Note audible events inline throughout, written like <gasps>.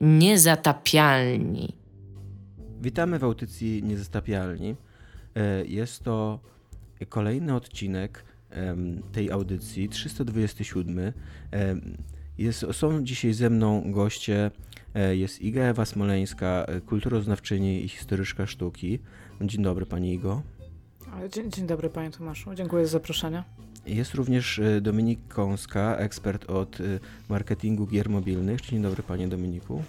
Niezatapialni. Witamy w audycji Niezatapialni. E, jest to kolejny odcinek tej audycji, 327. Jest, są dzisiaj ze mną goście, e, jest Iga Ewa Smoleńska, e, kulturoznawczyni i historyczka sztuki. Dzień dobry Pani Igo. Dzień, dzień dobry Panie Tomaszu, dziękuję za zaproszenie. Jest również e, Dominik Kąska, ekspert od marketingu gier mobilnych. Dzień dobry Panie Dominiku.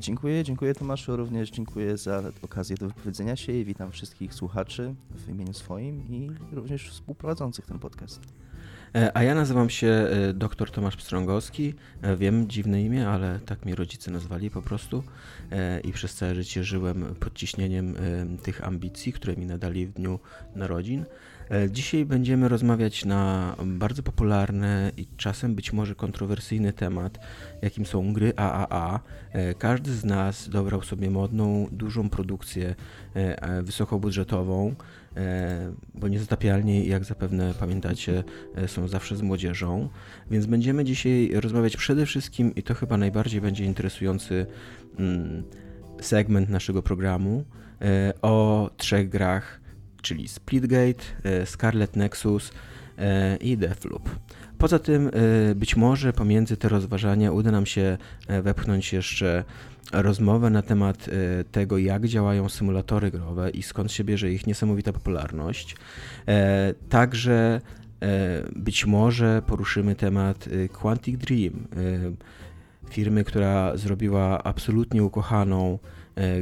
Dziękuję, dziękuję Tomaszu, również dziękuję za okazję do wypowiedzenia się i witam wszystkich słuchaczy w imieniu swoim i również współprowadzących ten podcast. E, a ja nazywam się e, dr Tomasz Pstrągowski. E, wiem, dziwne imię, ale tak mnie rodzice nazwali po prostu. I przez całe życie żyłem pod ciśnieniem tych ambicji, które mi nadali w dniu narodzin. Dzisiaj będziemy rozmawiać na bardzo popularny i czasem być może kontrowersyjny temat, jakim są gry AAA. Każdy z nas dobrał sobie modną, dużą produkcję wysokobudżetową, E, bo niezatapialni, jak zapewne pamiętacie, e, są zawsze z młodzieżą. Więc będziemy dzisiaj rozmawiać przede wszystkim, i to chyba najbardziej będzie interesujący mm, segment naszego programu, e, o trzech grach, czyli Splitgate, Scarlet Nexus i Deathloop. Poza tym, być może pomiędzy te rozważania uda nam się wepchnąć jeszcze rozmowę na temat e, tego, jak działają symulatory growe i skąd się bierze ich niesamowita popularność. E, także e, być może poruszymy temat Quantic Dream, firmy, która zrobiła absolutnie ukochaną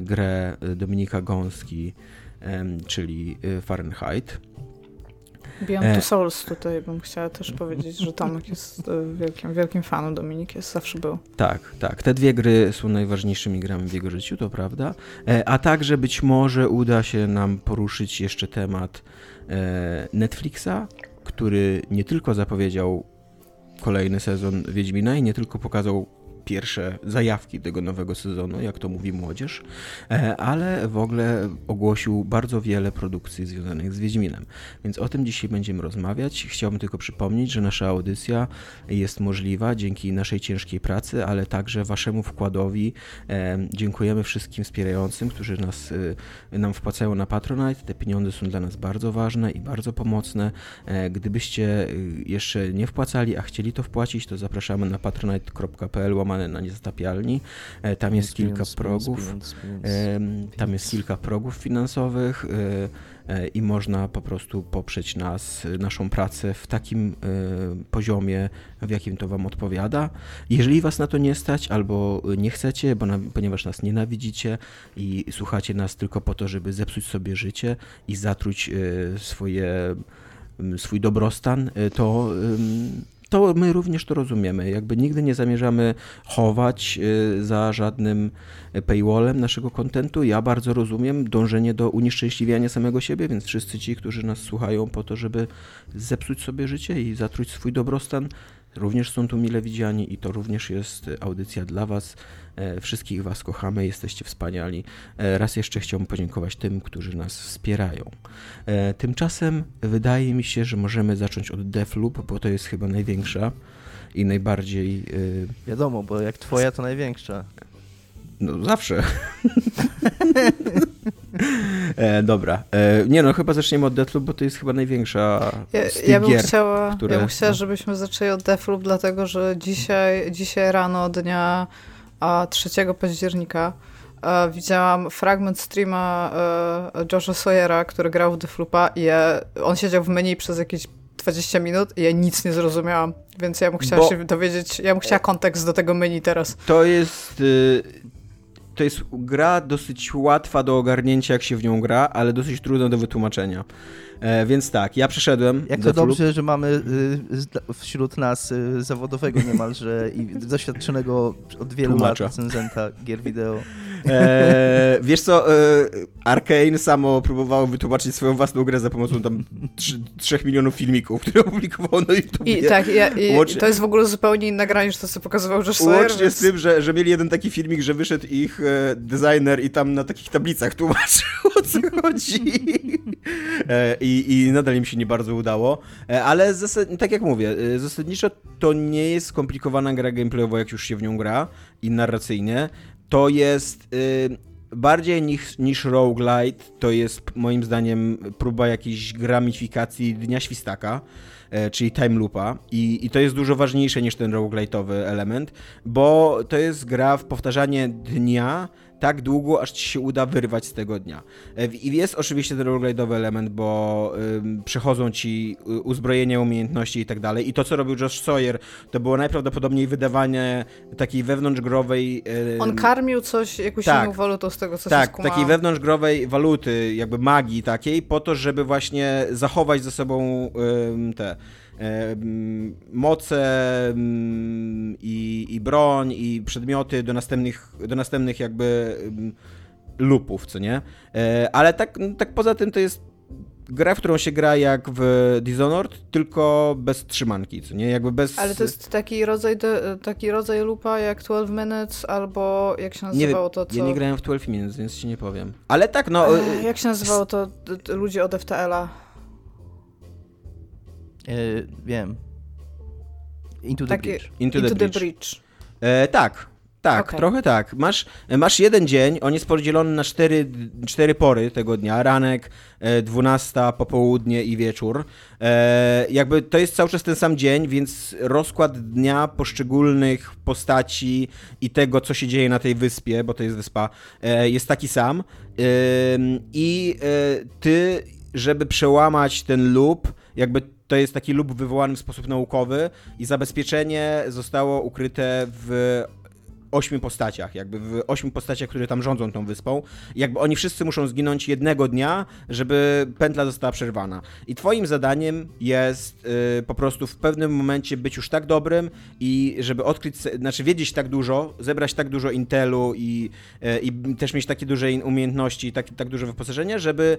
grę Dominika Gąski, czyli Fahrenheit. Beyond e... Two Souls tutaj bym chciała też powiedzieć, że Tomek jest e, wielkim, wielkim fanem, Dominik jest, zawsze był. Tak, tak. Te dwie gry są najważniejszymi grami w jego życiu, to prawda. E, a także być może uda się nam poruszyć jeszcze temat e, Netflixa, który nie tylko zapowiedział kolejny sezon Wiedźmina i nie tylko pokazał pierwsze zajawki tego nowego sezonu, jak to mówi młodzież, e, ale w ogóle ogłosił bardzo wiele produkcji związanych z Wiedźminem. Więc o tym dzisiaj będziemy rozmawiać. Chciałbym tylko przypomnieć, że nasza audycja jest możliwa dzięki naszej ciężkiej pracy, ale także waszemu wkładowi. E, dziękujemy wszystkim wspierającym, którzy nas, e, nam wpłacają na Patronite. Te pieniądze są dla nas bardzo ważne i bardzo pomocne. Gdybyście jeszcze nie wpłacali, a chcieli to wpłacić, to zapraszamy na patronite.pl łamane na niezatapialni. E, tam jest kilka progów. Tam jest kilka progów finansowych e, e, i można po prostu poprzeć nas, naszą pracę w takim poziomie, w jakim to Wam odpowiada. Jeżeli Was na to nie stać albo nie chcecie, bo na, ponieważ nas nienawidzicie i słuchacie nas tylko po to, żeby zepsuć sobie życie i zatruć swoje, swój dobrostan, to to my również to rozumiemy. Jakby nigdy nie zamierzamy chować y, za żadnym paywallem naszego kontentu. Ja bardzo rozumiem dążenie do unieszczęśliwiania samego siebie, więc wszyscy ci, którzy nas słuchają po to, żeby zepsuć sobie życie i zatruć swój dobrostan, również są tu mile widziani i to również jest audycja dla Was. E, wszystkich Was kochamy, jesteście wspaniali. E, raz jeszcze chciałbym podziękować tym, którzy nas wspierają. E, tymczasem wydaje mi się, że możemy zacząć od Defloop, bo to jest chyba największa i najbardziej. Wiadomo, bo jak Twoja to największa. No zawsze. <laughs> e, dobra. E, nie no, chyba zaczniemy od Deathloop, bo to jest chyba największa ja, z ja bym gier, chciała, które... Ja bym chciała, no. żebyśmy zaczęli od Deathloop, dlatego że dzisiaj, dzisiaj rano dnia a 3 października e, widziałam fragment streama e, Josha Sawyera, który grał w Defloopa i ja, on siedział w menu przez jakieś 20 minut i ja nic nie zrozumiałam, więc ja bym chciała Bo... się dowiedzieć, ja bym chciała kontekst do tego menu teraz. To jest... To jest gra dosyć łatwa do ogarnięcia, jak się w nią gra, ale dosyć trudna do wytłumaczenia. E, więc tak, ja przeszedłem. Jak to dobrze, że mamy y, wśród nas y, zawodowego niemalże i doświadczonego od wielu Tłumacza. lat recenzenta gier wideo. <laughs> E, wiesz co, e, Arkane samo próbowało wytłumaczyć swoją własną grę za pomocą tam 3, 3 milionów filmików, które <laughs> opublikowało na YouTube. I tak, ja, i Łącznie... to jest w ogóle zupełnie inna gra niż to, co pokazywał Josh Sawyer. Łącznie więc... z tym, że, że mieli jeden taki filmik, że wyszedł ich e, designer i tam na takich tablicach tłumaczył, o co <laughs> chodzi. E, I, I nadal im się nie bardzo udało, ale zasad, tak jak mówię, zasadniczo to nie jest skomplikowana gra gameplayowa, jak już się w nią gra i narracyjnie. To jest e, bardziej niż, niż roguelite, to jest moim zdaniem próba jakiejś gramifikacji Dnia Świstaka e, czyli time loopa. I, i to jest dużo ważniejsze niż ten roguelite'owy element, bo to jest gra w powtarzanie dnia tak długo, aż ci się uda wyrwać z tego dnia. E, I jest oczywiście ten roguelite'owy element, bo ym, przechodzą ci y, uzbrojenia, umiejętności i tak dalej. I to, co robił Josh Sawyer, to było najprawdopodobniej wydawanie takiej wewnątrzgrowej... Ym, On karmił coś, jakąś tak. inną walutą z tego, co się tak, takiej wewnątrzgrowej waluty, jakby magii takiej, po to, żeby właśnie zachować ze sobą ym, te moce i, i broń i przedmioty do następnych, do następnych jakby lupów, co nie? E, ale tak, no, tak poza tym to jest gra, w którą się gra jak w Dishonored, tylko bez trzymanki, co nie? Jakby bez... Ale to jest taki rodzaj, de, taki rodzaj lupa jak 12 Minutes, albo jak się nie nazywało to, co... ja nie grałem w 12 Minutes, więc ci nie powiem. Ale tak, no... Ech, jak się nazywało to ludzie od FTL-a? E, wiem. Into the Takie- Bridge. Into, Into the the Bridge. Bridge. E, tak, tak, Okej. trochę tak. Masz, masz jeden dzień, on jest podzielony na cztery, cztery pory tego dnia. Ranek, e, 12, popołudnie i wieczór. E, jakby to jest cały czas ten sam dzień, więc rozkład dnia poszczególnych postaci i tego, co się dzieje na tej wyspie, bo to jest wyspa, e, jest taki sam. Ym, I e, ty, żeby przełamać ten loop, jakby to jest taki loop wywołany w sposób naukowy i zabezpieczenie zostało ukryte w ośmiu postaciach, jakby w ośmiu postaciach, które tam rządzą tą wyspą. Jakby oni wszyscy muszą zginąć jednego dnia, żeby pętla została przerwana. I twoim zadaniem jest y, po prostu w pewnym momencie być już tak dobrym i żeby odkryć, znaczy wiedzieć tak dużo, zebrać tak dużo intelu i, y, i też mieć takie duże umiejętności, tak, tak duże wyposażenie, żeby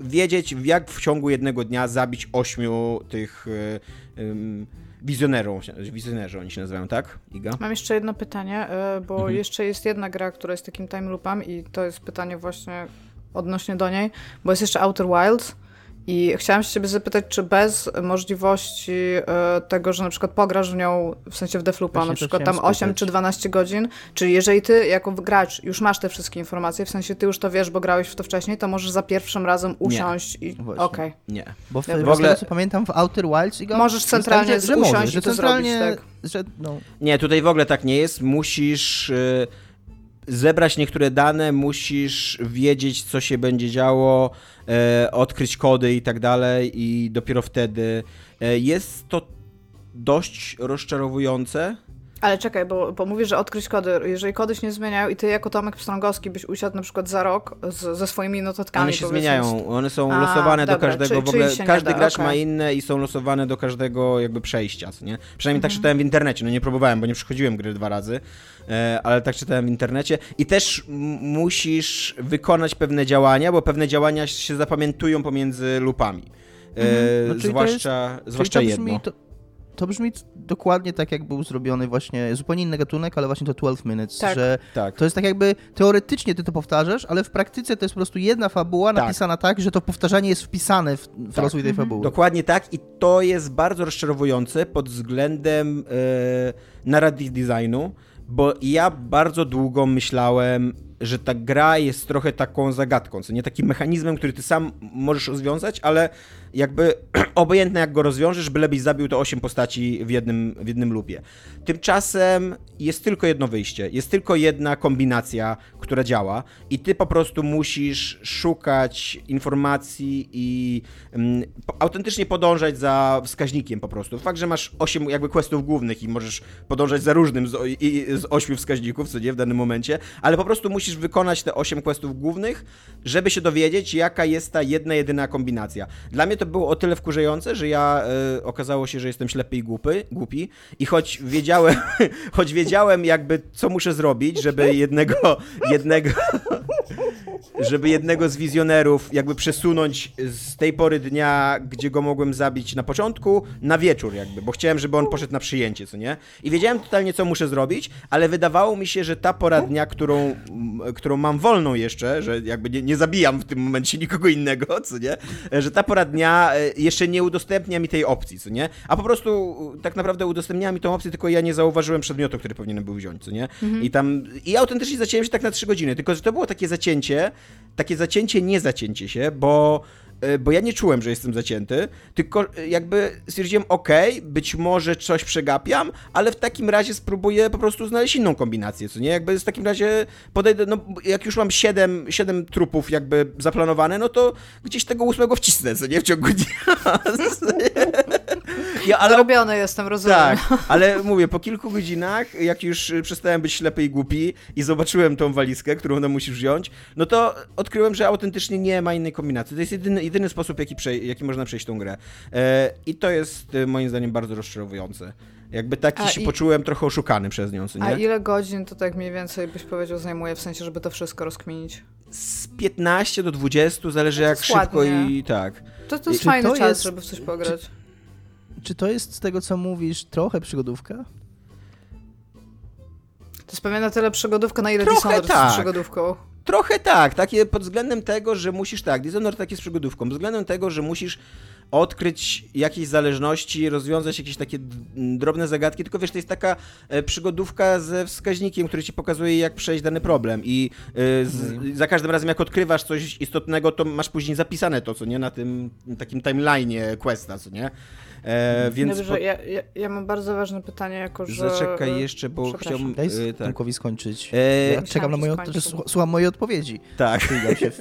wiedzieć, jak w ciągu jednego dnia zabić ośmiu tych y, ym, wizjonerów, wizjonerzy oni się nazywają, tak? Iga? Mam jeszcze jedno pytanie, y, bo Mhm. jeszcze jest jedna gra, która jest takim time loopem i to jest pytanie właśnie odnośnie do niej, bo jest jeszcze Outer Wilds i chciałam się ciebie zapytać, czy bez możliwości y, tego, że na przykład pograsz w nią, w sensie w Właśnie na przykład tam 8 spytać. czy 12 godzin, czyli jeżeli ty jako gracz już masz te wszystkie informacje, w sensie ty już to wiesz, bo grałeś w to wcześniej, to możesz za pierwszym razem usiąść i Właśnie. okej. Nie. Bo w, w W ogóle- co pamiętam w Outer Wilds Iga, Możesz jest centralnie tak, że, że usiąść możesz, i to centralnie, zrobić, że no, Nie, tutaj w ogóle tak nie jest. Musisz y, zebrać niektóre dane, musisz wiedzieć, co się będzie działo, e, odkryć kody i tak dalej, i dopiero wtedy. E, jest to dość rozczarowujące. Ale czekaj, bo, bo mówisz, że odkryć kody. Jeżeli kody się nie zmieniają i ty jako Tomek Pstrągowski byś usiadł na przykład za rok z, ze swoimi notatkami. One się zmieniają, one są A, losowane do dobra, każdego, czyli- w ogóle każdy da, gracz ma okej. inne i są losowane do każdego jakby przejścia, co nie? Przynajmniej tak Mhm. czytałem w internecie, no nie próbowałem, bo nie przychodziłem gry dwa razy, e, ale tak czytałem w internecie i też musisz wykonać pewne działania, bo pewne działania się zapamiętują pomiędzy lupami. E, No, czyli to zwłaszcza zwłaszcza to brzmi, jedno. to, to brzmi dokładnie tak, jak był zrobiony właśnie, zupełnie inny gatunek, ale właśnie to 12 Minutes, Tak. że Tak. to jest tak jakby, teoretycznie ty to powtarzasz, ale w praktyce to jest po prostu jedna fabuła Tak. napisana tak, że to powtarzanie jest wpisane w, w Tak. rozwój tej Mhm. fabuły. Dokładnie tak i to jest bardzo rozczarowujące pod względem e, narrative designu, bo ja bardzo długo myślałem, że ta gra jest trochę taką zagadką, co nie takim mechanizmem, który ty sam możesz rozwiązać, ale jakby <clears throat> obojętne jak go rozwiążesz, bylebyś zabił to 8 postaci w jednym, w jednym lupie. Tymczasem jest tylko jedno wyjście, jest tylko jedna kombinacja, która działa i ty po prostu musisz szukać informacji i mm, autentycznie podążać za wskaźnikiem po prostu. Fakt, że masz 8 jakby questów głównych i możesz podążać za różnym z, i, z 8 wskaźników, co nie, w danym momencie, ale po prostu musisz wykonać te 8 questów głównych, żeby się dowiedzieć, jaka jest ta jedna, jedyna kombinacja. Dla mnie to było o tyle wkurzające, że ja e, okazało się, że jestem ślepy i głupy, głupi. I choć wiedziałem, <laughs> choć wiedziałem jakby co muszę zrobić, żeby jednego, jednego, żeby jednego z wizjonerów jakby przesunąć z tej pory dnia, gdzie go mogłem zabić na początku, na wieczór jakby, bo chciałem, żeby on poszedł na przyjęcie, co nie? I wiedziałem totalnie, co muszę zrobić, ale wydawało mi się, że ta pora dnia, którą, którą mam wolną jeszcze, że jakby nie, nie zabijam w tym momencie nikogo innego, co nie? Że ta pora dnia e, jeszcze nie udostępnia mi tej opcji, co nie? A po prostu e, tak naprawdę udostępniała mi tą opcję, tylko ja nie zauważyłem przedmiotu, który powinienem był wziąć, co nie? I tam, i autentycznie zaciąłem się tak na 3 godziny, tylko że to było takie zacięcie, takie zacięcie, nie zacięcie się, bo e, bo ja nie czułem, że jestem zacięty, tylko e, jakby stwierdziłem, ok, być może coś przegapiam, ale w takim razie spróbuję po prostu znaleźć inną kombinację, co nie? Jakby w takim razie podejdę, no jak już mam 7, 7 trupów jakby zaplanowane, no to gdzieś tego ósmego wcisnę, co nie? W ciągu dnia. <laughs> Ja, ale Zarobiony jestem, rozumiem. tak, ale mówię, po kilku godzinach, jak już y, przestałem być ślepy i głupi i zobaczyłem tą walizkę, którą ona musisz wziąć, no to odkryłem, że autentycznie nie ma innej kombinacji. To jest jedyny, jedyny sposób, jaki, przej- jaki można przejść tą grę. E, I to jest y, moim zdaniem bardzo rozczarowujące. Jakby taki A się i- poczułem trochę oszukany przez nią, co A nie? ile godzin to tak mniej więcej byś powiedział zajmuje, w sensie, żeby to wszystko rozkminić? Z 15 do 20, zależy No jak szybko i tak. To, to jest Czy fajny to czas, jest- żeby w coś pograć. Czy to jest z tego, co mówisz, trochę przygodówka? To jest pewnie na tyle przygodówka, na ile Trochę Dishonored tak. jest przygodówką. Trochę tak, takie pod względem tego, że musisz tak, Dishonored tak jest przygodówką, pod względem tego, że musisz odkryć jakieś zależności, rozwiązać jakieś takie drobne zagadki, tylko wiesz, to jest taka e, przygodówka ze wskaźnikiem, który ci pokazuje, jak przejść dany problem i e, z, za każdym razem, jak odkrywasz coś istotnego, to masz później zapisane to, co nie, na tym takim timeline'ie questa, co nie? E, więc Dobrze, po- ja, ja, ja mam bardzo ważne pytanie, jako że... zaczekaj jeszcze, bo chciałbym... Daj e, tak, Tomkowi skończyć. E, ja czekam na moją, słucham mojej odpowiedzi. tak. Się w-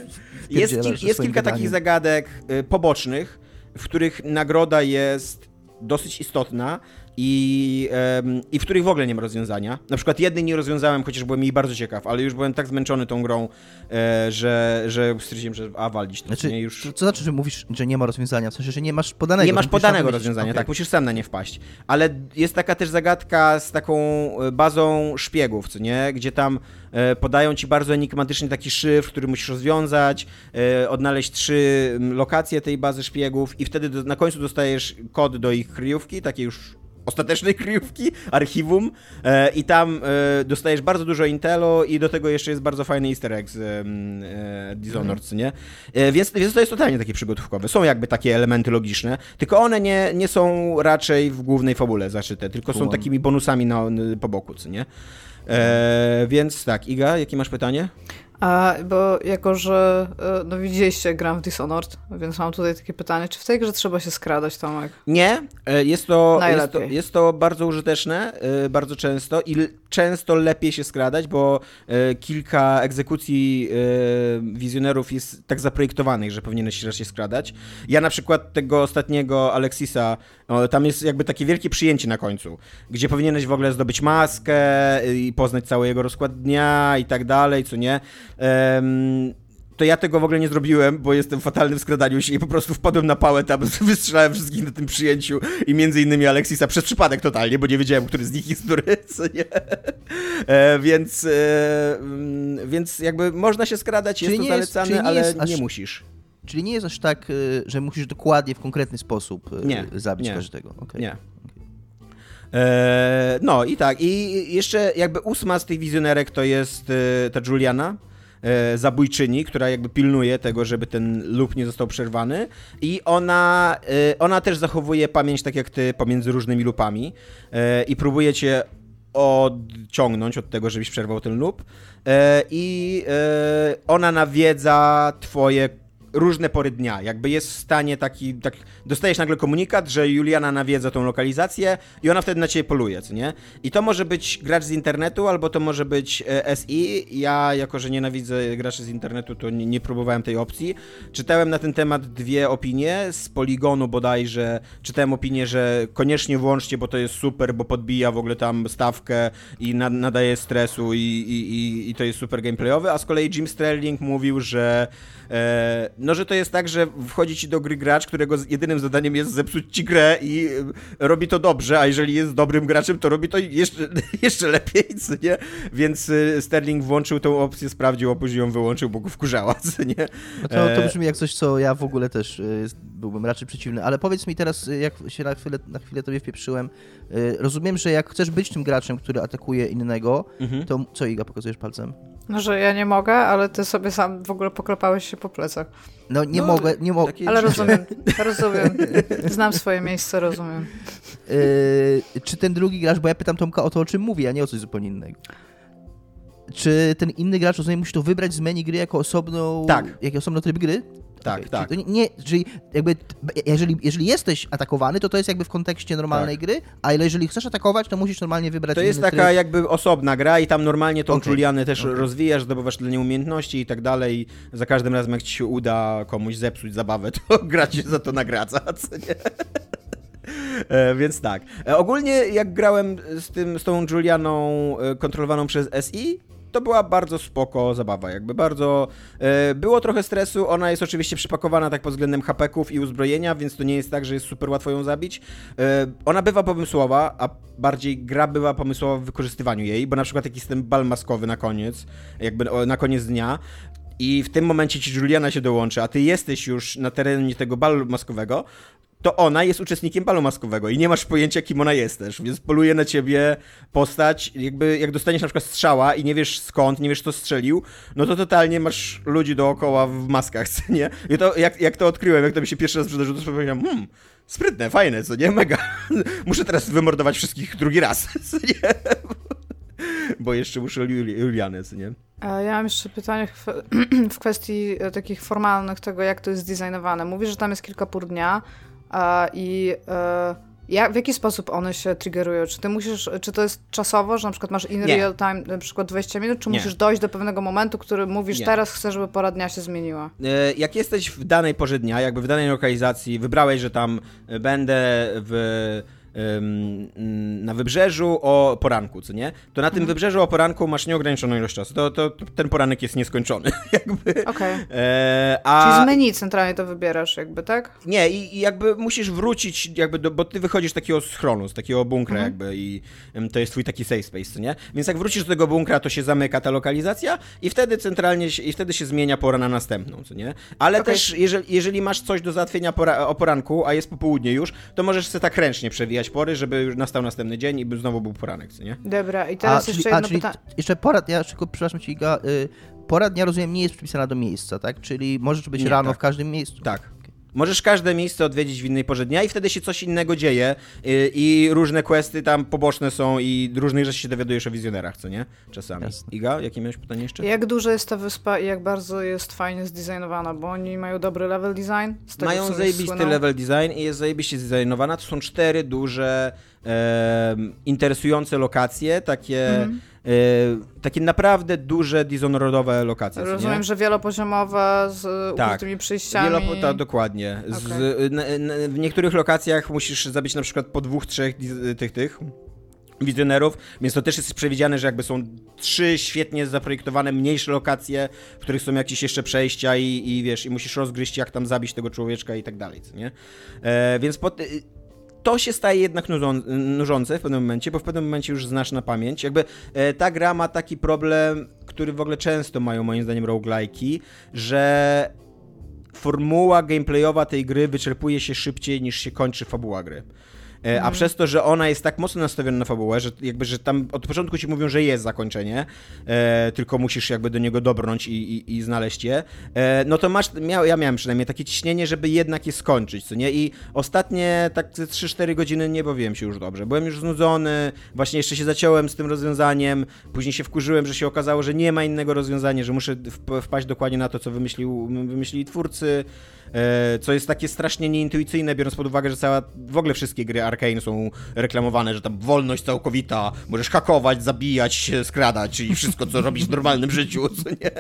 <laughs> Jest, jest kilka gadaniem. takich zagadek y, pobocznych, w których nagroda jest dosyć istotna i, em, i w których w ogóle nie ma rozwiązania. Na przykład jednej nie rozwiązałem, chociaż byłem jej bardzo ciekaw, ale już byłem tak zmęczony tą grą, e, że, że stwierdziłem, że a walić to, Znaczy, nie już... co, co znaczy, że mówisz, że nie ma rozwiązania? W sensie, że nie masz podanego. Nie masz podanego rozwiązania, Okej. tak, musisz sam na nie wpaść. Ale jest taka też zagadka z taką e, bazą szpiegów, co nie? Gdzie tam e, podają ci bardzo enigmatycznie taki szyfr, który musisz rozwiązać, e, odnaleźć trzy lokacje tej bazy szpiegów i wtedy do, na końcu dostajesz kod do ich kryjówki, takiej już ostatecznej <laughs> kryjówki, archiwum e, i tam e, dostajesz bardzo dużo intelu i do tego jeszcze jest bardzo fajny easter egg z e, Dishonored, co nie? E, więc, więc to jest totalnie takie przygotówkowe. Są jakby takie elementy logiczne, tylko one nie, nie są raczej w głównej fabule zaszyte, tylko są takimi bonusami na, po boku, nie? E, więc tak, Iga, jakie masz pytanie? A, bo jako, że e, no widzieliście, gram w Dishonored, więc mam tutaj takie pytanie, czy w tej grze trzeba się skradać, Tomek? Nie, e, jest to, jest to, jest to bardzo użyteczne, e, bardzo często i często lepiej się skradać, bo kilka egzekucji wizjonerów jest tak zaprojektowanych, że powinieneś się raczej skradać. Ja na przykład tego ostatniego Alexisa, tam jest jakby takie wielkie przyjęcie na końcu, gdzie powinieneś w ogóle zdobyć maskę i poznać cały jego rozkład dnia i tak dalej, co nie. Em, to ja tego w ogóle nie zrobiłem, bo jestem fatalny w skradaniu się i po prostu wpadłem na pałę tam, <laughs> wystrzelałem wszystkich na tym przyjęciu i między innymi Alexisa przez przypadek totalnie, bo nie wiedziałem, który z nich jest który, <laughs> co nie. E, więc, e, mm, więc jakby można się skradać, Czyli jest to jest- zalecane, czyli nie ale jest aż- nie musisz. Czyli nie jest aż tak, y, że musisz dokładnie, w konkretny sposób y, Nie, zabić nie. każdego. Okej. Nie. E, no i tak, i jeszcze jakby ósma z tych wizjonerek to jest e, ta Juliana, e, zabójczyni, która jakby pilnuje tego, żeby ten loop nie został przerwany. I ona, e, ona też zachowuje pamięć tak jak ty pomiędzy różnymi loopami e, i próbuje cię odciągnąć od tego, żebyś przerwał ten e, i ona nawiedza twoje różne pory dnia. Jakby jest w stanie taki, tak, dostajesz nagle komunikat, że Juliana nawiedza tą lokalizację i ona wtedy na ciebie poluje, co nie? I to może być gracz z internetu, albo to może być e, SI. Ja, jako że nienawidzę graczy z internetu, to nie, nie próbowałem tej opcji. Czytałem na ten temat dwie opinie, z Poligonu bodajże czytałem opinię, że koniecznie włączcie, bo to jest super, bo podbija w ogóle tam stawkę i na, nadaje stresu i, i, i, i to jest super gameplayowe, a z kolei Jim Sterling mówił, że no, że to jest tak, że wchodzi ci do gry gracz, którego jedynym zadaniem jest zepsuć ci grę i e, robi to dobrze, a jeżeli jest dobrym graczem, to robi to jeszcze, <laughs> jeszcze lepiej, co nie? Więc e, Sterling włączył tą opcję, sprawdził, a później ją wyłączył, bo go wkurzała, <laughs> co nie? No to, to brzmi jak coś, co ja w ogóle też byłbym raczej przeciwny, ale powiedz mi teraz, jak się na chwilę, na chwilę tobie wpieprzyłem, rozumiem, że jak chcesz być tym graczem, który atakuje innego, mhm. to co Iga pokazujesz palcem? No, że ja nie mogę, ale ty sobie sam w ogóle poklepałeś się po plecach. No nie no, mogę, nie mogę. Ale rozumiem, <laughs> rozumiem. Znam swoje miejsce, rozumiem. Yy, czy ten drugi gracz, bo ja pytam Tomka o to, o czym mówi, a nie o coś zupełnie innego. Czy ten inny gracz, rozumiem, musi to wybrać z menu gry jako osobną, tak. jako osobny tryb gry? Tak, okay. tak. Czyli, nie, czyli jakby, jeżeli, jeżeli jesteś atakowany, to to jest jakby w kontekście normalnej tak. gry, a jeżeli chcesz atakować, to musisz normalnie wybrać To jest taka tryb. jakby osobna gra i tam normalnie tą okay. Julianę też okay. rozwijasz, zdobywasz dla niej umiejętności i tak dalej. Za każdym razem, jak ci się uda komuś zepsuć zabawę, to <laughs> gra ci za to nagradza, <laughs> co nie? E, więc tak. E, ogólnie jak grałem z, tym, z tą Julianą e, kontrolowaną przez SI, to była bardzo spoko zabawa, jakby bardzo... E, było trochę stresu, ona jest oczywiście przypakowana tak pod względem hapeków i uzbrojenia, więc to nie jest tak, że jest super łatwo ją zabić. E, ona bywa pomysłowa, a bardziej gra bywa pomysłowa w wykorzystywaniu jej, bo na przykład jak jest ten bal maskowy na koniec, jakby na koniec dnia, i w tym momencie ci Juliana się dołączy, a ty jesteś już na terenie tego balu maskowego, to ona jest uczestnikiem balu maskowego i nie masz pojęcia, kim ona jest też, więc poluje na ciebie postać, jakby jak dostaniesz na przykład strzała i nie wiesz skąd, nie wiesz kto strzelił, no to totalnie masz ludzi dookoła w maskach, co <laughs> nie? I to, jak, jak to odkryłem, jak to mi się pierwszy raz przydarzyło, to powiedziałem, hmm, sprytne, fajne, co nie? Mega. <laughs> Muszę teraz wymordować wszystkich drugi raz, <laughs> co nie? Bo jeszcze muszę Julianę, co nie? Ja mam jeszcze pytanie <clears throat> w kwestii e, takich formalnych tego, jak to jest zdesignowane. Mówisz, że tam jest kilka pór dnia, i e, jak, w jaki sposób one się triggerują? Czy ty musisz, czy to jest czasowo, że na przykład masz in nie. real time na przykład 20 minut, czy nie. musisz dojść do pewnego momentu, który mówisz, nie. teraz chcę, żeby pora dnia się zmieniła? E, jak jesteś w danej porze dnia, jakby w danej lokalizacji, wybrałeś, że tam będę w na wybrzeżu o poranku, co nie? To na tym mhm. wybrzeżu o poranku masz nieograniczoną ilość czasu. To, to, to ten poranek jest nieskończony, <laughs> jakby. Okej. Okay. E, a... Czyli z menu centralnie to wybierasz, jakby, tak? Nie, i, i jakby musisz wrócić, jakby, do, bo ty wychodzisz z takiego schronu, z takiego bunkra, mhm. jakby, i to jest twój taki safe space, co nie? Więc jak wrócisz do tego bunkra, to się zamyka ta lokalizacja i wtedy centralnie, się, i wtedy się zmienia pora na następną, co nie? Ale okay. też, jeżeli, jeżeli masz coś do załatwienia pora, o poranku, a jest popołudnie już, to możesz sobie tak ręcznie przewijać pory, żeby już nastał następny dzień i by znowu był poranek, co nie? Dobra, i teraz a, jeszcze czyli, jedno pytanie. Jeszcze pora, ja tylko, przepraszam ci, Iga, y, pora dnia, rozumiem, nie jest przypisana do miejsca, tak? Czyli możesz być nie, rano tak. w każdym miejscu? Tak. Możesz każde miejsce odwiedzić w innej porze dnia i wtedy się coś innego dzieje i, i różne questy tam poboczne są i różnych rzeczy się dowiadujesz o wizjonerach, co nie? Czasami. Jasne. Iga, jakie miałeś pytanie jeszcze? Jak duża jest ta wyspa i jak bardzo jest fajnie zdesignowana, bo oni mają dobry level design? mają zajebisty level design i jest zajebiście zdesignowana. To są cztery duże e, interesujące lokacje, takie... Mhm takie naprawdę duże Dishonoredowe lokacje. Rozumiem, że wielopoziomowe z tak, ukrytymi przyjściami. Wielopo, tak, dokładnie. Z, okay. w niektórych lokacjach musisz zabić na przykład po dwóch, trzech tych, tych wizjonerów, więc to też jest przewidziane, że jakby są trzy świetnie zaprojektowane, mniejsze lokacje, w których są jakieś jeszcze przejścia i, i wiesz, i musisz rozgryźć, jak tam zabić tego człowieczka i tak dalej, co nie? E, więc po, to się staje jednak nużące w pewnym momencie, bo w pewnym momencie już znasz na pamięć. Jakby e, ta gra ma taki problem, który w ogóle często mają moim zdaniem roguelike'i, że formuła gameplayowa tej gry wyczerpuje się szybciej niż się kończy fabuła gry. E, a mhm. przez to, że ona jest tak mocno nastawiona na fabułę, że jakby, że tam od początku ci mówią, że jest zakończenie, e, tylko musisz jakby do niego dobrnąć i, i, i znaleźć je, e, no to masz, miał, ja miałem przynajmniej takie ciśnienie, żeby jednak je skończyć, co nie? I ostatnie tak 3-4 godziny nie bawiłem się już dobrze. Byłem już znudzony, właśnie jeszcze się zaciąłem z tym rozwiązaniem, później się wkurzyłem, że się okazało, że nie ma innego rozwiązania, że muszę wpaść dokładnie na to, co wymyślił, wymyślili twórcy, co jest takie strasznie nieintuicyjne, biorąc pod uwagę, że cała, w ogóle wszystkie gry Arkane są reklamowane, że tam wolność całkowita, możesz hakować, zabijać, skradać i wszystko, co robisz w normalnym <laughs> życiu, co nie?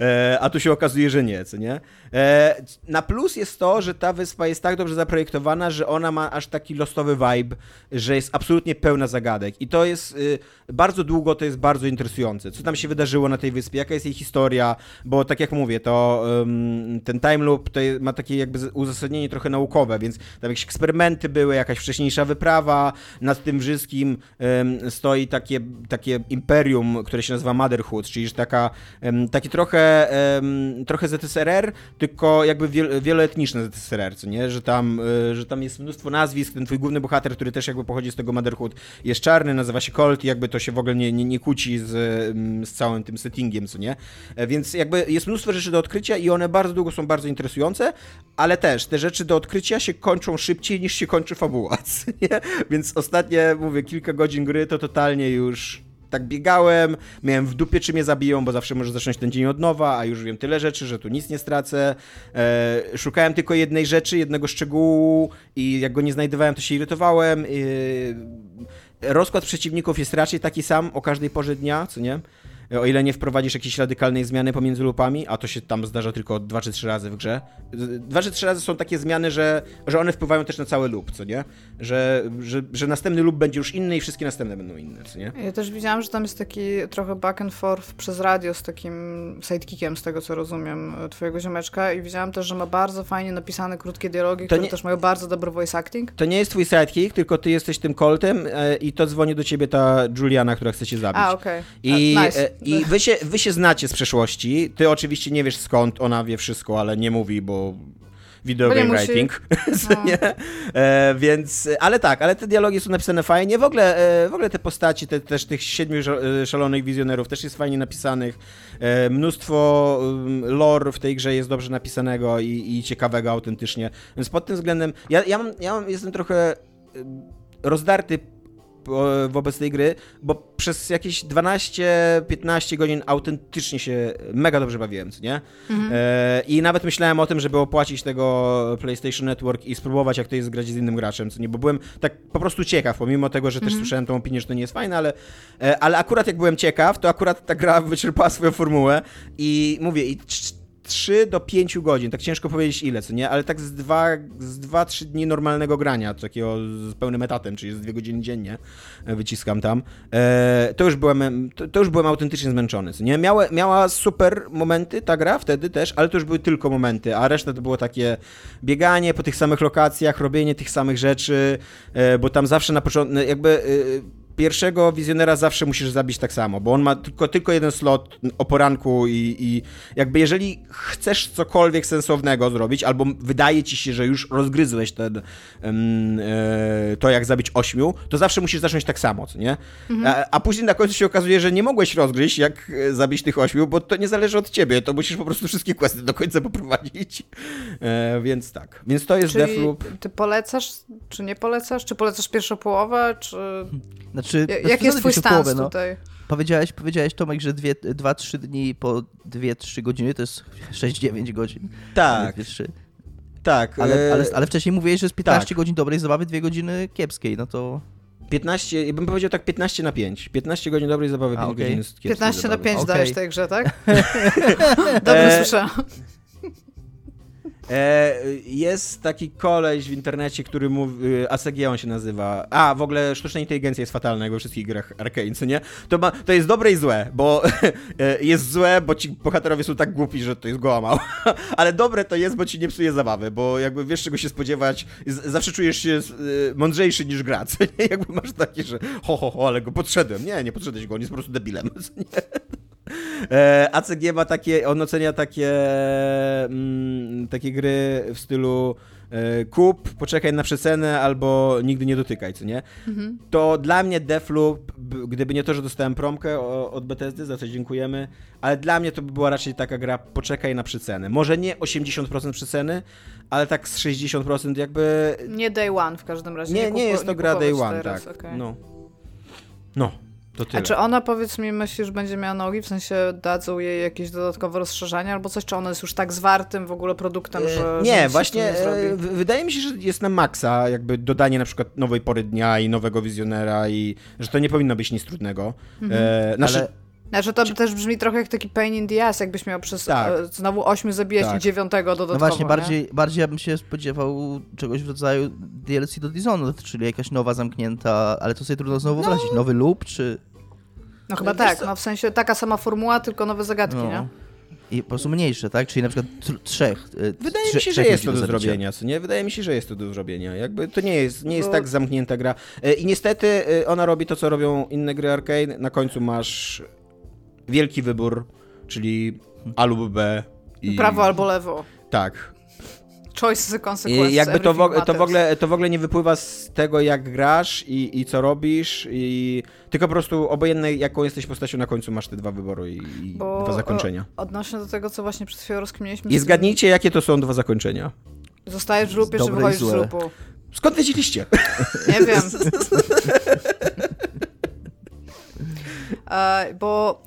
E, a tu się okazuje, że nie, co nie? E, na plus jest to, że ta wyspa jest tak dobrze zaprojektowana, że ona ma aż taki losowy vibe, że jest absolutnie pełna zagadek i to jest y, bardzo długo, to jest bardzo interesujące. Co tam się wydarzyło na tej wyspie, jaka jest jej historia, bo tak jak mówię, to ten time loop to ma takie jakby uzasadnienie trochę naukowe, więc tam jakieś eksperymenty były, jakaś wcześniejsza wyprawa, nad tym wszystkim stoi takie, takie imperium, które się nazywa Motherhood, czyli taka, um, taki trochę, trochę ZSRR, tylko jakby wieloetniczne ZSRR, co nie? Że tam, y, że tam jest mnóstwo nazwisk, ten twój główny bohater, który też jakby pochodzi z tego Motherhood, jest czarny, nazywa się Colt i jakby to się w ogóle nie, nie, nie kłóci z, z całym tym settingiem, co nie? E, więc jakby jest mnóstwo rzeczy do odkrycia i one bardzo długo są bardzo interesujące, ale też te rzeczy do odkrycia się kończą szybciej niż się kończy fabuła? <laughs> Więc ostatnie, mówię, kilka godzin gry to totalnie już tak biegałem, miałem w dupie, czy mnie zabiją, bo zawsze może zacząć ten dzień od nowa, a już wiem tyle rzeczy, że tu nic nie stracę. E, szukałem tylko jednej rzeczy, jednego szczegółu i jak go nie znajdowałem, to się irytowałem. E, rozkład przeciwników jest raczej taki sam o każdej porze dnia, co nie? O ile nie wprowadzisz jakiejś radykalnej zmiany pomiędzy lupami, a to się tam zdarza tylko dwa czy trzy razy w grze. Dwa czy trzy razy są takie zmiany, że, że one wpływają też na cały loop, co nie? Że, że, że następny loop będzie już inny i wszystkie następne będą inne, co nie? Ja też widziałam, że tam jest taki trochę back and forth przez radio z takim sidekickiem, z tego co rozumiem, twojego ziomeczka i widziałam też, że ma bardzo fajnie napisane krótkie dialogi, to które nie... też mają bardzo dobry voice acting. To nie jest twój sidekick, tylko ty jesteś tym Coltem e, i to dzwoni do ciebie ta Juliana, która chce cię zabić. A, okej. Okay. I, nice. E, i wy się, wy się znacie z przeszłości. Ty oczywiście nie wiesz skąd, ona wie wszystko, ale nie mówi, bo video game musi... writing, <laughs> no. E, więc, ale tak, ale te dialogi są napisane fajnie, w ogóle, e, w ogóle te postaci, te, też tych siedmiu e, szalonych wizjonerów też jest fajnie napisanych, e, mnóstwo um, lore w tej grze jest dobrze napisanego i, i ciekawego autentycznie, więc pod tym względem, ja, ja, mam, ja mam, jestem trochę rozdarty wobec tej gry, bo przez jakieś 12-15 godzin autentycznie się mega dobrze bawiłem, nie? Mhm. E, I nawet myślałem o tym, żeby opłacić tego PlayStation Network i spróbować, jak to jest grać z innym graczem, co nie? Bo byłem tak po prostu ciekaw, pomimo tego, że też mhm. słyszałem tą opinię, że to nie jest fajne, ale, e, ale akurat jak byłem ciekaw, to akurat ta gra wyczerpała swoją formułę i mówię, i 3 do 5 godzin, tak ciężko powiedzieć ile, co nie, ale tak z 2-3 z dwa, dni normalnego grania, takiego z pełnym etatem, czyli z 2 godziny dziennie e, wyciskam tam, e, to, już byłem, to, to, już byłem autentycznie zmęczony, co nie. Miała, super momenty ta gra wtedy też, ale to już były tylko momenty, a reszta to było takie bieganie po tych samych lokacjach, robienie tych samych rzeczy, e, bo tam zawsze na początku, jakby pierwszego wizjonera zawsze musisz zabić tak samo, bo on ma tylko, tylko jeden slot o poranku i, i jakby jeżeli chcesz cokolwiek sensownego zrobić, albo wydaje ci się, że już rozgryzłeś ten, um, e, to jak zabić ośmiu, to zawsze musisz zacząć tak samo, nie? Mhm. A, a, później na końcu się okazuje, że nie mogłeś rozgryźć, jak e, zabić tych ośmiu, bo to nie zależy od ciebie, to musisz po prostu wszystkie questy do końca poprowadzić. E, więc tak, więc to jest Czyli Deathloop. ty polecasz, czy nie polecasz? Czy polecasz pierwszą połowę, czy... Znaczy, ja, jak jest twój stans połowę, no. tutaj? Powiedziałeś, powiedziałeś Tomek, że 2-3 dni po 2-3 godziny to jest 6-9 godzin. Tak. Tak. Ale, e, ale, ale wcześniej mówiłeś, że jest 15 tak. godzin dobrej zabawy, 2 godziny kiepskiej, no to... 15, ja bym powiedział tak 15 na 5. 15 godzin dobrej zabawy, 5 okay. godzin 15 na 5 okay. dajesz tej grze, tak? <laughs> Dobrze e... E, jest taki koleś w internecie, który mówi, e, ACG on się nazywa. A, w ogóle sztuczna inteligencja jest fatalna jak we wszystkich grach Arkane, co nie? To, ma, to jest dobre i złe, bo <laughs> e, jest złe, bo ci bohaterowie są tak głupi, że to jest goła mała. <laughs> Ale dobre to jest, bo ci nie psuje zabawy, bo jakby wiesz czego się spodziewać, zawsze czujesz się mądrzejszy niż gra, co <laughs> nie? Jakby masz takie, że ho, ho, ho, ale go podszedłem. Nie, nie podszedłeś go, on jest po prostu debilem, co nie? E, ACG ma takie, on ocenia takie, mm, takie gry w stylu e, kup, poczekaj na przecenę albo nigdy nie dotykaj, co nie? Mhm. To dla mnie Deathloop, gdyby nie to, że dostałem promkę od Bethesdy, za co dziękujemy, ale dla mnie to by była raczej taka gra poczekaj na przecenę. Może nie 80% przeceny, ale tak z 60% jakby... Nie day one w każdym razie. Nie, nie, nie jest to gra day one, teraz. tak. Okay. No. No. To tyle. A czy ona, powiedz mi, myślisz, że będzie miała nogi? W sensie dadzą jej jakieś dodatkowe rozszerzenia albo coś? Czy ona jest już tak zwartym w ogóle produktem, że. że Nie, właśnie nie e, wydaje mi się, że jest na maksa jakby dodanie na przykład nowej pory dnia i nowego wizjonera i że to nie powinno być nic trudnego. Mhm. E, znaczy, Ale Znaczy, to też brzmi trochę jak taki pain in the ass, jakbyś miał przez Tak. e, znowu ośmiu zabijać Tak. i dziewiątego dodatkowo. no właśnie, nie? bardziej, bardziej ja bym się spodziewał czegoś w rodzaju DLC do Dishonored, czyli jakaś nowa zamknięta, ale to sobie trudno znowu wyobrazić. Nowy loop, czy... No chyba tak, co? no w sensie taka sama formuła, tylko nowe zagadki, No. nie? I po prostu mniejsze, tak? Czyli na przykład tr- trzech. e, Wydaje trze- mi się, że jest to do zabicia. zrobienia, co nie? Wydaje mi się, że jest to do zrobienia. Jakby to nie jest, nie jest Bo- tak zamknięta gra. E, I niestety ona robi to, co robią inne gry arcade. Na końcu masz wielki wybór, czyli A lub B. I... Prawo albo lewo. Tak. Choice the consequences. I jakby to w, to, w ogóle, to w ogóle nie wypływa z tego, jak grasz i, i co robisz, i tylko po prostu obojętnie jaką jesteś postacią, na końcu masz te dwa wybory i, i Bo, dwa zakończenia. o, Odnośnie do tego, co właśnie przed chwilą rozkminieliśmy. I zgadnijcie, jakie to są dwa zakończenia. Zostajesz w lupie, czy wychodzisz z lupu? Skąd wiedzieliście? <laughs> Nie wiem. <laughs> E, bo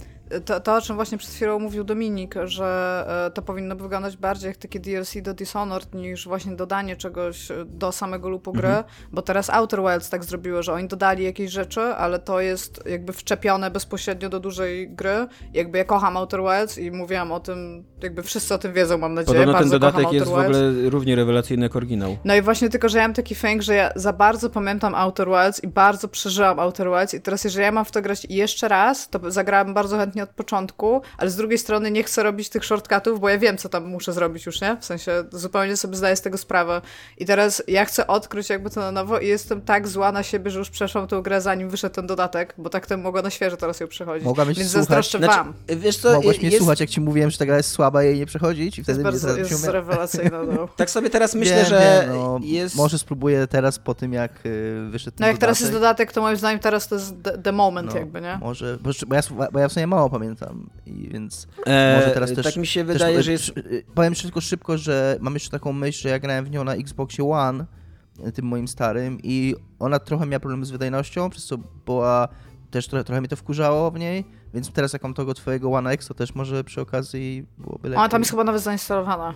to, to, o czym właśnie przed chwilą mówił Dominik, że e, to powinno wyglądać bardziej jak takie DLC do Dishonored niż właśnie dodanie czegoś do samego lupu gry, Mhm. bo teraz Outer Wilds tak zrobiło, że oni dodali jakieś rzeczy, ale to jest jakby wczepione bezpośrednio do dużej gry. Jakby ja kocham Outer Wilds i mówiłam o tym, jakby wszyscy o tym wiedzą, mam nadzieję. Podobno ten Bardzo dodatek kocham jest w ogóle równie rewelacyjny jak oryginał. No i właśnie tylko, że ja mam taki fęk, że ja za bardzo pamiętam Outer Wilds i bardzo przeżyłam Outer Wilds i teraz jeżeli ja mam w to grać jeszcze raz, to zagrałam bardzo chętnie od początku, ale z drugiej strony nie chcę robić tych shortcutów, bo ja wiem, co tam muszę zrobić już, nie? W sensie zupełnie sobie zdaję z tego sprawę. I teraz ja chcę odkryć jakby to na nowo i jestem tak zła na siebie, że już przeszłam tę grę zanim wyszedł ten dodatek, bo tak to mogła na świeżo teraz ją przechodzić. Mogłabyś Więc słuchać- zazdroszczę Znaczy, wam. wiesz co, Mogłaś mnie jest, słuchać, jak ci mówiłem, że ta gra jest słaba i jej nie przechodzić i To wtedy jest bardzo jest rewelacyjna. No. <laughs> tak sobie teraz myślę, Wiem, że wiem, no, jest... Może spróbuję teraz po tym, jak y, wyszedł ten no jak teraz jest dodatek. dodatek, to moim zdaniem teraz to jest the, the moment No, jakby, nie? Może, bo, bo, ja, bo ja w sumie mało pamiętam, i więc E, może teraz też- tak mi się też wydaje, powiem, że jest... szy- powiem jeszcze tylko szybko, że mam jeszcze taką myśl, że ja grałem w nią na Xboxie One, y, tym moim starym, i ona trochę miała problem z wydajnością, przez co była, też trochę, trochę mnie to wkurzało w niej, więc teraz jak mam tego twojego One X, to też może przy okazji byłoby lepiej. Ona tam jest chyba nawet zainstalowana.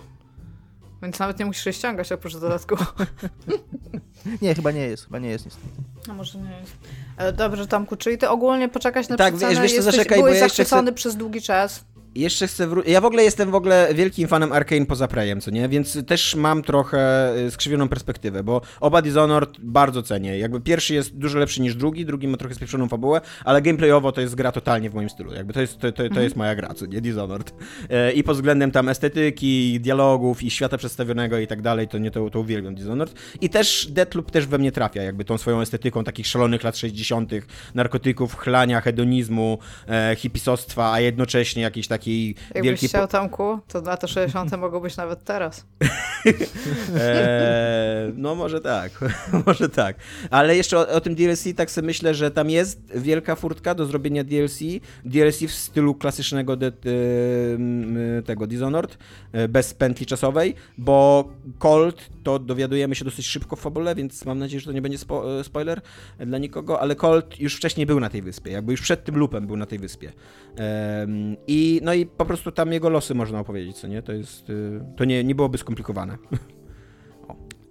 Więc nawet nie musisz jej ściągać oprócz dodatku. <laughs> Nie, chyba nie jest, chyba nie jest niestety. A może nie jest. Ale dobrze, Tomku, czyli ty ogólnie poczekasz na Tak, przecenę, wiesz- wiesz jesteś, zaczekaj, byłeś ja zachwycony przez długi czas. Jeszcze chcę wrócić. Ja w ogóle jestem w ogóle wielkim fanem Arkane poza Prejem, co nie? Więc też mam trochę y, skrzywioną perspektywę, bo oba Dishonored bardzo cenię. Jakby pierwszy jest dużo lepszy niż drugi, drugi ma trochę spieprzoną fabułę, ale gameplayowo to jest gra totalnie w moim stylu. Jakby to jest, to, to, to jest moja gra, co nie? Dishonored. E, I pod względem tam estetyki, dialogów i świata przedstawionego i tak dalej, to nie to, to uwielbiam Dishonored. I też Deathloop też we mnie trafia, jakby tą swoją estetyką takich szalonych lat 60., narkotyków, chlania, hedonizmu, e, hipisostwa, a jednocześnie jakiejś takiej Jakbyś wielkiej... chciał, Tomku, to lata 60. mogą być nawet teraz. Eee, <laughs> no może tak, <laughs> może tak. Ale jeszcze o, o tym DLC tak sobie myślę, że tam jest wielka furtka do zrobienia DLC. DLC w stylu klasycznego de, em, tego Dishonored, e, bez pętli czasowej, bo Colt to dowiadujemy się dosyć szybko w fabule, więc mam nadzieję, że to nie będzie spo, e, spoiler dla nikogo, ale Colt już wcześniej był na tej wyspie, jakby już przed tym lupem był na tej wyspie. Em, I no i po prostu tam jego losy można opowiedzieć, co nie? To jest, y, to nie, nie byłoby skomplikowane. <laughs>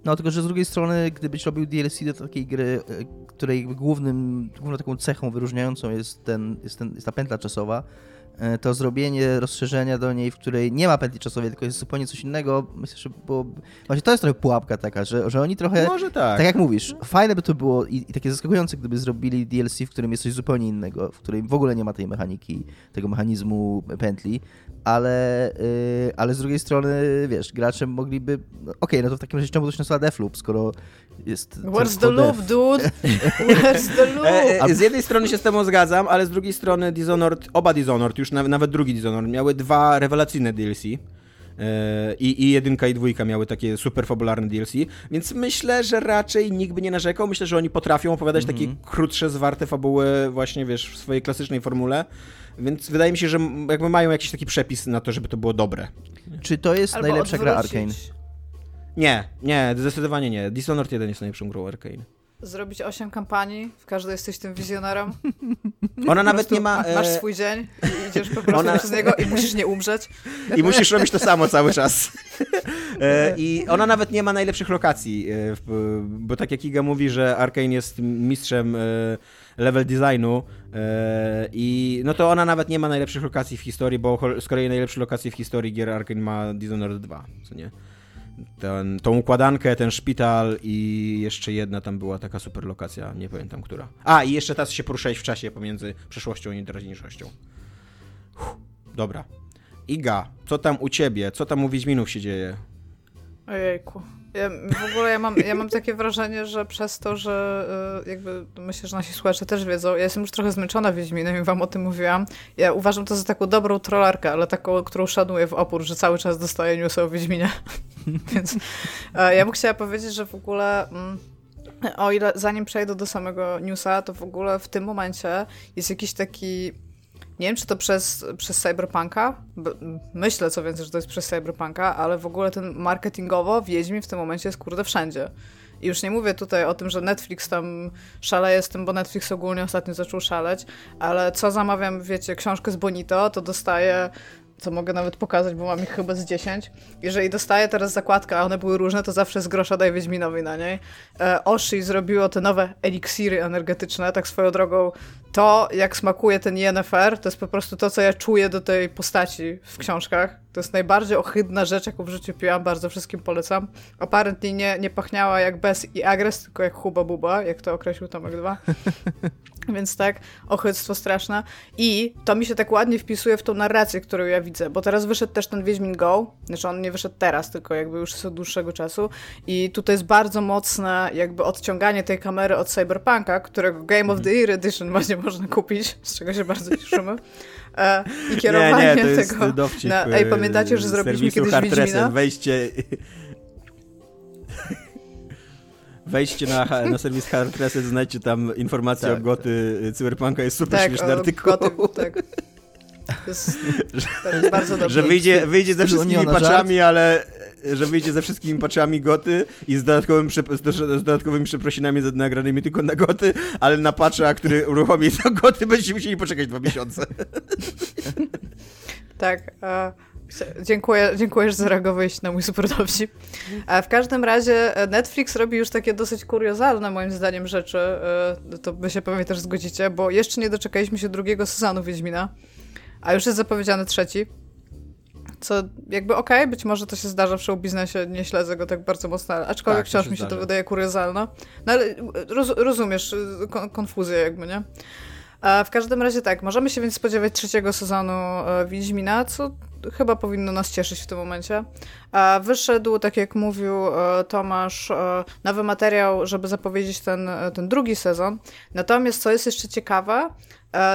No tylko, że z drugiej strony, gdybyś robił DLC do takiej gry, e, której głównym, główną taką cechą wyróżniającą jest, ten, jest, ten, jest ta pętla czasowa, to zrobienie rozszerzenia do niej, w której nie ma pętli czasowej, tylko jest zupełnie coś innego, myślę, że było... Właśnie to jest trochę pułapka taka, że, że oni trochę... Może tak. Tak jak mówisz, fajne by to było i, i takie zaskakujące, gdyby zrobili DLC, w którym jest coś zupełnie innego, w którym w ogóle nie ma tej mechaniki, tego mechanizmu pętli, ale, yy, ale z drugiej strony, wiesz, gracze mogliby, okej, no to w takim razie czemu to się nazywa Deathloop, skoro jest... Where's the loop, dude? <laughs> Where's the loop? E, e, z jednej strony się z tobą zgadzam, ale z drugiej strony Dishonored, oba Dishonored, już na, nawet drugi Dishonored, miały dwa rewelacyjne DLC. E, I, I jedynka i dwójka miały takie super fabularne DLC, więc myślę, że raczej nikt by nie narzekał. Myślę, że oni potrafią opowiadać takie krótsze, zwarte fabuły właśnie, wiesz, w swojej klasycznej formule. Więc wydaje mi się, że jakby mają jakiś taki przepis na to, żeby to było dobre. Czy to jest Albo najlepsza gra odwrócić. Arkane? Nie, nie, zdecydowanie nie. Dishonored 1 jest najlepszą grą Arkane. Zrobić osiem kampanii, w każdej jesteś tym wizjonerem. <laughs> Ona nawet nie ma... Masz e, swój dzień i idziesz po prostu Ona... przez niego i musisz nie umrzeć. <laughs> I musisz robić to samo cały czas. <laughs> E, I ona nawet nie ma najlepszych lokacji, e, bo tak jak Iga mówi, że Arkane jest mistrzem level designu i no to ona nawet nie ma najlepszych lokacji w historii, bo z kolei najlepsze lokacje w historii gier Arkane ma Dishonored 2, co nie? Ten, tą układankę, ten szpital i jeszcze jedna tam była taka super lokacja, nie pamiętam która. A, i jeszcze teraz się poruszałeś w czasie pomiędzy przeszłością i teraźniejszością. Uff, dobra. Iga, co tam u ciebie? Co tam u Wiedźminów się dzieje? Ojejku. Ja, w ogóle ja mam, ja mam takie wrażenie, że przez to, że y, jakby myślę, że nasi słuchacze też wiedzą, ja jestem już trochę zmęczona Wiedźminem i wam o tym mówiłam. Ja uważam to za taką dobrą trollarkę, ale taką, którą szanuję w opór, że cały czas dostaję newsy o Wiedźminie. <laughs> Więc ja bym chciała powiedzieć, że w ogóle... Mm, o ile zanim przejdę do samego newsa, to w ogóle w tym momencie jest jakiś taki nie wiem, czy to przez, przez Cyberpunka. Myślę co więcej, że to jest przez Cyberpunka, ale w ogóle ten marketingowo Wiedźmin w tym momencie jest kurde wszędzie. I już nie mówię tutaj o tym, że Netflix tam szaleje z tym, bo Netflix ogólnie ostatnio zaczął szaleć, ale co zamawiam, wiecie, książkę z Bonito, to dostaję co mogę nawet pokazać, bo mam ich chyba z 10. Jeżeli dostaję teraz zakładkę, a one były różne, to zawsze z grosza daję Wiedźminowi na niej. E, Oshi zrobiło te nowe eliksiry energetyczne, tak swoją drogą. To, jak smakuje ten INFR, to jest po prostu to, co ja czuję do tej postaci w książkach. To jest najbardziej ohydna rzecz, jaką w życiu piłam, bardzo wszystkim polecam. Apparently nie, nie pachniała jak bez i agres, tylko jak huba buba, jak to określił Tomek 2. <laughs> Więc tak, ochyctwo straszne. I to mi się tak ładnie wpisuje w tą narrację, którą ja widzę, bo teraz wyszedł też ten Wiedźmin Go, znaczy on nie wyszedł teraz, tylko jakby już od dłuższego czasu i tutaj jest bardzo mocne jakby odciąganie tej kamery od Cyberpunka, którego Game of the Year Edition właśnie <laughs> można kupić, z czego się bardzo cieszymy. <laughs> E, I kierowanie nie, nie, to tego... Dowcip, na, ej, pamiętacie, że zrobiliśmy kiedyś Wiedźmina? Wejście Wejdźcie na, na serwis Hard Reset, znajdźcie tam informację tak. o goty Cyberpunka, jest super tak, śmieszny artykuł. Goty, tak. To jest, to <laughs> jest bardzo dobrze. Że wyjdzie, wyjdzie ze wszystkimi patchami, ale że wyjdzie ze wszystkimi patchami goty i z, dodatkowym, z dodatkowymi przeprosinami nagranymi tylko na goty, ale na patcha, który uruchomi to goty, będziecie musieli poczekać dwa miesiące. <laughs> tak. Dziękuję, dziękuję, że zareagowałeś na mój super dowcip. W każdym razie e, Netflix robi już takie dosyć kuriozalne moim zdaniem rzeczy. E, to by się pewnie też zgodzicie, bo jeszcze nie doczekaliśmy się drugiego sezonu Wiedźmina, a już jest zapowiedziany trzeci. Co jakby okej, okay, być może to się zdarza w show biznesie, nie śledzę go tak bardzo mocno, aczkolwiek tak, wciąż mi się zdarza. to wydaje kuriozalne. No ale roz, rozumiesz konfuzję jakby, nie? W każdym razie tak, możemy się więc spodziewać trzeciego sezonu e, Wiedźmina, co chyba powinno nas cieszyć w tym momencie. Wyszedł, tak jak mówił e, Tomasz, e, nowy materiał, żeby zapowiedzieć ten, ten drugi sezon. Natomiast co jest jeszcze ciekawe,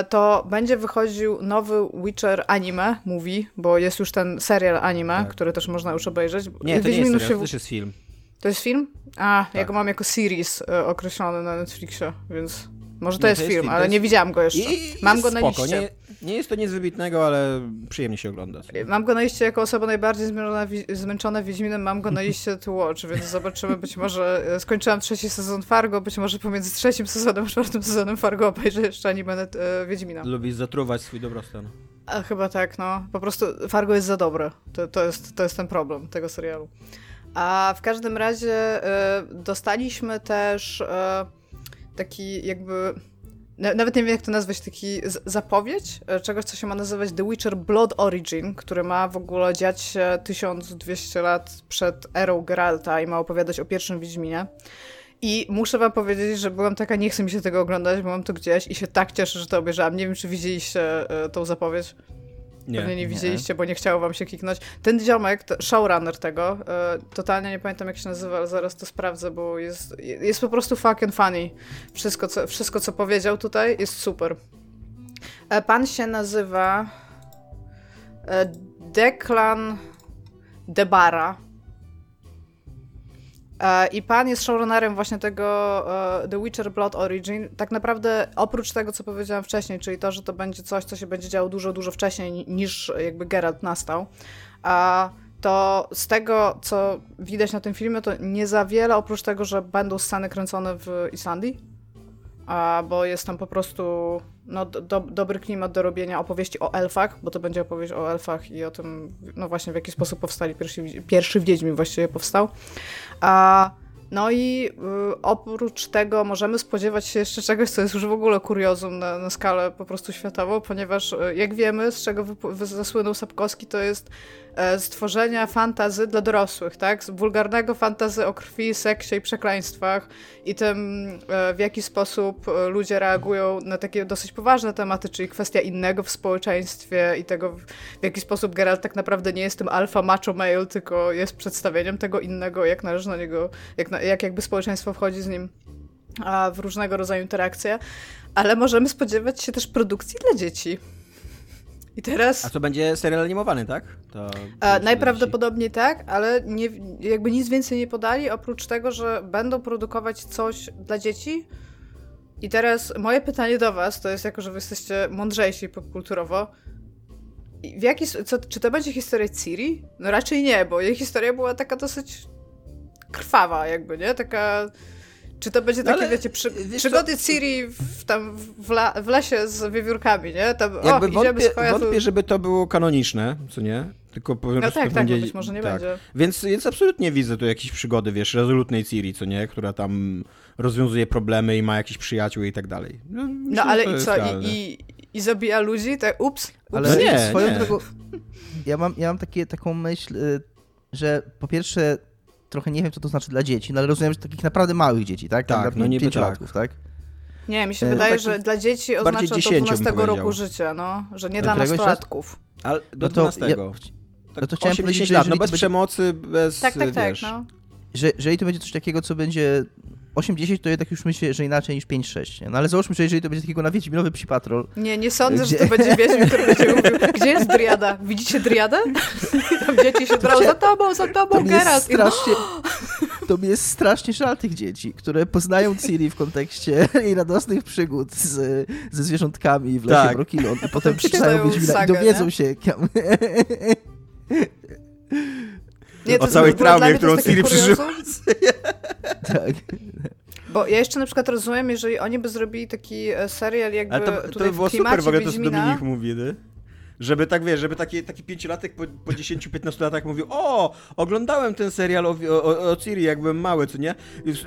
to będzie wychodził nowy Witcher anime, mówi, bo jest już ten serial anime, tak. który też można już obejrzeć. Nie, to nie jest serial, się... to też jest film. To jest film? A, tak. ja go mam jako series określony na Netflixie, więc... Może to, nie, jest, to jest, film, ale jest... nie widziałam go jeszcze. I, Mam go na spoko. liście. Nie, nie, jest to nic wybitnego, ale przyjemnie się ogląda. Mam go na liście jako osoba najbardziej zmęczona, zmęczona Wiedźminem, mam go na liście <laughs> to watch, więc zobaczymy, być może e, skończyłam trzeci sezon Fargo, być może pomiędzy trzecim sezonem a czwartym sezonem Fargo obejrzę jeszcze animę e, Wiedźmina. Lubisz zatruwać swój dobrostan. A, chyba tak, no. Po prostu Fargo jest za dobre. To, to, jest, to jest ten problem tego serialu. A w każdym razie e, dostaliśmy też... E, taki jakby nawet nie wiem jak to nazwać, taki zapowiedź e, czegoś, co się ma nazywać The Witcher Blood Origin, który ma w ogóle dziać się 1200 lat przed erą Geralta i ma opowiadać o pierwszym Wiedźminie. I muszę wam powiedzieć, że byłam taka, nie chcę mi się tego oglądać, bo mam to gdzieś i się tak cieszę, że to obejrzałam. Nie wiem, czy widzieliście e, tą zapowiedź. Nie, Pewnie nie widzieliście, nie. bo nie chciało wam się kliknąć. Ten ziomek, showrunner tego, e, totalnie nie pamiętam jak się nazywa, ale zaraz to sprawdzę, bo jest, jest po prostu fucking funny. Wszystko co, wszystko, co powiedział tutaj, jest super. E, pan się nazywa e, Declan Debara. E, I pan jest showrunnerem właśnie tego uh, The Witcher Blood Origin. Tak naprawdę oprócz tego, co powiedziałam wcześniej, czyli to, że to będzie coś, co się będzie działo dużo, dużo wcześniej niż jakby Geralt nastał, a to z tego, co widać na tym filmie, to nie za wiele, oprócz tego, że będą sceny kręcone w Islandii, a, bo jest tam po prostu no, do, dobry klimat do robienia opowieści o elfach, bo to będzie opowieść o elfach i o tym, no właśnie w jaki sposób powstali pierwszy, pierwszy Wiedźmin właściwie powstał. A no i y, oprócz tego możemy spodziewać się jeszcze czegoś, co jest już w ogóle kuriozum na, na skalę po prostu światową, ponieważ y, jak wiemy, z czego zasłynął Sapkowski, to jest e, stworzenia fantazy dla dorosłych, tak? Wulgarnego fantazy o krwi, seksie i przekleństwach i tym, e, w jaki sposób e, ludzie reagują na takie dosyć poważne tematy, czyli kwestia innego w społeczeństwie i tego, w jaki sposób Geralt tak naprawdę nie jest tym alfa macho male, tylko jest przedstawieniem tego innego, jak należy na niego, jak, na, jak jakby społeczeństwo wchodzi z nim w różnego rodzaju interakcje, ale możemy spodziewać się też produkcji dla dzieci. I teraz... A to będzie serial animowany, tak? To A, najprawdopodobniej tak, ale nie, jakby nic więcej nie podali, oprócz tego, że będą produkować coś dla dzieci. I teraz moje pytanie do was, to jest jako, że wy jesteście mądrzejsi popkulturowo. W jaki, co, czy to będzie historia Ciri? No raczej nie, bo jej historia była taka dosyć krwawa jakby, nie? Taka czy to będzie takie, Ale, wiecie, przy, przygody co? Ciri w, tam w, la, w, lesie z wiewiórkami, nie? Tam, Jakby o, wątpię, wątpię, żeby to było kanoniczne, co nie? Tylko po no tak, tak, będzie... być może nie tak. będzie. Więc, więc absolutnie widzę tu jakieś przygody, wiesz, rezolutnej Ciri, co nie? Która tam rozwiązuje problemy i ma jakichś przyjaciół i tak dalej. No, no ale i co? I, i, I zabija ludzi? Tak, ups, ups. Ale nie, swoją nie. drogą, ja mam, ja mam takie, taką myśl, y, że po pierwsze trochę nie wiem, co to znaczy dla dzieci, no ale rozumiem, że takich naprawdę małych dzieci, tak? Tam tak, no niby tak. tak? Nie, mi się e, wydaje, że dla dzieci oznacza to 12 roku życia, no, że nie dla nastolatków. Ale do no to, 12. Ja, tak no to chciałem powiedzieć, lat, no bez będzie... przemocy, bez, Tak, tak, tak, no. Że, jeżeli to będzie coś takiego, co będzie 8-10 to jednak już myślę, że inaczej niż 5-6. No ale załóżmy, że jeżeli to będzie takiego na Wiedźminowy psi patrol. Nie, nie sądzę, gdzie... że to będzie Wiedźmin, który będzie mówił, gdzie jest Driada? Widzicie Driadę? Tam dzieci się drą, za tobą, za tobą, to Geralt. Strasznie, <gasps> to mi jest strasznie żal tych dzieci, które poznają Ciri w kontekście <laughs> jej radosnych przygód z, ze zwierzątkami w lesie tak. Brokilon i potem przeczytają Wiedźmina i dowiedzą nie? się... <laughs> Nie, o całej traumie, którą Ciri przeżyła. <laughs> tak. Bo ja jeszcze na przykład rozumiem, jeżeli oni by zrobili taki e, serial jakby Ale to, to by było super w ogóle to, co Dominik mówi, nie? Żeby tak, wiesz, żeby taki, taki pięciolatek po, po 10-15 latach mówił, o, oglądałem ten serial o, o, o Ciri, jak byłem mały, co nie?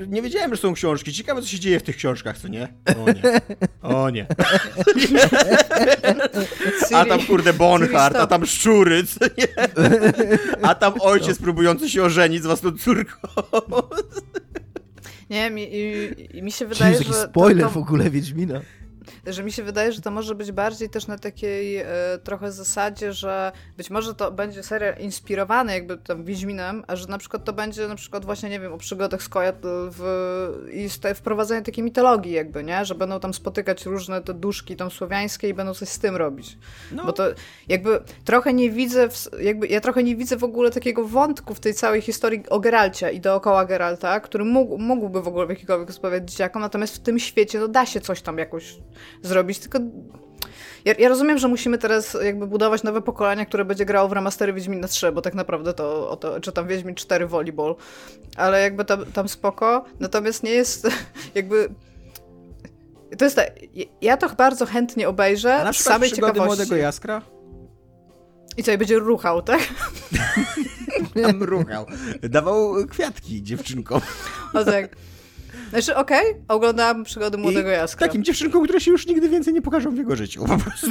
Nie wiedziałem, że są książki. Ciekawe, co się dzieje w tych książkach, co nie? O nie. O nie. a tam, kurde, Bonhart, a tam szczury, co nie? A tam ojciec próbujący się ożenić z własną córką. Nie, mi, i, mi się wydaje, że... spoiler to, to... w ogóle Wiedźmina że mi się wydaje, że to może być bardziej też na takiej e, trochę zasadzie, że być może to będzie serial inspirowany jakby tam Wiedźminem, a że na przykład to będzie na przykład właśnie, nie wiem, o przygodach Skoja w, i wprowadzenie takiej mitologii jakby, nie? Że będą tam spotykać różne te duszki tam słowiańskie i będą coś z tym robić. No. Bo to jakby trochę nie widzę, w, jakby ja trochę nie widzę w ogóle takiego wątku w tej całej historii o Geralcie i dookoła Geralta, który mógł, mógłby w ogóle w jakikolwiek sposób dzieciakom, natomiast w tym świecie no da się coś tam jakoś zrobić, tylko ja, ja, rozumiem, że musimy teraz jakby budować nowe pokolenie, które będzie grało w remastery Wiedźmina 3, bo tak naprawdę to, o to czy tam Wiedźmin 4 Volleyball, ale jakby tam, tam spoko, natomiast nie jest <laughs> jakby... To jest tak, ja to bardzo chętnie obejrzę A na z samej ciekawości. młodego Jaskra? I co, i będzie ruchał, tak? <laughs> Tam ruchał. Dawał kwiatki dziewczynkom. O tak. Znaczy, okej, okay, oglądałam przygody Młodego I Jaskra. takim dziewczynkom, które się już nigdy więcej nie pokażą w jego życiu, po prostu.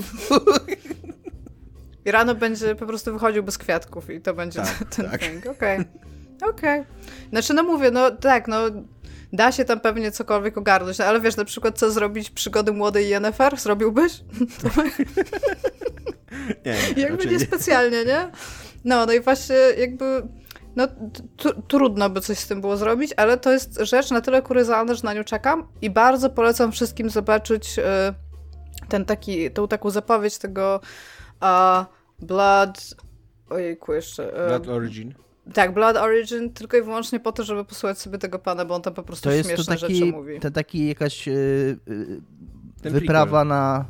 I rano będzie po prostu wychodził bez kwiatków i to będzie tak, <laughs> ten tak. thing. Okej, okay. okej. Okay. Znaczy, no mówię, no tak, no da się tam pewnie cokolwiek ogarnąć, no, ale wiesz, na przykład co zrobić przygody młodej Yennefer? Zrobiłbyś? <laughs> nie, nie, Jakby nie specjalnie, nie? No, no i właśnie jakby no trudno by coś z tym było zrobić, ale to jest rzecz na tyle kuryzalna, że na nią czekam i bardzo polecam wszystkim zobaczyć y, ten taki, tą taką zapowiedź tego uh, Blood... Ojejku, jeszcze... Y, Blood Origin. Tak, Blood Origin, tylko i wyłącznie po to, żeby posłuchać sobie tego pana, bo on tam po prostu to śmieszne jest to taki, rzeczy mówi. To taki jakaś yy, wyprawa na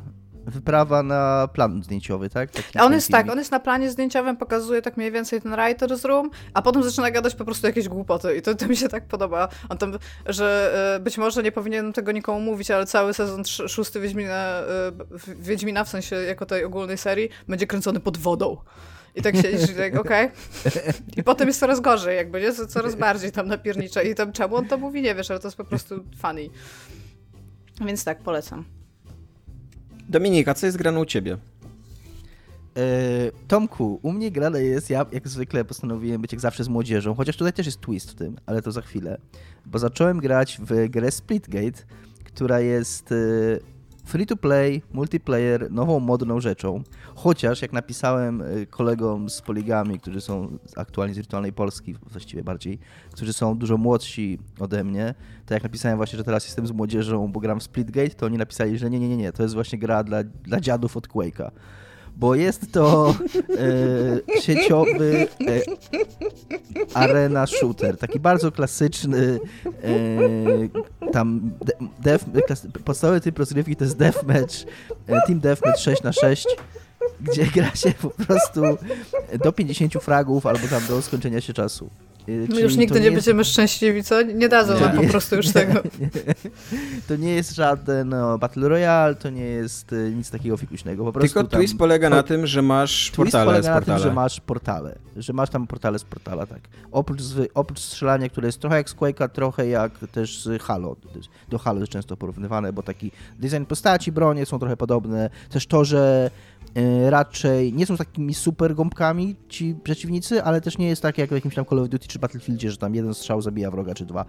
wyprawa na plan zdjęciowy, tak? Taki on jest filmik. tak, on jest na planie zdjęciowym, pokazuje tak mniej więcej ten writer's room, a potem zaczyna gadać po prostu jakieś głupoty i to, to mi się tak podoba. On tam, że e, być może nie powinienem tego nikomu mówić, ale cały sezon szósty Wiedźmina, e, w- Wiedźmina, w sensie jako tej ogólnej serii, będzie kręcony pod wodą. I tak siedzisz i tak, okej. I potem jest coraz gorzej, jakby, nie? Coraz bardziej tam napiernicza. I tam czemu on to mówi, nie wiesz, ale to jest po prostu funny. Więc tak, polecam. Dominika, co jest grane u ciebie? E, Tomku, u mnie grane jest, ja jak zwykle postanowiłem być jak zawsze z młodzieżą, chociaż tutaj też jest twist w tym, ale to za chwilę. Bo zacząłem grać w grę Splitgate, która jest e, free to play, multiplayer, nową, modną rzeczą. Chociaż jak napisałem e, kolegom z Poligami, którzy są aktualnie z Wirtualnej Polski, właściwie bardziej, którzy są dużo młodsi ode mnie, to jak napisałem właśnie, że teraz jestem z młodzieżą, bo gram w Splitgate, to oni napisali, że nie, nie, nie, nie, to jest właśnie gra dla, dla dziadów od Quake'a bo jest to e, sieciowy e, arena shooter, taki bardzo klasyczny e, tam de, def, klas, podstawowy typ rozgrywki to jest deathmatch, e, team deathmatch 6 na 6 gdzie gra się po prostu do 50 fragów albo tam do skończenia się czasu. E, My już nigdy nie, jest- będziemy szczęśliwi, co? Nie dadzą Nie. nam po <laughs> prostu już tego. To nie jest żaden no, Battle Royale, to nie jest e, nic takiego fikuśnego. Po prostu Tylko tam... twist polega na tym, że masz Twist portale z polega na tym, portale. że masz portale, że masz tam portale z portala, tak. Oprócz, oprócz strzelania, które jest trochę jak z Quake'a, trochę jak też z Halo. Do Halo jest często porównywane, bo taki design postaci, bronie są trochę podobne. Też to, że raczej nie są takimi super gąbkami ci przeciwnicy, ale też nie jest tak jak w jakimś tam Call of Duty czy Battlefieldzie, że tam jeden strzał zabija wroga czy dwa.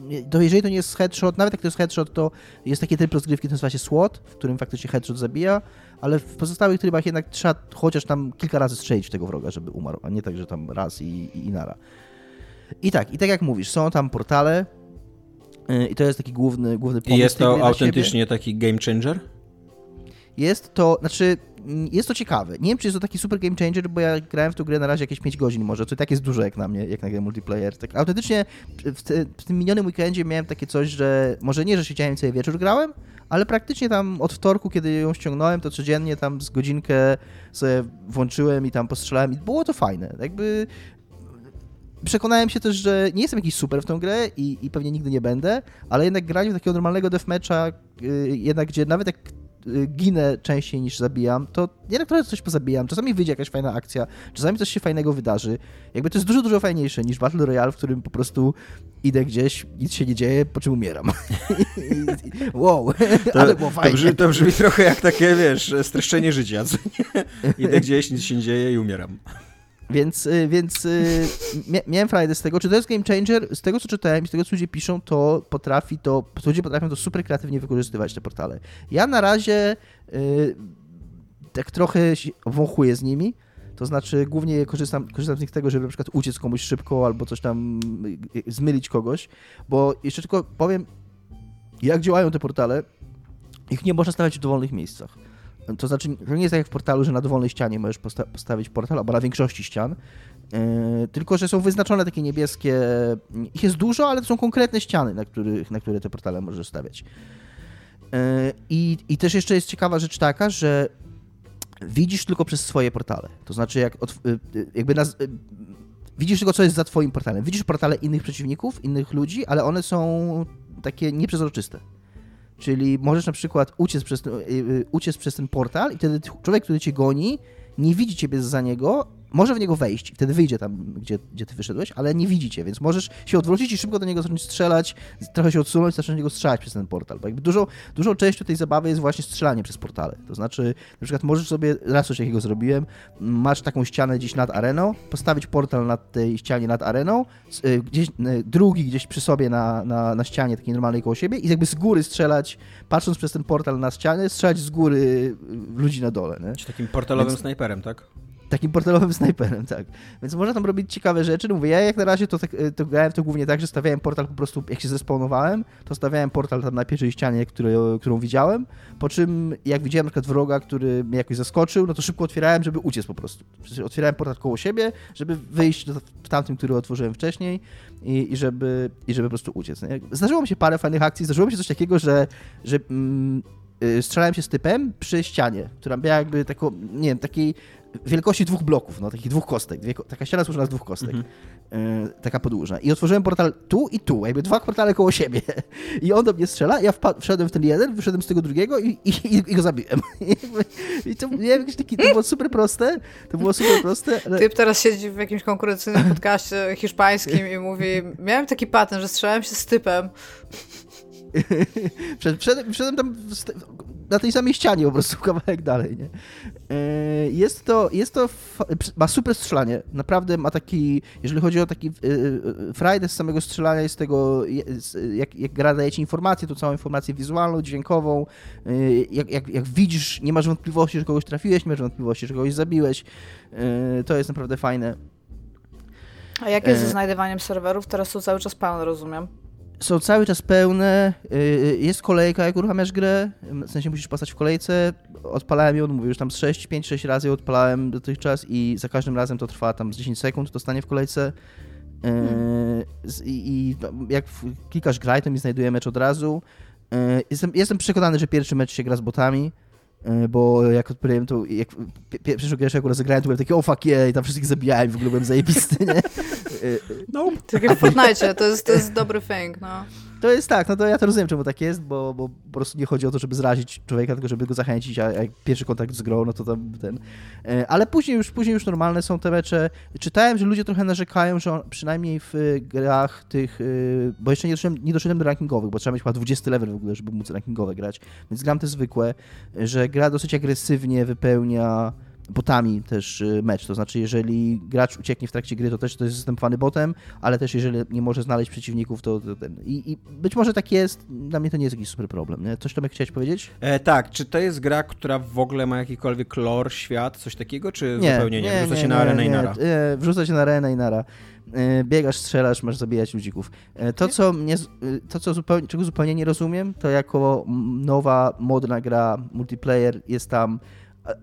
Nie- To jeżeli to nie jest headshot, nawet jak to jest headshot, to jest taki typ rozgrywki, to nazywa się SWAT, w którym faktycznie headshot zabija, ale w pozostałych trybach jednak trzeba chociaż tam kilka razy strzelić w tego wroga, żeby umarł, a nie tak, że tam raz i, i, i nara. I tak, i tak jak mówisz, są tam portale yy, i to jest taki główny, główny I pomysł jest tej to autentycznie taki game changer? Jest to, znaczy, jest to ciekawe. Nie wiem, czy jest to taki super game changer, bo ja grałem w tę grę na razie jakieś 5 godzin może, co i tak jest dużo jak na mnie, jak na grę multiplayer. Tak, autentycznie w, te, w tym minionym weekendzie miałem takie coś, że może nie, że siedziałem cały wieczór grałem, ale praktycznie tam od wtorku, kiedy ją ściągnąłem, to codziennie tam z godzinkę sobie włączyłem i tam postrzelałem i było to fajne. Jakby przekonałem się też, że nie jestem jakiś super w tą grę i, i pewnie nigdy nie będę, ale jednak granie w takiego normalnego deathmatcha, yy, jednak gdzie nawet jak ginę częściej niż zabijam, to jednak trochę coś pozabijam. Czasami wyjdzie jakaś fajna akcja, czasami coś się fajnego wydarzy. Jakby to jest dużo, dużo fajniejsze niż Battle Royale, w którym po prostu idę gdzieś, nic się nie dzieje, po czym umieram. <laughs> Wow, To, ale było to, fajnie. brzmi, to brzmi trochę jak takie, wiesz, streszczenie życia. Idę gdzieś, nic się nie dzieje i umieram. Więc, y, więc y, mia- miałem frajdę z tego. Czy to jest game changer? Z tego, co czytałem i z tego, co ludzie piszą, to potrafi to, ludzie potrafią to super kreatywnie wykorzystywać, te portale. Ja na razie y, tak trochę wąchuję z nimi. To znaczy, głównie korzystam, korzystam z nich tego, żeby na przykład uciec komuś szybko albo coś tam zmylić kogoś. Bo jeszcze tylko powiem, jak działają te portale. Ich nie można stawiać w dowolnych miejscach. To znaczy, to nie jest tak jak w portalu, że na dowolnej ścianie możesz posta- postawić portal, albo na większości ścian, Yy, tylko że są wyznaczone takie niebieskie. Ich jest dużo, ale to są konkretne ściany, na, których, na które te portale możesz stawiać. Yy, I, I też jeszcze jest ciekawa rzecz taka, że widzisz tylko przez swoje portale. To znaczy, jak y, y, jakby nas, widzisz tylko, co jest za twoim portalem. Widzisz portale innych przeciwników, innych ludzi, ale one są takie nieprzezroczyste. Czyli możesz na przykład uciec przez, ten- y, y, uciec przez ten portal i wtedy człowiek, który cię goni, nie widzi ciebie za niego, może w niego wejść i wtedy wyjdzie tam, gdzie, gdzie ty wyszedłeś, ale nie widzi cię, więc możesz się odwrócić i szybko do niego zacząć strzelać, trochę się odsunąć, zacząć do niego strzelać przez ten portal. Bo jakby dużą, dużą częścią tej zabawy jest właśnie strzelanie przez portale. To znaczy, na przykład możesz sobie, raz coś takiego zrobiłem, masz taką ścianę gdzieś nad areną, postawić portal na tej ścianie nad areną, y, gdzieś, y, drugi gdzieś przy sobie na, na, na ścianie takiej normalnej koło siebie i jakby z góry strzelać, patrząc przez ten portal na ścianę, strzelać z góry y, ludzi na dole. Nie? Czy takim portalowym Więc- snajperem, tak? Takim portalowym <laughs> snajperem, tak. Więc można tam robić ciekawe rzeczy. No mówię, ja jak na razie to, tak, to grałem to głównie tak, że stawiałem portal po prostu, jak się zespawnowałem, to stawiałem portal tam na pierwszej ścianie, który, którą widziałem, po czym jak widziałem na przykład wroga, który mnie jakoś zaskoczył, no to szybko otwierałem, żeby uciec po prostu. Otwierałem portal koło siebie, żeby wyjść do, tamtym, który otworzyłem wcześniej i, i, żeby, i żeby po prostu uciec. Nie? Zdarzyło mi się parę fajnych akcji, zdarzyło mi się coś takiego, że, że mm, y, strzelałem się z typem przy ścianie, która miała jakby taką, nie wiem, takiej wielkości dwóch bloków, no takich dwóch kostek. Dwie, taka ściana złożona z dwóch kostek. Mhm. Y, taka podłużna. I otworzyłem portal tu i tu, jakby dwa portale koło siebie. <laughs> I on do mnie strzela, ja wszedłem w ten jeden, wyszedłem z tego drugiego i, i, i go zabiłem. <laughs> I, to, nie taki, to było super proste, to było super proste. Ale... Typ teraz siedzi w jakimś konkurencyjnym podcaście hiszpańskim i mówi, miałem taki patent, że strzelałem się z typem. <laughs> Wszedłem tam na tej samej ścianie po prostu <laughs> kawałek dalej, nie? E, jest to, jest to, ma super strzelanie, naprawdę ma taki, jeżeli chodzi o taki e, e, frajdę z samego strzelania, jest tego, jak, jak gra daje ci informację, to całą informację wizualną, dźwiękową, jak, jak, jak widzisz, nie masz wątpliwości, że kogoś trafiłeś, nie masz wątpliwości, że kogoś zabiłeś, to jest naprawdę fajne. A jak jest ze znajdywaniem serwerów? Teraz są cały czas pełne, rozumiem są cały czas pełne, y, y, jest kolejka, jak uruchamiasz grę, w sensie musisz pasać w kolejce, odpalałem ją, mówię, już tam z 6, 5, 6 razy ją odpalałem dotychczas i za każdym razem to trwa tam z 10 sekund, to stanie w kolejce hmm. i, no, jak klikasz graj, to mi znajduje mecz od razu. Jestem, jestem przekonany, że pierwszy mecz się gra z botami, bo jak odpaliłem to, jak pierwszy grę jak rozegrałem, to byłem taki, o fuck yeah, i tam wszystkich zabijałem, w ogóle byłem zajebisty, nie? <laughs> No. Tak jak w Fortnite, to jest, to jest dobry thing, no. To jest tak, no to ja to rozumiem, czemu tak jest, bo, bo po prostu nie chodzi o to, żeby zrazić człowieka, tylko żeby go zachęcić, a jak pierwszy kontakt z grą, no to tam ten... E, ale później już, później już normalne są te mecze. Czytałem, że ludzie trochę narzekają, że przynajmniej w grach tych, bo jeszcze nie doszedłem, nie doszedłem do rankingowych, bo trzeba mieć chyba 20 level w ogóle, żeby móc rankingowe grać, więc gram te zwykłe, że gra dosyć agresywnie wypełnia botami też y, mecz, to znaczy jeżeli gracz ucieknie w trakcie gry, to też to jest zastępowany botem, ale też jeżeli nie może znaleźć przeciwników, to, to ten... I, I, być może tak jest, dla mnie to nie jest jakiś super problem. Nie? Coś Tomek chciałeś powiedzieć? E, tak, czy to jest gra, która w ogóle ma jakikolwiek lore, świat, coś takiego, czy nie, zupełnie nie? nie Wrzuca nie, się na arenę i nara? Wrzuca się na arenę i nara. E, biegasz, strzelasz, masz zabijać ludzików. E, to, co mnie, to co zupełnie, czego zupełnie nie rozumiem, to jako nowa, modna gra multiplayer jest tam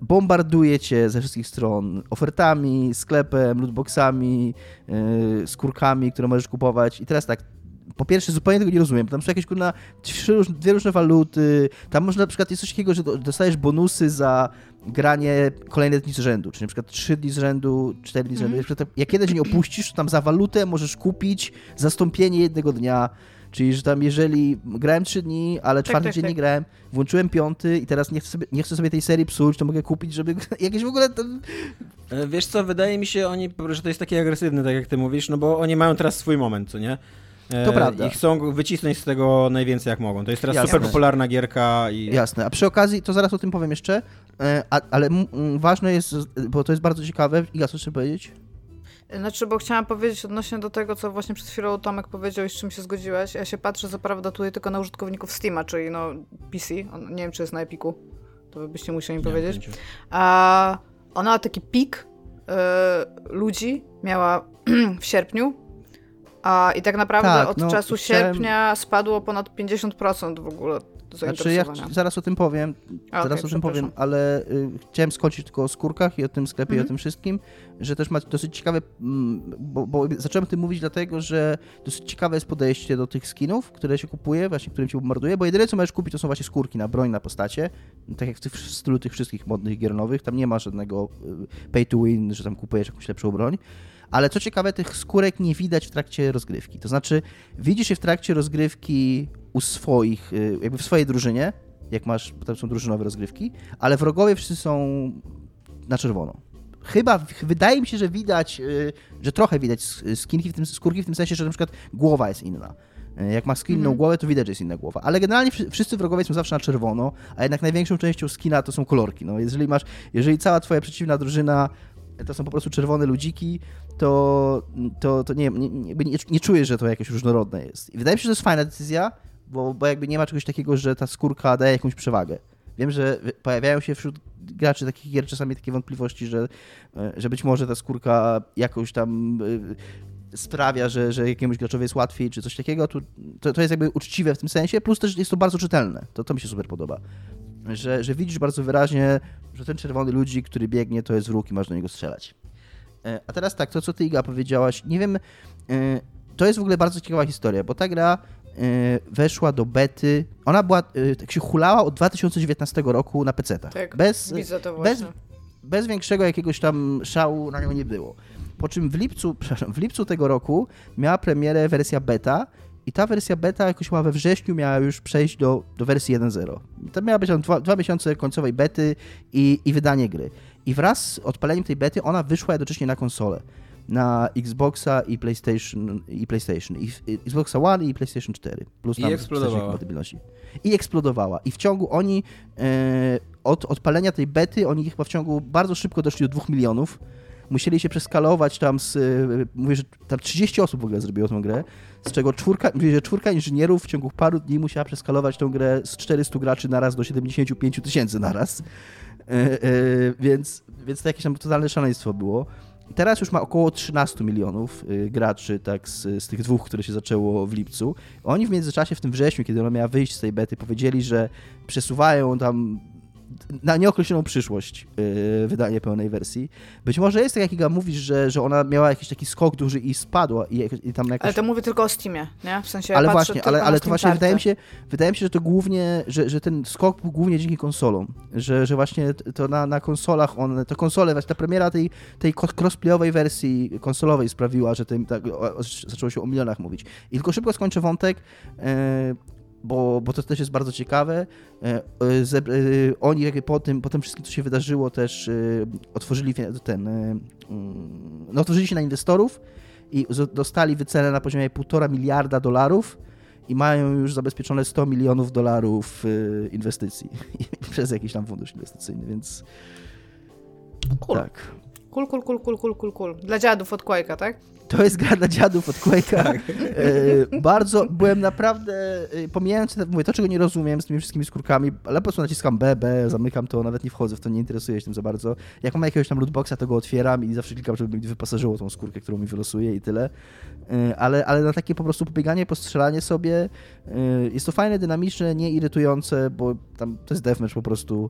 bombarduje cię ze wszystkich stron ofertami, sklepem, lootboxami, yy, skórkami, które możesz kupować. I teraz tak, po pierwsze, zupełnie tego nie rozumiem. Tam są jakieś kurna dwie różne waluty. Tam można na przykład jest coś takiego, że dostajesz bonusy za granie kolejne dni z rzędu, czyli na przykład trzy dni z rzędu, cztery dni z rzędu. Mm. Jak jeden dzień opuścisz, to tam za walutę możesz kupić zastąpienie jednego dnia Czyli, że tam jeżeli grałem trzy dni, ale tak, czwarty tak, dzień tak. nie grałem, włączyłem piąty i teraz nie chcę, sobie, nie chcę sobie tej serii psuć, to mogę kupić, żeby <laughs> jakieś w ogóle... To... E, wiesz co, wydaje mi się, oni, że to jest takie agresywne, tak jak ty mówisz, no bo oni mają teraz swój moment, co nie? E, to prawda. I chcą wycisnąć z tego najwięcej jak mogą. To jest teraz Jasne. super popularna gierka. I... Jasne. A przy okazji, to zaraz o tym powiem jeszcze, e, a, ale ważne jest, bo to jest bardzo ciekawe. Iga, co chcesz powiedzieć? Znaczy, bo chciałam powiedzieć odnośnie do tego, co właśnie przed chwilą Tomek powiedział i z czym się zgodziłeś. Ja się patrzę, co prawda, tutaj tylko na użytkowników Steama, czyli no PC. On, nie wiem, czy jest na Epiku. To byście musieli mi powiedzieć. A ona ma taki pik y, ludzi, miała <clears throat> w sierpniu. A, I tak naprawdę tak, od no, czasu chciałem... sierpnia spadło ponad 50% w ogóle znaczy, ja zaraz o tym powiem, A, zaraz okay, o tym powiem, ale y, chciałem skończyć tylko o skórkach i o tym sklepie mm -hmm. i o mhm. tym wszystkim, że też ma dosyć ciekawe, mm, bo, bo, zacząłem o tym mówić dlatego, że dosyć ciekawe jest podejście do tych skinów, które się kupuje, właśnie którym się bombarduje, bo jedyne co możesz kupić to są właśnie skórki na broń, na postacie, tak jak w, tych, w stylu tych wszystkich modnych gier nowych, tam nie ma żadnego y, pay to win, że tam kupujesz jakąś lepszą broń, ale co ciekawe, tych skórek nie widać w trakcie rozgrywki. To znaczy, widzisz je w trakcie rozgrywki u swoich, y, jakby w swojej drużynie, jak masz, potem są drużynowe rozgrywki, ale wrogowie wszyscy są na czerwono. Chyba, wydaje mi się, że widać, y, że trochę widać skinki w tym, skórki w tym sensie, że na przykład głowa jest inna. Y, jak ma skin inną mm. głowę, to widać, że jest inna głowa. Ale generalnie wszyscy wrogowie są zawsze na czerwono, a jednak największą częścią skina to są kolorki. No, jeżeli masz, jeżeli cała twoja przeciwna drużyna to są po prostu czerwone ludziki, to, to, to nie, nie, nie, nie czuję, że to jakieś różnorodne jest. I wydaje mi się, że to jest fajna decyzja, bo, bo jakby nie ma czegoś takiego, że ta skórka daje jakąś przewagę. Wiem, że pojawiają się wśród graczy takich gier czasami takie wątpliwości, że, e, że być może ta skórka jakoś tam e, sprawia, że, że jakiemuś graczowi jest łatwiej, czy coś takiego, to, to, to jest jakby uczciwe w tym sensie, plus też jest to bardzo czytelne. To, to mi się super podoba. Że, że widzisz bardzo wyraźnie, że ten czerwony ludzik, który biegnie, to jest wróg i masz do niego strzelać. E, a teraz tak, to co ty Iga powiedziałaś, nie wiem, to jest w ogóle bardzo ciekawa historia, bo ta gra weszła do bety. Ona była, tak się hulała od 2019 roku na PC. Tak, bez. Bez, bez większego jakiegoś tam szału na nią nie było. Po czym w lipcu, <laughs> przepraszam, w lipcu tego roku miała premierę wersja beta i ta wersja beta jakoś chyba we wrześniu miała już przejść do, do wersji 1.0. To miała być tam dwa, dwa miesiące końcowej bety i, i wydanie gry. I wraz z odpaleniem tej bety ona wyszła jednocześnie na konsolę. Na Xboxa i PlayStation, i PlayStation. I, i Xboxa One i PlayStation 4. Plus I eksplodowała. I eksplodowała. I w ciągu oni, e, od odpalenia tej bety, oni chyba w ciągu bardzo szybko doszli do 2 milionów musieli się przeskalować tam z, y, mówię, że tam 30 osób w ogóle zrobiło tę grę, z czego czwórka, mówię, że czwórka inżynierów w ciągu paru dni musiała przeskalować tę grę z 400 graczy na raz do 75 tysięcy na raz. E, e, więc, więc to jakieś tam totalne szaleństwo było. Teraz już ma około 13 milionów y, graczy, tak, z, z tych dwóch, które się zaczęło w lipcu. Oni w międzyczasie, w tym wrześniu, kiedy ona miała wyjść z tej bety, powiedzieli, że przesuwają tam na nieokreśloną przyszłość yy, wydanie pełnej wersji. Być może jest tak, jak Iga mówisz, że, że ona miała jakiś taki skok duży i spadła i, i tam jakoś... Ale to mówię tylko o Steamie, nie? W sensie Ale właśnie, ale, ale to właśnie wydaje mi, się, wydaje mi się, że to głównie, że, że ten skok był głównie dzięki konsolom, że, że właśnie to na, na konsolach one, to konsole, właśnie ta premiera tej, tej crossplayowej wersji konsolowej sprawiła, że tym, tak, zaczęło się o milionach mówić. I tylko szybko skończę wątek, yy, bo, bo to też jest bardzo ciekawe. E, e, e, oni po tym, po tym wszystkim, co się wydarzyło, też otworzyli ten, mm, no otworzyli się na inwestorów i dostali wycenę na poziomie 1,5 miliarda dolarów i mają już zabezpieczone 100 milionów dolarów inwestycji <laughs> przez jakiś tam fundusz inwestycyjny, więc cool. tak. Cool, cool, cool, cool, cool, cool, cool. Dla dziadów od Quake'a, tak? To jest gra dla dziadów od Quake'a. Tak. E, bardzo, byłem naprawdę, e, pomijając, mówię, to czego nie rozumiem z tymi wszystkimi skórkami, ale po prostu naciskam B, B, zamykam to, nawet nie wchodzę w to, nie interesuję się tym za bardzo. Jak mam jakiegoś tam lootboxa, to go otwieram i zawsze klikam, żeby mi wyposażyło tą skórkę, którą mi wylosuje i tyle. E, ale, ale na takie po prostu pobieganie, postrzelanie sobie, jest to fajne, dynamiczne, nie irytujące, bo tam to jest deathmatch po prostu.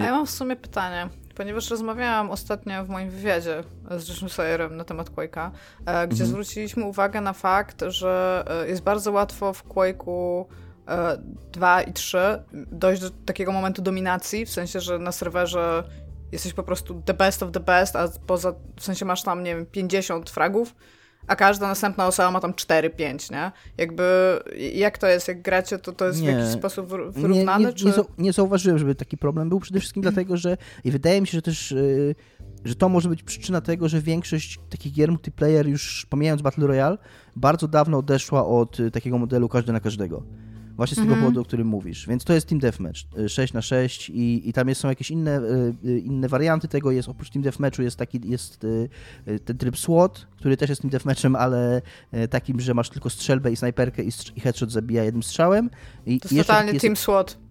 A ja mam w sumie pytanie ponieważ rozmawiałam ostatnio w moim wywiadzie z Joshem Sawyerem na temat Quake'a, e, gdzie mhm. zwróciliśmy uwagę na fakt, że e, jest bardzo łatwo w Quake'u 2 e, i 3 dojść do takiego momentu dominacji, w sensie, że na serwerze jesteś po prostu the best of the best, a poza, w sensie masz tam, nie wiem, 50 fragów, a każda następna osoba ma tam 4-5, nie? Jakby, jak to jest, jak gracie, to to jest nie, w jakiś sposób wyrównane? Nie, nie, czy... nie, nie zauważyłem, żeby taki problem był, przede wszystkim dlatego, że i wydaje mi się, że też y, że to może być przyczyna tego, że większość takich gier multiplayer, już pomijając Battle Royale, bardzo dawno odeszła od y, takiego modelu każdy na każdego. Właśnie z tego mhm. powodu, o którym mówisz. Więc to jest Team Deathmatch 6 y, na 6 i, i tam jest, są jakieś inne, y, y, inne warianty tego. Jest oprócz Team Deathmatchu jest taki jest ten tryb SWAT, który też jest Team Deathmatchem, ale takim, że masz tylko strzelbę i snajperkę i, i headshot zabija jednym strzałem. I, to jest totalnie Team SWAT.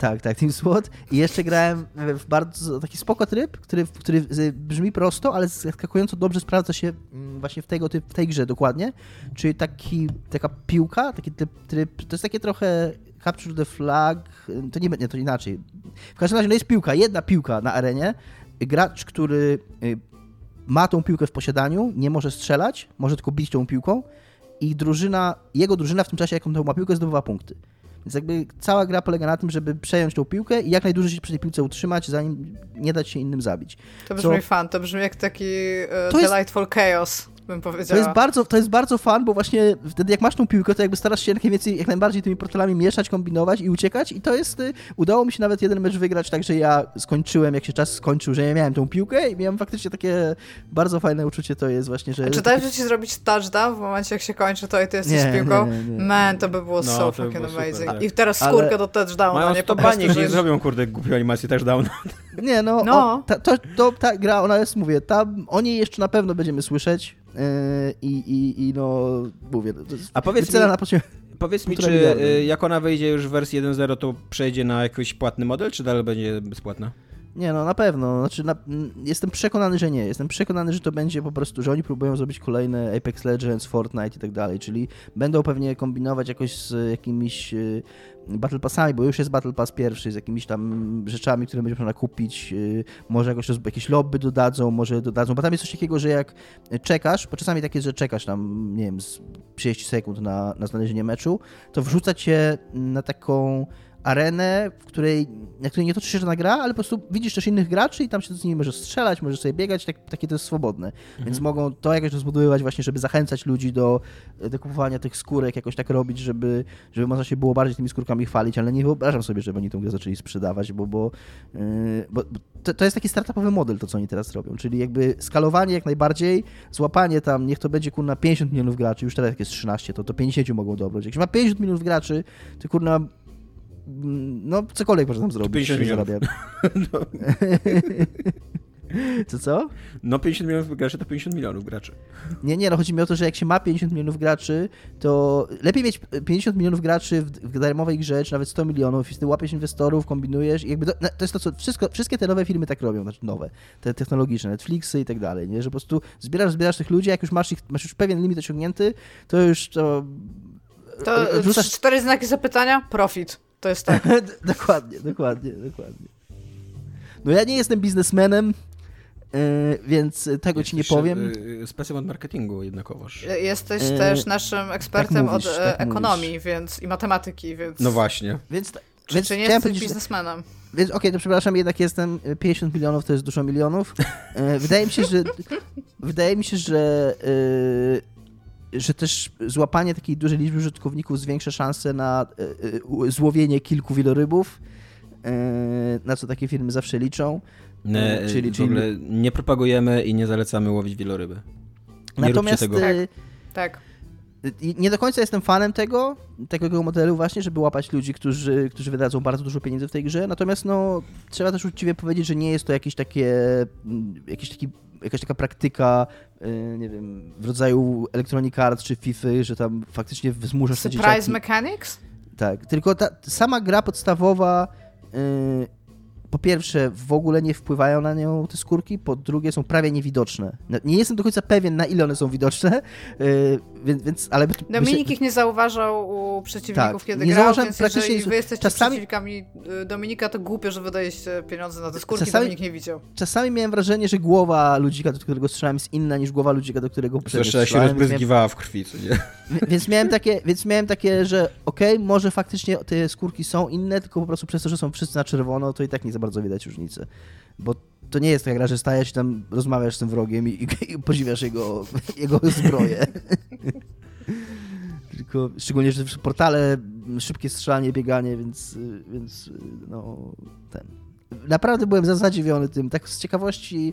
Tak, tak, Team SWAT. I jeszcze grałem w bardzo taki spoko tryb, który, który brzmi prosto, ale zaskakująco dobrze sprawdza się mm, właśnie w, tego, w tej grze dokładnie. Czyli taki, taka piłka, taki tryb, tryb, to jest takie trochę capture the flag, to nie będzie, to inaczej. W każdym razie no jest piłka, jedna piłka na arenie. Gracz, który y, ma tą piłkę w posiadaniu, nie może strzelać, może tylko bić tą piłką i drużyna, jego drużyna w tym czasie, jak on tą ma piłkę, zdobywa punkty. Więc jakby cała gra polega na tym, żeby przejąć tą piłkę i jak najdłużej się przy tej piłce utrzymać, zanim nie dać się innym zabić. To brzmi Co... fan, to brzmi jak taki uh, Delightful jest... Chaos bym powiedziała. To jest bardzo, to jest bardzo fan, bo właśnie wtedy jak masz tą piłkę, to jakby starasz się jak najwięcej, jak najbardziej tymi portalami mieszać, kombinować i uciekać i to jest, y, udało mi się nawet jeden mecz wygrać, tak że ja skończyłem, jak się czas skończył, że ja miałem tą piłkę i miałem faktycznie takie bardzo fajne uczucie to jest właśnie, że... A czy dajesz ci zrobić touchdown w momencie, jak się kończy to i ty jesteś nie, z piłką? Nie, nie, nie, Man, to by było no, so fucking amazing. Super, tak. I teraz skórkę Ale... do touchdowna, Mają nie po prostu, że... nie zrobią, kurde, głupią animację touchdowna. Nie, no, no. O, ta, to, to, ta gra, ona jest, mówię, tam o niej jeszcze na pewno będziemy słyszeć, I, i, i no, mówię, A powiedz mi, na poziomie powiedz mi, czy miliardy. Y, jak ona wejdzie już w wersji 1.0, to przejdzie na jakiś płatny model, czy dalej będzie bezpłatna? Nie, no na pewno. Znaczy, na, jestem przekonany, że nie. Jestem przekonany, że to będzie po prostu, że oni próbują zrobić kolejne Apex Legends, Fortnite i tak dalej, czyli będą pewnie kombinować jakoś z jakimiś y, Battle Passami, bo już jest Battle Pass pierwszy, z jakimiś tam rzeczami, które będzie można kupić, y, może jakoś, jakieś lobby dodadzą, może dodadzą, bo tam jest coś takiego, że jak czekasz, bo czasami takie, że czekasz tam, nie wiem, 30 sekund na, na znalezienie meczu, to wrzuca cię na taką arenę, w której, na której nie toczy się żadna gra, ale po prostu widzisz też innych graczy i tam się z nimi możesz strzelać, możesz sobie biegać, tak, takie to jest swobodne. Mhm. Więc mogą to jakoś rozbudowywać właśnie, żeby zachęcać ludzi do, do kupowania tych skórek, jakoś tak robić, żeby, żeby można się było bardziej tymi skórkami chwalić, ale nie wyobrażam sobie, żeby oni tą grę zaczęli sprzedawać, bo, bo, yy, bo to, to, jest taki startupowy model, to co oni teraz robią, czyli jakby skalowanie jak najbardziej, złapanie tam, niech to będzie kurna 50 milionów graczy, już teraz jak jest 13, to to 50 mogą dobrać. Jak się ma 50 milionów graczy, to kurna no, cokolwiek można tam zrobić. 50 milionów. No. <laughs> Co, co? No 50 milionów graczy to 50 milionów graczy. Nie, nie, no chodzi mi o to, że jak się ma 50 milionów graczy, to lepiej mieć 50 milionów graczy w, w darmowej grze, czy nawet 100 milionów i ty łapiesz inwestorów, kombinujesz i jakby to, to jest to, co wszystko, wszystkie te nowe filmy tak robią, znaczy nowe, te technologiczne, Netflixy i tak dalej, nie? Że po prostu zbierasz, zbierasz tych ludzi, jak już masz ich, masz już pewien limit osiągnięty, to już to... To rzucasz... cztery znaki zapytania, profit. To jest tak. <laughs> dokładnie, dokładnie, dokładnie. No ja nie jestem biznesmenem, Yy, więc tego Jesteś ci nie powiem. Yy, specem od marketingu jednakowoż. Jesteś yy, też naszym ekspertem tak mówisz, od tak ekonomii mówisz. więc i matematyki, więc... No właśnie. Więc, czy, więc czy nie jesteś biznesmenem? Więc okej, okay, to przepraszam, jednak jestem 50 milionów to jest dużo milionów. wydaje mi się, że wydaje mi się, że że też złapanie takiej dużej liczby użytkowników zwiększa szanse na e, e, złowienie kilku wielorybów, e, na co takie firmy zawsze liczą. Nie, czyli, w ogóle nie propagujemy i nie zalecamy łowić wieloryby. Nie Natomiast tego. Tak. tak. Nie do końca jestem fanem tego, takiego modelu właśnie, żeby łapać ludzi, którzy, którzy wydadzą bardzo dużo pieniędzy w tej grze, natomiast no, trzeba też uczciwie powiedzieć, że nie jest to jakieś takie, jakiś taki jakaś taka praktyka, y, nie wiem, w rodzaju Electronic Arts czy FIFA, że tam faktycznie zmuszasz Surprise te dzieciaki. mechanics? Tak, tylko ta sama gra podstawowa y, po pierwsze w ogóle nie wpływają na nią te skórki, po drugie są prawie niewidoczne. Nie jestem do końca pewien, na ile one są widoczne, yy, więc, więc, ale... Dominik myślę... ich nie zauważał u przeciwników, tak, kiedy nie grał, więc praktycznie jeżeli wy jesteście czasami... przeciwnikami y, Dominika, to głupio, że wydajecie pieniądze na te skórki, czasami, Dominik nie widział. Czasami miałem wrażenie, że głowa ludzika, do którego strzelałem jest inna niż głowa ludzika, do którego strzelałem. się rozbryzgiwała w krwi, co nie? <laughs> Więc miałem takie, więc miałem takie że okej, okay, może faktycznie te skórki są inne, tylko po prostu przez to, że są wszyscy na czerwono, to i tak nie za bardzo widać różnicy. Bo to nie jest taka gra, że stajesz i tam rozmawiasz z tym wrogiem i, i, i podziwiasz jego, <laughs> jego zbroję. <laughs> Tylko szczególnie, że portale, szybkie strzelanie, bieganie, więc, więc no ten. Naprawdę byłem zadziwiony tym, tak z ciekawości,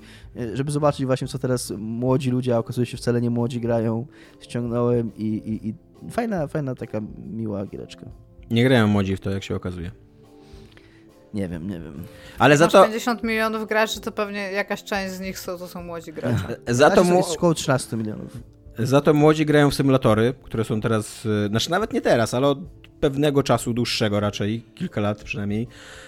żeby zobaczyć właśnie, co teraz młodzi ludzie, a okazuje się wcale nie młodzi grają, ściągnąłem i, i, i fajna, fajna taka miła giereczka. Nie grają młodzi w to, jak się okazuje. Nie wiem, nie wiem. Ale za to... 50 milionów graczy, to pewnie jakaś część z nich są, to są młodzi gracze. <laughs> Za to mu... około 13 milionów. Za to młodzi grają w symulatory, które są teraz, y, znaczy nawet nie teraz, ale od pewnego czasu dłuższego raczej, kilka lat przynajmniej,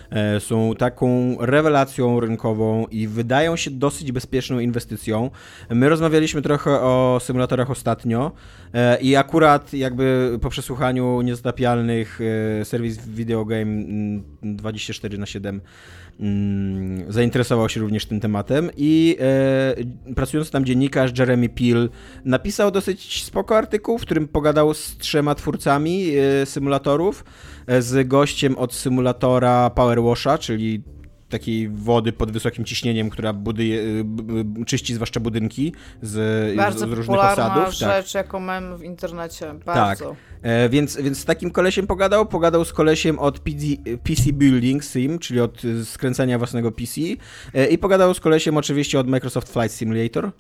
e, są taką rewelacją rynkową i wydają się dosyć bezpieczną inwestycją. My rozmawialiśmy trochę o symulatorach ostatnio e, i akurat jakby po przesłuchaniu niezatapialnych e, serwis Video Game 24 na 7 mm, zainteresował się również tym tematem i e, pracując tam dziennikarz Jeremy Peel napisał dosyć spoko artykuł, w którym pogadał z trzema twórcami e, symulatorów, e, z gościem od symulatora Power Washa, czyli takiej wody pod wysokim ciśnieniem, która buduje, y, czyści zwłaszcza budynki z, Bardzo z różnych osadów. Bardzo tak. rzecz, tak. jaką mam w internecie. Bardzo. Tak. E, więc, więc z takim kolesiem pogadał. Pogadał z kolesiem od PC, PC Building Sim, czyli od skręcania własnego PC. E, I pogadał z kolesiem oczywiście od Microsoft Flight Simulator.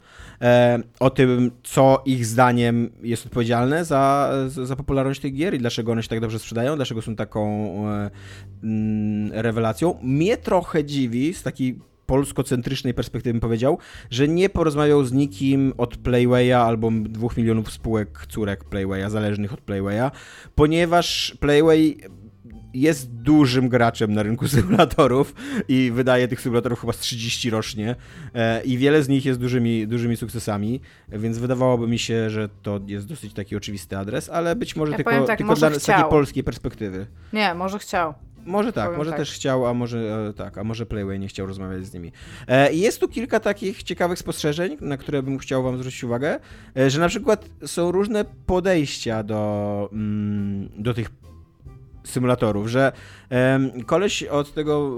E, o tym, co ich zdaniem jest odpowiedzialne za, za popularność tych gier i dlaczego one się tak dobrze sprzedają, dlaczego są taką e, mm, rewelacją. Mnie trochę dziwi z takiej polskocentrycznej perspektywy bym powiedział, że nie porozmawiał z nikim od Playwaya albo dwóch milionów spółek córek Playwaya, zależnych od Playwaya, ponieważ Playway jest dużym graczem na rynku <laughs> symulatorów i wydaje tych symulatorów chyba z 30 rocznie e, i wiele z nich jest dużymi, dużymi sukcesami, więc wydawałoby mi się, że to jest dosyć taki oczywisty adres, ale być może Ja tylko, tak, tylko może dla, z takiej polskiej perspektywy. Nie, może chciał. Może tak, Powiem może tak. też chciał, a może e, tak, a może Playway nie chciał rozmawiać z nimi. E, jest tu kilka takich ciekawych spostrzeżeń, na które bym chciał wam zwrócić uwagę, że na przykład są różne podejścia do, mm, do tych symulatorów, że koleś od tego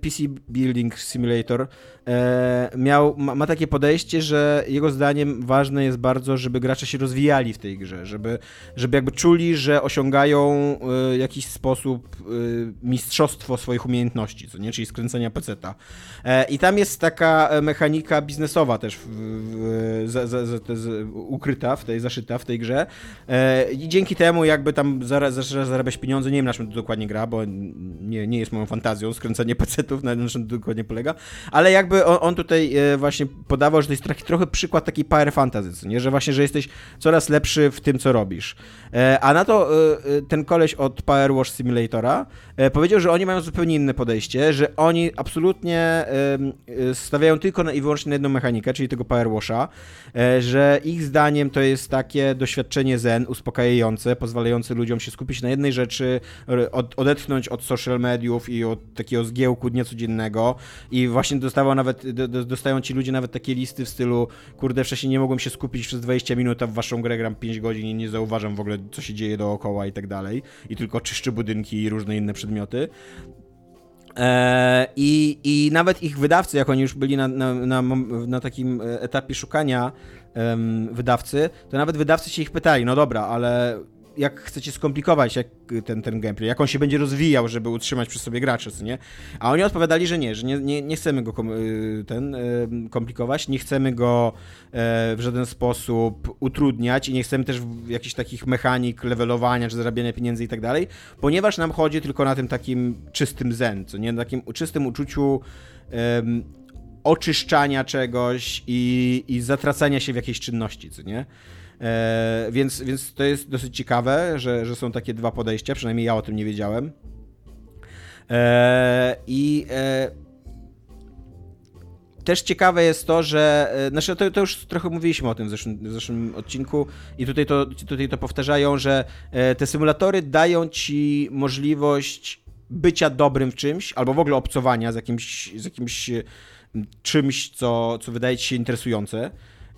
PC Building Simulator e, miał, ma, takie podejście, że jego zdaniem ważne jest bardzo, żeby gracze się rozwijali w tej grze, żeby, żeby jakby czuli, że osiągają e, w jakiś sposób e, mistrzostwo swoich umiejętności, co nie, czyli skręcenia peceta. E, I tam jest taka e, mechanika biznesowa też w, w, za, za, z, ukryta, w tej, zaszyta w tej grze. E, i dzięki temu jakby tam zara, zaczyna zarabiać pieniądze, nie wiem na czym to dokładnie gra, bo nie, nie jest moją fantazją skręcanie <laughs> pecetów, na, czym dokładnie polega, ale jakby on, on tutaj e, właśnie podawał, że to jest taki, trochę przykład takiej power fantasy, nie? że właśnie, że jesteś coraz lepszy w tym, co robisz. E, A na to e, ten koleś od Power Wash Simulatora powiedział, że oni mają zupełnie inne podejście, że oni absolutnie e, stawiają tylko i wyłącznie na jedną mechanikę, czyli tego Power Washa, e, że ich zdaniem to jest takie doświadczenie zen, uspokajające, pozwalające ludziom się skupić na jednej rzeczy, odetchnąć od social mediów i od takiego zgiełku dnia codziennego i właśnie dostawał nawet, do, do, dostają ci ludzie nawet takie listy w stylu kurde, wcześniej nie mogłem się skupić przez 20 minut, a w waszą grę gram 5 godzin i nie zauważam w ogóle, co się dzieje dookoła i tak dalej i tylko czyszczę budynki i różne inne przedmioty. E, I, I nawet ich wydawcy, jak oni już byli na, na, na, na takim e, etapie szukania em, wydawcy, to nawet wydawcy się ich pytali, no dobra, ale jak chcecie skomplikować jak ten, ten gameplay, jak on się będzie rozwijał, żeby utrzymać przy sobie graczy, co nie? A oni odpowiadali, że nie, że nie, nie, nie chcemy go kom, y, ten, y, komplikować, nie chcemy go e, w żaden sposób utrudniać i nie chcemy też jakichś takich mechanik levelowania czy zarabiania pieniędzy i tak dalej, ponieważ nam chodzi tylko na tym takim czystym zen, co nie? Na takim czystym uczuciu em, oczyszczania czegoś i, i zatracania się w jakiejś czynności, co nie? E, więc, więc to jest dosyć ciekawe, że, że są takie dwa podejścia, przynajmniej ja o tym nie wiedziałem. E, I e, też ciekawe jest to, że. e, Znaczy, to, to już trochę mówiliśmy o tym w zeszłym, w zeszłym odcinku, i tutaj to, tutaj to powtarzają, że e, te symulatory dają ci możliwość bycia dobrym w czymś, albo w ogóle obcowania z jakimś, z jakimś e, czymś, co, co wydaje ci się interesujące.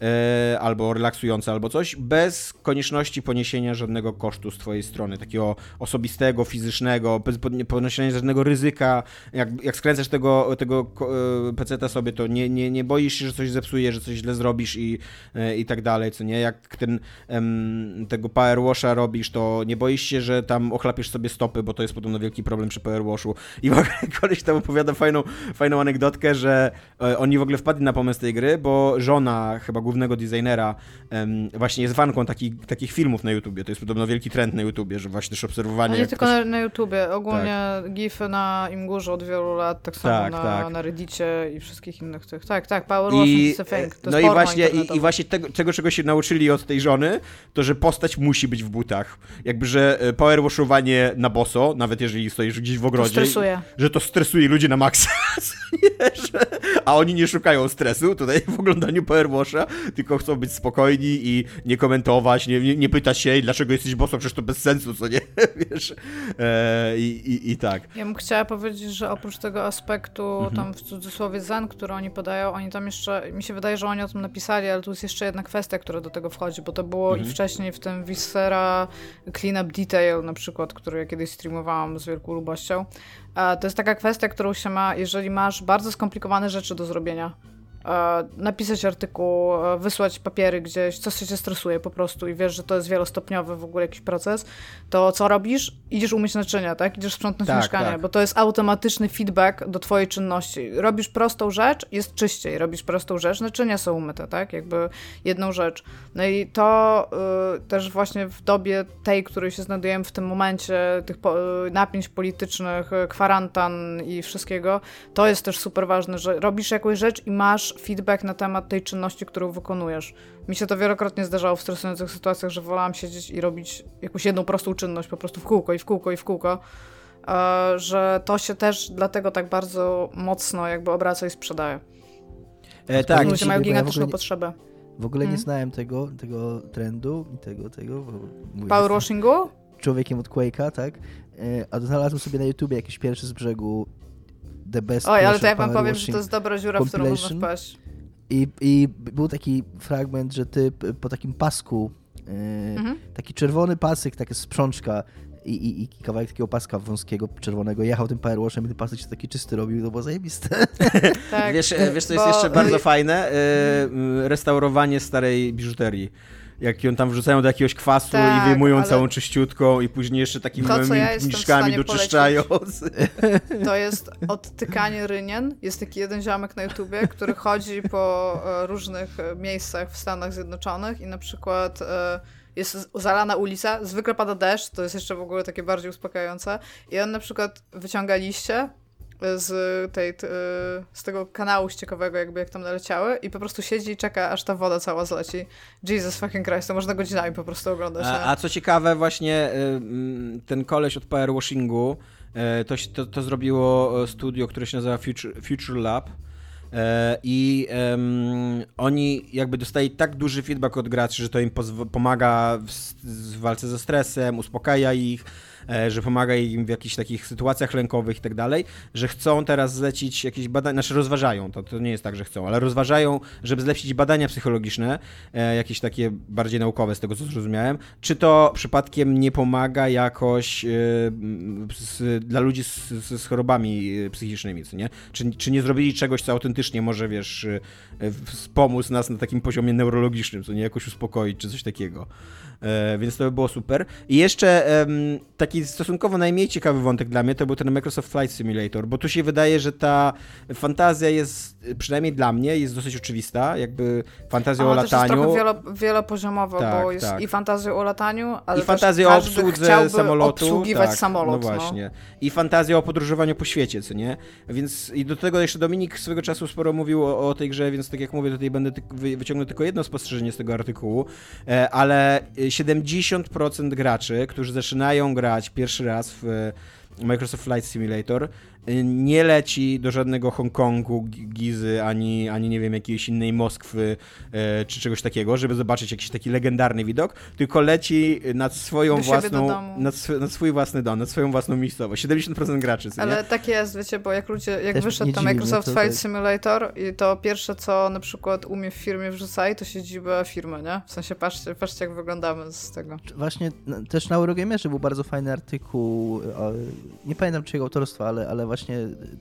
E, Albo relaksujące, albo coś, bez konieczności poniesienia żadnego kosztu z Twojej strony, takiego osobistego, fizycznego, bez poniesienia żadnego ryzyka. Jak, jak skręcasz tego, tego e, peceta sobie, to nie, nie, nie boisz się, że coś zepsuje, że coś źle zrobisz i, e, i tak dalej, co nie? Jak ten tego power washa robisz, to nie boisz się, że tam ochlapiesz sobie stopy, bo to jest podobno wielki problem przy power washu. I w ogóle <laughs> koleś tam opowiada fajną, fajną anegdotkę, że e, oni w ogóle wpadli na pomysł tej gry, bo żona chyba głównego designera em, właśnie jest fanką taki, takich filmów na YouTubie. To jest podobno wielki trend na YouTubie, że właśnie też obserwowanie. Nie tylko ktoś- na, YouTubie, ogólnie gify na Imgurze od wielu lat, tak samo Tak, na, tak. na Reddicie i wszystkich innych tych. Tak, tak, Power Wash I, is a thing. To no i właśnie, i, i właśnie tego, tego, czego się nauczyli od tej żony, to że postać musi być w butach. Jakby, że e, power washowanie na boso, nawet jeżeli stoisz gdzieś w To ogrodzie, stresuje. że to stresuje ludzi na maksa, <laughs> nie, że, a oni nie szukają stresu tutaj w oglądaniu power washa, tylko chcą być spokojni i nie komentować, nie, nie, nie pytać się, "Ej, dlaczego jesteś boso, przecież to bez sensu, co nie, <laughs> wiesz, e, i, i, i tak. Ja bym chciała powiedzieć, że oprócz tego aspektu, Mhm. tam w cudzysłowie zen, który oni podają, oni tam jeszcze, mi się wydaje, że oni o tym napisali, ale tu jest jeszcze jedna kwestia, która do tego wchodzi, bo to było Mhm. i wcześniej w tym Viscera Cleanup Detail na przykład, który ja kiedyś streamowałam z wielką lubością. A to jest taka kwestia, którą się ma, jeżeli masz bardzo skomplikowane rzeczy do zrobienia. E, Napisać artykuł, e, wysłać papiery gdzieś, coś cię stresuje po prostu i wiesz, że to jest wielostopniowy w ogóle jakiś proces, to co robisz? Idziesz umyć naczynia, tak? Idziesz sprzątnąć Tak, mieszkanie, tak. bo to jest automatyczny feedback do twojej czynności. Robisz prostą rzecz, jest czyściej. Robisz prostą rzecz, naczynia są umyte, tak? Jakby jedną rzecz. No i to y, też właśnie w dobie tej, której się znajdujemy w tym momencie, tych po, y, napięć politycznych, y, kwarantan i wszystkiego, to jest też super ważne, że robisz jakąś rzecz i masz feedback na temat tej czynności, którą wykonujesz. Mi się to wielokrotnie zdarzało w stresujących sytuacjach, że wolałam siedzieć i robić jakąś jedną prostą czynność po prostu w kółko i w kółko i w kółko, e, że to się też dlatego tak bardzo mocno jakby obraca i sprzedaje. E, tak, Ludzie mają ja gigantyczną nie- potrzebę. W ogóle nie Hmm. znałem tego, tego trendu i tego, tego. bo mówię, Power jestem washingu? Człowiekiem od Quake'a, tak? E, A znalazłem sobie na YouTubie jakiś pierwszy z brzegu The Best Oj, ale to ja wam powiem, że to jest dobra dziura, w którą można wpaść. I, I był taki fragment, że ty po takim pasku, e, Mhm. taki czerwony pasek, taka sprzączka i, i, i kawałek takiego paska wąskiego, czerwonego, jechał tym powerwashem i ten pasek się taki czysty robił, to było zajebiste. <laughs> Tak, Wiesz, e, wiesz, co jest bo- jeszcze bardzo <laughs> fajne? E, restaurowanie starej biżuterii. Jak ją tam wrzucają do jakiegoś kwasu Tak, i wyjmują ale- całą czyściutką i później jeszcze takimi To, ja stanie doczyszczają. <laughs> To jest odtykanie rynien. Jest taki jeden ziomek na YouTubie, który chodzi po e, różnych e, miejscach w Stanach Zjednoczonych i na przykład e, jest zalana ulica, zwykle pada deszcz, to jest jeszcze w ogóle takie bardziej uspokajające i on na przykład wyciąga liście z, tej, t, e, z tego kanału ściekowego, jakby jak tam naleciały i po prostu siedzi i czeka, aż ta woda cała zleci. Jesus fucking Christ, to można godzinami po prostu oglądać. A, a co ciekawe, właśnie y, mm, ten koleś od Power Washingu, e, to, to, to zrobiło e, studio, które się nazywa Future, Future Lab. E, I em, oni jakby dostali tak duży feedback od graczy, że to im pomaga w, w walce ze stresem, uspokaja ich, że pomaga im w jakichś takich sytuacjach lękowych i tak dalej, że chcą teraz zlecić jakieś badania, znaczy rozważają, to, to nie jest tak, że chcą, ale rozważają, żeby zlecić badania psychologiczne, e, jakieś takie bardziej naukowe z tego, co zrozumiałem, czy to przypadkiem nie pomaga jakoś e, z, dla ludzi z, z, chorobami e, psychicznymi, co nie? Czy, czy nie zrobili czegoś, co autentycznie może, wiesz, e, wspomóc nas na takim poziomie neurologicznym, co nie? Jakoś uspokoić, czy coś takiego. E, więc to by było super. I jeszcze em, taki stosunkowo najmniej ciekawy wątek dla mnie to był ten Microsoft Flight Simulator, bo tu się wydaje, że ta fantazja jest, przynajmniej dla mnie, jest dosyć oczywista, jakby fantazja o Ona też jest lataniu. trochę wielo, wielopoziomowa, Tak, bo jest tak. i fantazja o lataniu, ale I fantazja o obsłudze samolotu. obsługiwać tak, samolot. No właśnie. I fantazja o podróżowaniu po świecie, co nie? Więc i do tego jeszcze Dominik swego czasu sporo mówił o, o tej grze, więc tak jak mówię, tutaj będę wy, wyciągnął tylko jedno spostrzeżenie z tego artykułu, e, ale 70% graczy, którzy zaczynają grać pierwszy raz w Microsoft Flight Simulator, nie leci do żadnego Hongkongu, Gi- Gizy, ani, ani nie wiem, jakiejś innej Moskwy, e, czy czegoś takiego, żeby zobaczyć jakiś taki legendarny widok, tylko leci nad swoją Do własną, nad, sw- nad swój własny dom, nad swoją własną miejscowość. 70% graczy, co nie? Ale tak jest, wiecie, bo jak ludzie, jak Też wyszedł nie mnie Microsoft Flight tak. Simulator i to pierwsze, co na przykład umie w firmie wrzucali, to siedzibę firmy, nie? W sensie patrzcie, patrzcie jak wyglądamy z tego. Właśnie też na Eurogamerze był bardzo fajny artykuł, nie pamiętam czyjego autorstwa, ale, ale właśnie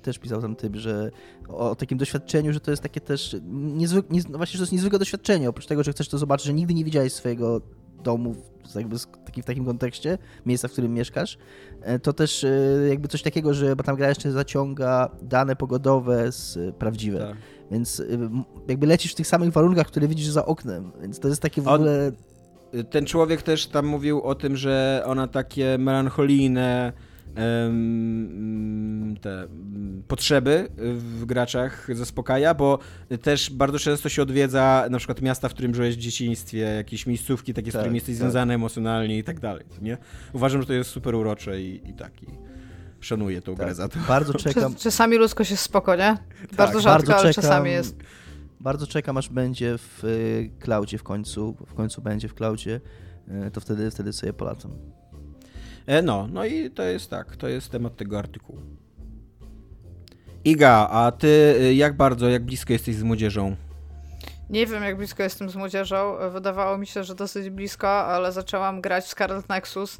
też pisał tam typ, że o, o takim doświadczeniu, że to jest takie też niezwyk, nie, no właśnie, że to jest niezwykłe doświadczenie, oprócz tego, że chcesz to zobaczyć, że nigdy nie widziałeś swojego domu w, jakby z, taki, w takim kontekście, miejsca, w którym mieszkasz, e, to też e, jakby coś takiego, że bo tam gra jeszcze zaciąga dane pogodowe z e, prawdziwe, Tak. więc y, jakby lecisz w tych samych warunkach, które widzisz za oknem, więc to jest takie w On- ogóle... Ten człowiek też tam mówił o tym, że ona takie melancholijne te mm, potrzeby w graczach zaspokaja, bo też bardzo często się odwiedza na przykład miasta, w którym żyłeś w dzieciństwie, jakieś miejscówki takie, z Tak, którymi jesteś tak. związany emocjonalnie i tak dalej, nie? Uważam, że to jest super urocze i, i tak, i szanuję tą grę za to. Bardzo czekam, Czas, czasami ludzkość jest spoko, nie? Bardzo Tak, rzadko, ale czekam, czasami jest. Bardzo czekam, aż będzie w y, cloudzie w końcu. W końcu będzie w cloudzie. y, To wtedy, wtedy sobie polatam. E, No, no i to jest tak, to jest temat tego artykułu. Iga, a ty y, jak bardzo, jak blisko jesteś z młodzieżą? Nie wiem, jak blisko jestem z młodzieżą. Wydawało mi się, że dosyć blisko, ale zaczęłam grać w Scarlet Nexus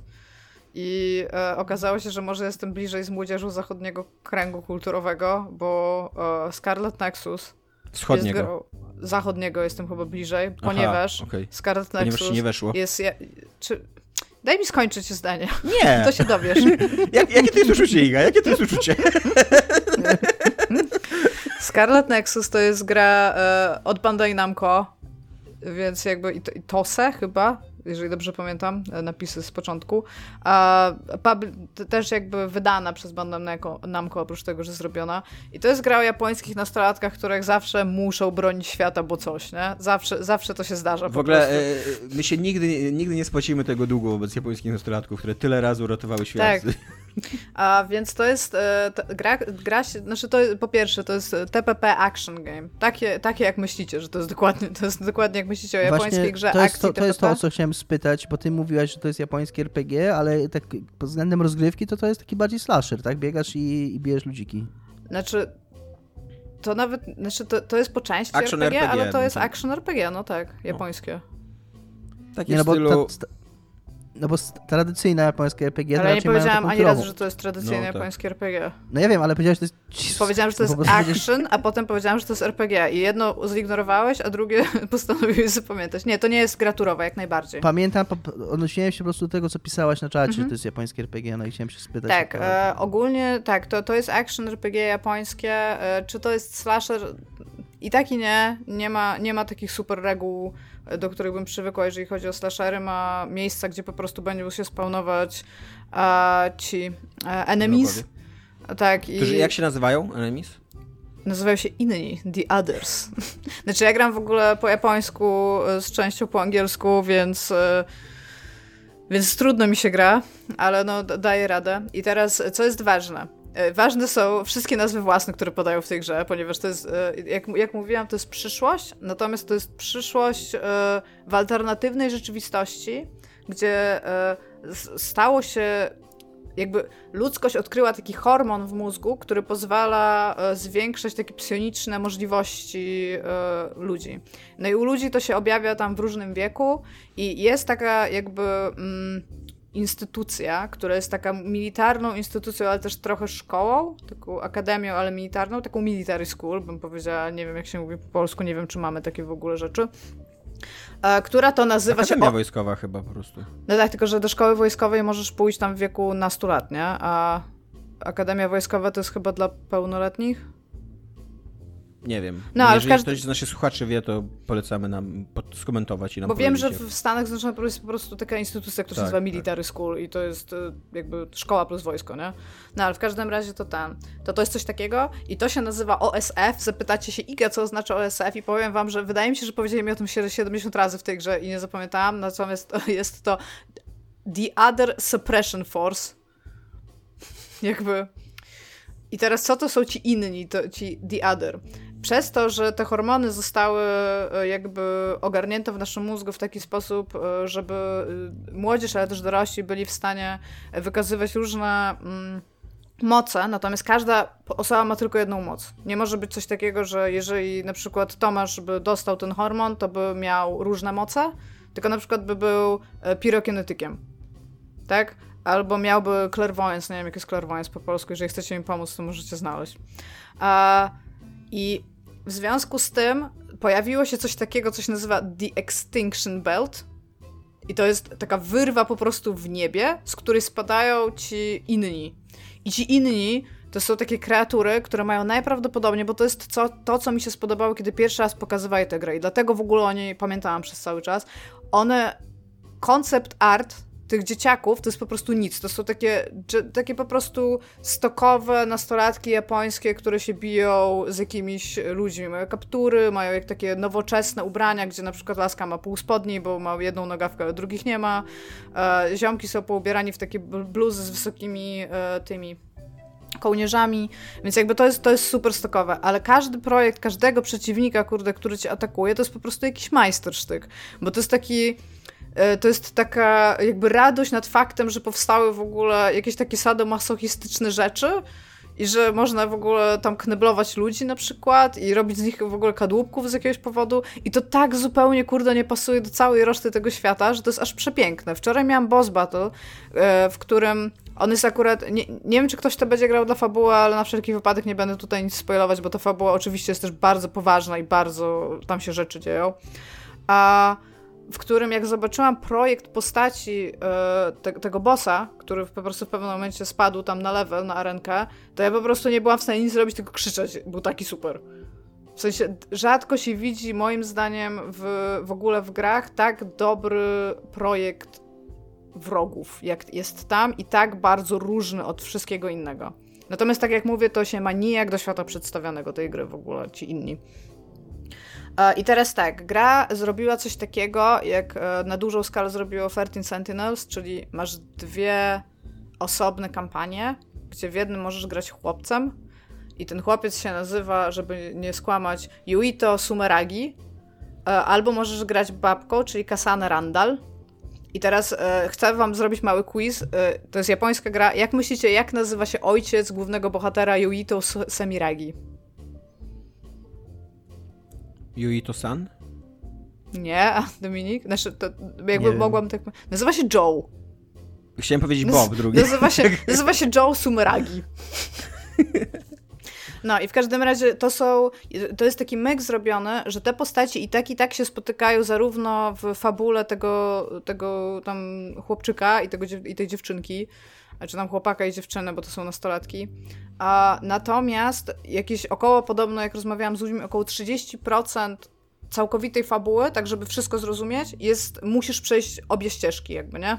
i e, okazało się, że może jestem bliżej z młodzieżą zachodniego kręgu kulturowego, bo e, Scarlet Nexus Wschodniego. jest grą zachodniego jestem chyba bliżej, ponieważ okej. Scarlet Ponieważ Nexus ci nie weszło. jest... Ja, czy, daj mi skończyć zdanie, Nie! <laughs> to się dowiesz. <laughs> Jak, jakie to jest uczucie, Iga? Jakie to jest uczucie? <laughs> Scarlet Nexus to jest gra e, od Bandai Namco, więc jakby i, to, i Tose chyba, jeżeli dobrze pamiętam, e, napisy z początku. Też jakby wydana przez Bandai Namco, oprócz tego, że zrobiona. I to jest gra o japońskich nastolatkach, których zawsze muszą bronić świata, bo coś, nie? Zawsze, zawsze to się zdarza. W ogóle e, my się nigdy, nigdy nie spłacimy tego długo wobec japońskich nastolatków, które tyle razy uratowały świat. Tak. <laughs> A więc to jest e, gra, gra się, znaczy to po pierwsze to jest TPP action game. Takie, takie jak myślicie, że to jest dokładnie, to jest dokładnie jak myślicie o japońskiej Właśnie grze to jest akcji to, to jest to, o co chciałem spytać, bo ty mówiłaś, że to jest japońskie RPG, ale tak pod względem rozgrywki to to jest taki bardziej slasher, tak? Biegasz i, i bijesz ludziki. Znaczy to nawet, znaczy to, to jest po części action RPG, RPG, ale to jest action RPG, no tak, japońskie. Takie nie, no stylu... Ta, no bo tradycyjne japońskie RPG Ale ja nie powiedziałam ani razu, że to jest tradycyjne no, tak. japońskie RPG. No ja wiem, ale powiedziałeś, że to jest... Powiedziałam, że to jest action, a potem powiedziałam, że to jest RPG. I jedno zignorowałeś, a drugie <laughs> postanowiłeś zapamiętać. Nie, to nie jest graturowe, jak najbardziej. Pamiętam, odnosiłem się po prostu do tego, co pisałaś na czacie, że mhm. to jest japońskie RPG, no i chciałem się spytać. Tak, e, ogólnie tak, to, to jest action RPG japońskie. E, czy to jest slasher? I tak i nie. Nie ma, nie ma takich super reguł do których bym przywykła, jeżeli chodzi o slashery, ma miejsca, gdzie po prostu będą się spawnować a, ci a, enemies. Tak, i... Którzy jak się nazywają, enemies? Nazywają się inni, the others. <laughs> znaczy ja gram w ogóle po japońsku e, z częścią po angielsku, więc... E, więc trudno mi się gra, ale no daję radę. I teraz, co jest ważne? E, ważne są wszystkie nazwy własne, które podają w tej grze, ponieważ to jest, e, jak, jak mówiłam, to jest przyszłość, natomiast to jest przyszłość e, w alternatywnej rzeczywistości, gdzie stało się jakby ludzkość odkryła taki hormon w mózgu, który pozwala zwiększać takie psioniczne możliwości ludzi. No i u ludzi to się objawia tam w różnym wieku i jest taka jakby mm, instytucja, która jest taka militarną instytucją, ale też trochę szkołą, taką akademią, ale militarną, taką military school, bym powiedziała, nie wiem jak się mówi po polsku, nie wiem czy mamy takie w ogóle rzeczy, e, która to nazywa Akademia się... Akademia wojskowa chyba po prostu. No tak, tylko że do szkoły wojskowej możesz pójść tam w wieku nastu lat, nie? A Akademia Wojskowa to jest chyba dla pełnoletnich? Nie wiem. No, ale Jeżeli każdy... ktoś z naszych słuchaczy wie, to polecamy nam skomentować i nam Bo wiem, że w Stanach Zjednoczonych jest po prostu taka instytucja, która tak, się nazywa tak. Military School i to jest e, jakby szkoła plus wojsko, nie? No ale w każdym razie to tam. To to jest coś takiego i to się nazywa OSF. Zapytacie się, Iga, co oznacza OSF i powiem wam, że wydaje mi się, że powiedzieli mi o tym 70 razy w tej grze i nie zapamiętałam, natomiast jest to The Other Suppression Force. jakby... I teraz co to są ci inni, to ci The Other? Przez to, że te hormony zostały e, jakby ogarnięte w naszym mózgu w taki sposób, e, żeby e, młodzież, ale też dorośli byli w stanie wykazywać różne mm, moce, natomiast każda osoba ma tylko jedną moc. Nie może być coś takiego, że jeżeli na przykład Tomasz by dostał ten hormon, to by miał różne moce, tylko na przykład by był pirokinetykiem. Tak? Albo miałby clairvoyance, nie wiem jak jest clairvoyance po polsku, jeżeli chcecie mi pomóc, to możecie znaleźć. A i w związku z tym pojawiło się coś takiego, co się nazywa The Extinction Belt. I to jest taka wyrwa po prostu w niebie, z której spadają ci inni. I ci inni to są takie kreatury, które mają najprawdopodobniej, bo to jest co, to, co mi się spodobało, kiedy pierwszy raz pokazywali tę grę. I dlatego w ogóle o niej pamiętałam przez cały czas. One, koncept art tych dzieciaków to jest po prostu nic. To są takie, takie po prostu stokowe nastolatki japońskie, które się biją z jakimiś ludźmi. Mają kaptury, mają jak takie nowoczesne ubrania, gdzie na przykład laska ma pół spodni, bo ma jedną nogawkę, a drugich nie ma. E, ziomki są poubierani w takie bluzy z wysokimi e, tymi kołnierzami, więc jakby to jest, to jest super stokowe, ale każdy projekt, każdego przeciwnika, kurde, który cię atakuje, to jest po prostu jakiś majstersztyk, bo to jest taki to jest taka jakby radość nad faktem, że powstały w ogóle jakieś takie sadomasochistyczne rzeczy i że można w ogóle tam kneblować ludzi na przykład i robić z nich w ogóle kadłubków z jakiegoś powodu i to tak zupełnie, kurde, nie pasuje do całej reszty tego świata, że to jest aż przepiękne. Wczoraj miałam boss battle, e, w którym on jest akurat, nie, nie wiem czy ktoś to będzie grał dla fabuły, ale na wszelki wypadek nie będę tutaj nic spoilować, bo ta fabuła oczywiście jest też bardzo poważna i bardzo tam się rzeczy dzieją. A w którym jak zobaczyłam projekt postaci e, te, tego bossa, który po prostu w pewnym momencie spadł tam na level, na arenkę, to ja po prostu nie byłam w stanie nic zrobić, tylko krzyczeć. Był taki super. W sensie rzadko się widzi, moim zdaniem, w, w ogóle w grach tak dobry projekt wrogów, jak jest tam i tak bardzo różny od wszystkiego innego. Natomiast tak jak mówię, to się ma nijak do świata przedstawionego tej gry w ogóle, ci inni. E, I teraz tak, gra zrobiła coś takiego, jak e, na dużą skalę zrobiło 13 Sentinels, czyli masz dwie osobne kampanie, gdzie w jednym możesz grać chłopcem i ten chłopiec się nazywa, żeby nie skłamać, Yuito Sumeragi, e, albo możesz grać babką, czyli Kasane Randall. I teraz chcę wam zrobić mały quiz. To jest japońska gra. Jak myślicie, jak nazywa się ojciec głównego bohatera Yuito Semiragi? Yuito-san? Nie, a Dominik? Znaczy, to jakby mogłam tak... Nazywa się Joe. Chciałem powiedzieć Bob drugi. Nazywa się, <laughs> nazywa się Joe Sumeragi. No i w każdym razie to są, to jest taki myk zrobiony, że te postaci i tak i tak się spotykają zarówno w fabule tego, tego tam chłopczyka i, tego, i tej dziewczynki, czy tam chłopaka i dziewczyny, bo to są nastolatki. A natomiast jakieś około, podobno jak rozmawiałam z ludźmi, około 30% całkowitej fabuły, tak żeby wszystko zrozumieć, jest, musisz przejść obie ścieżki jakby, nie?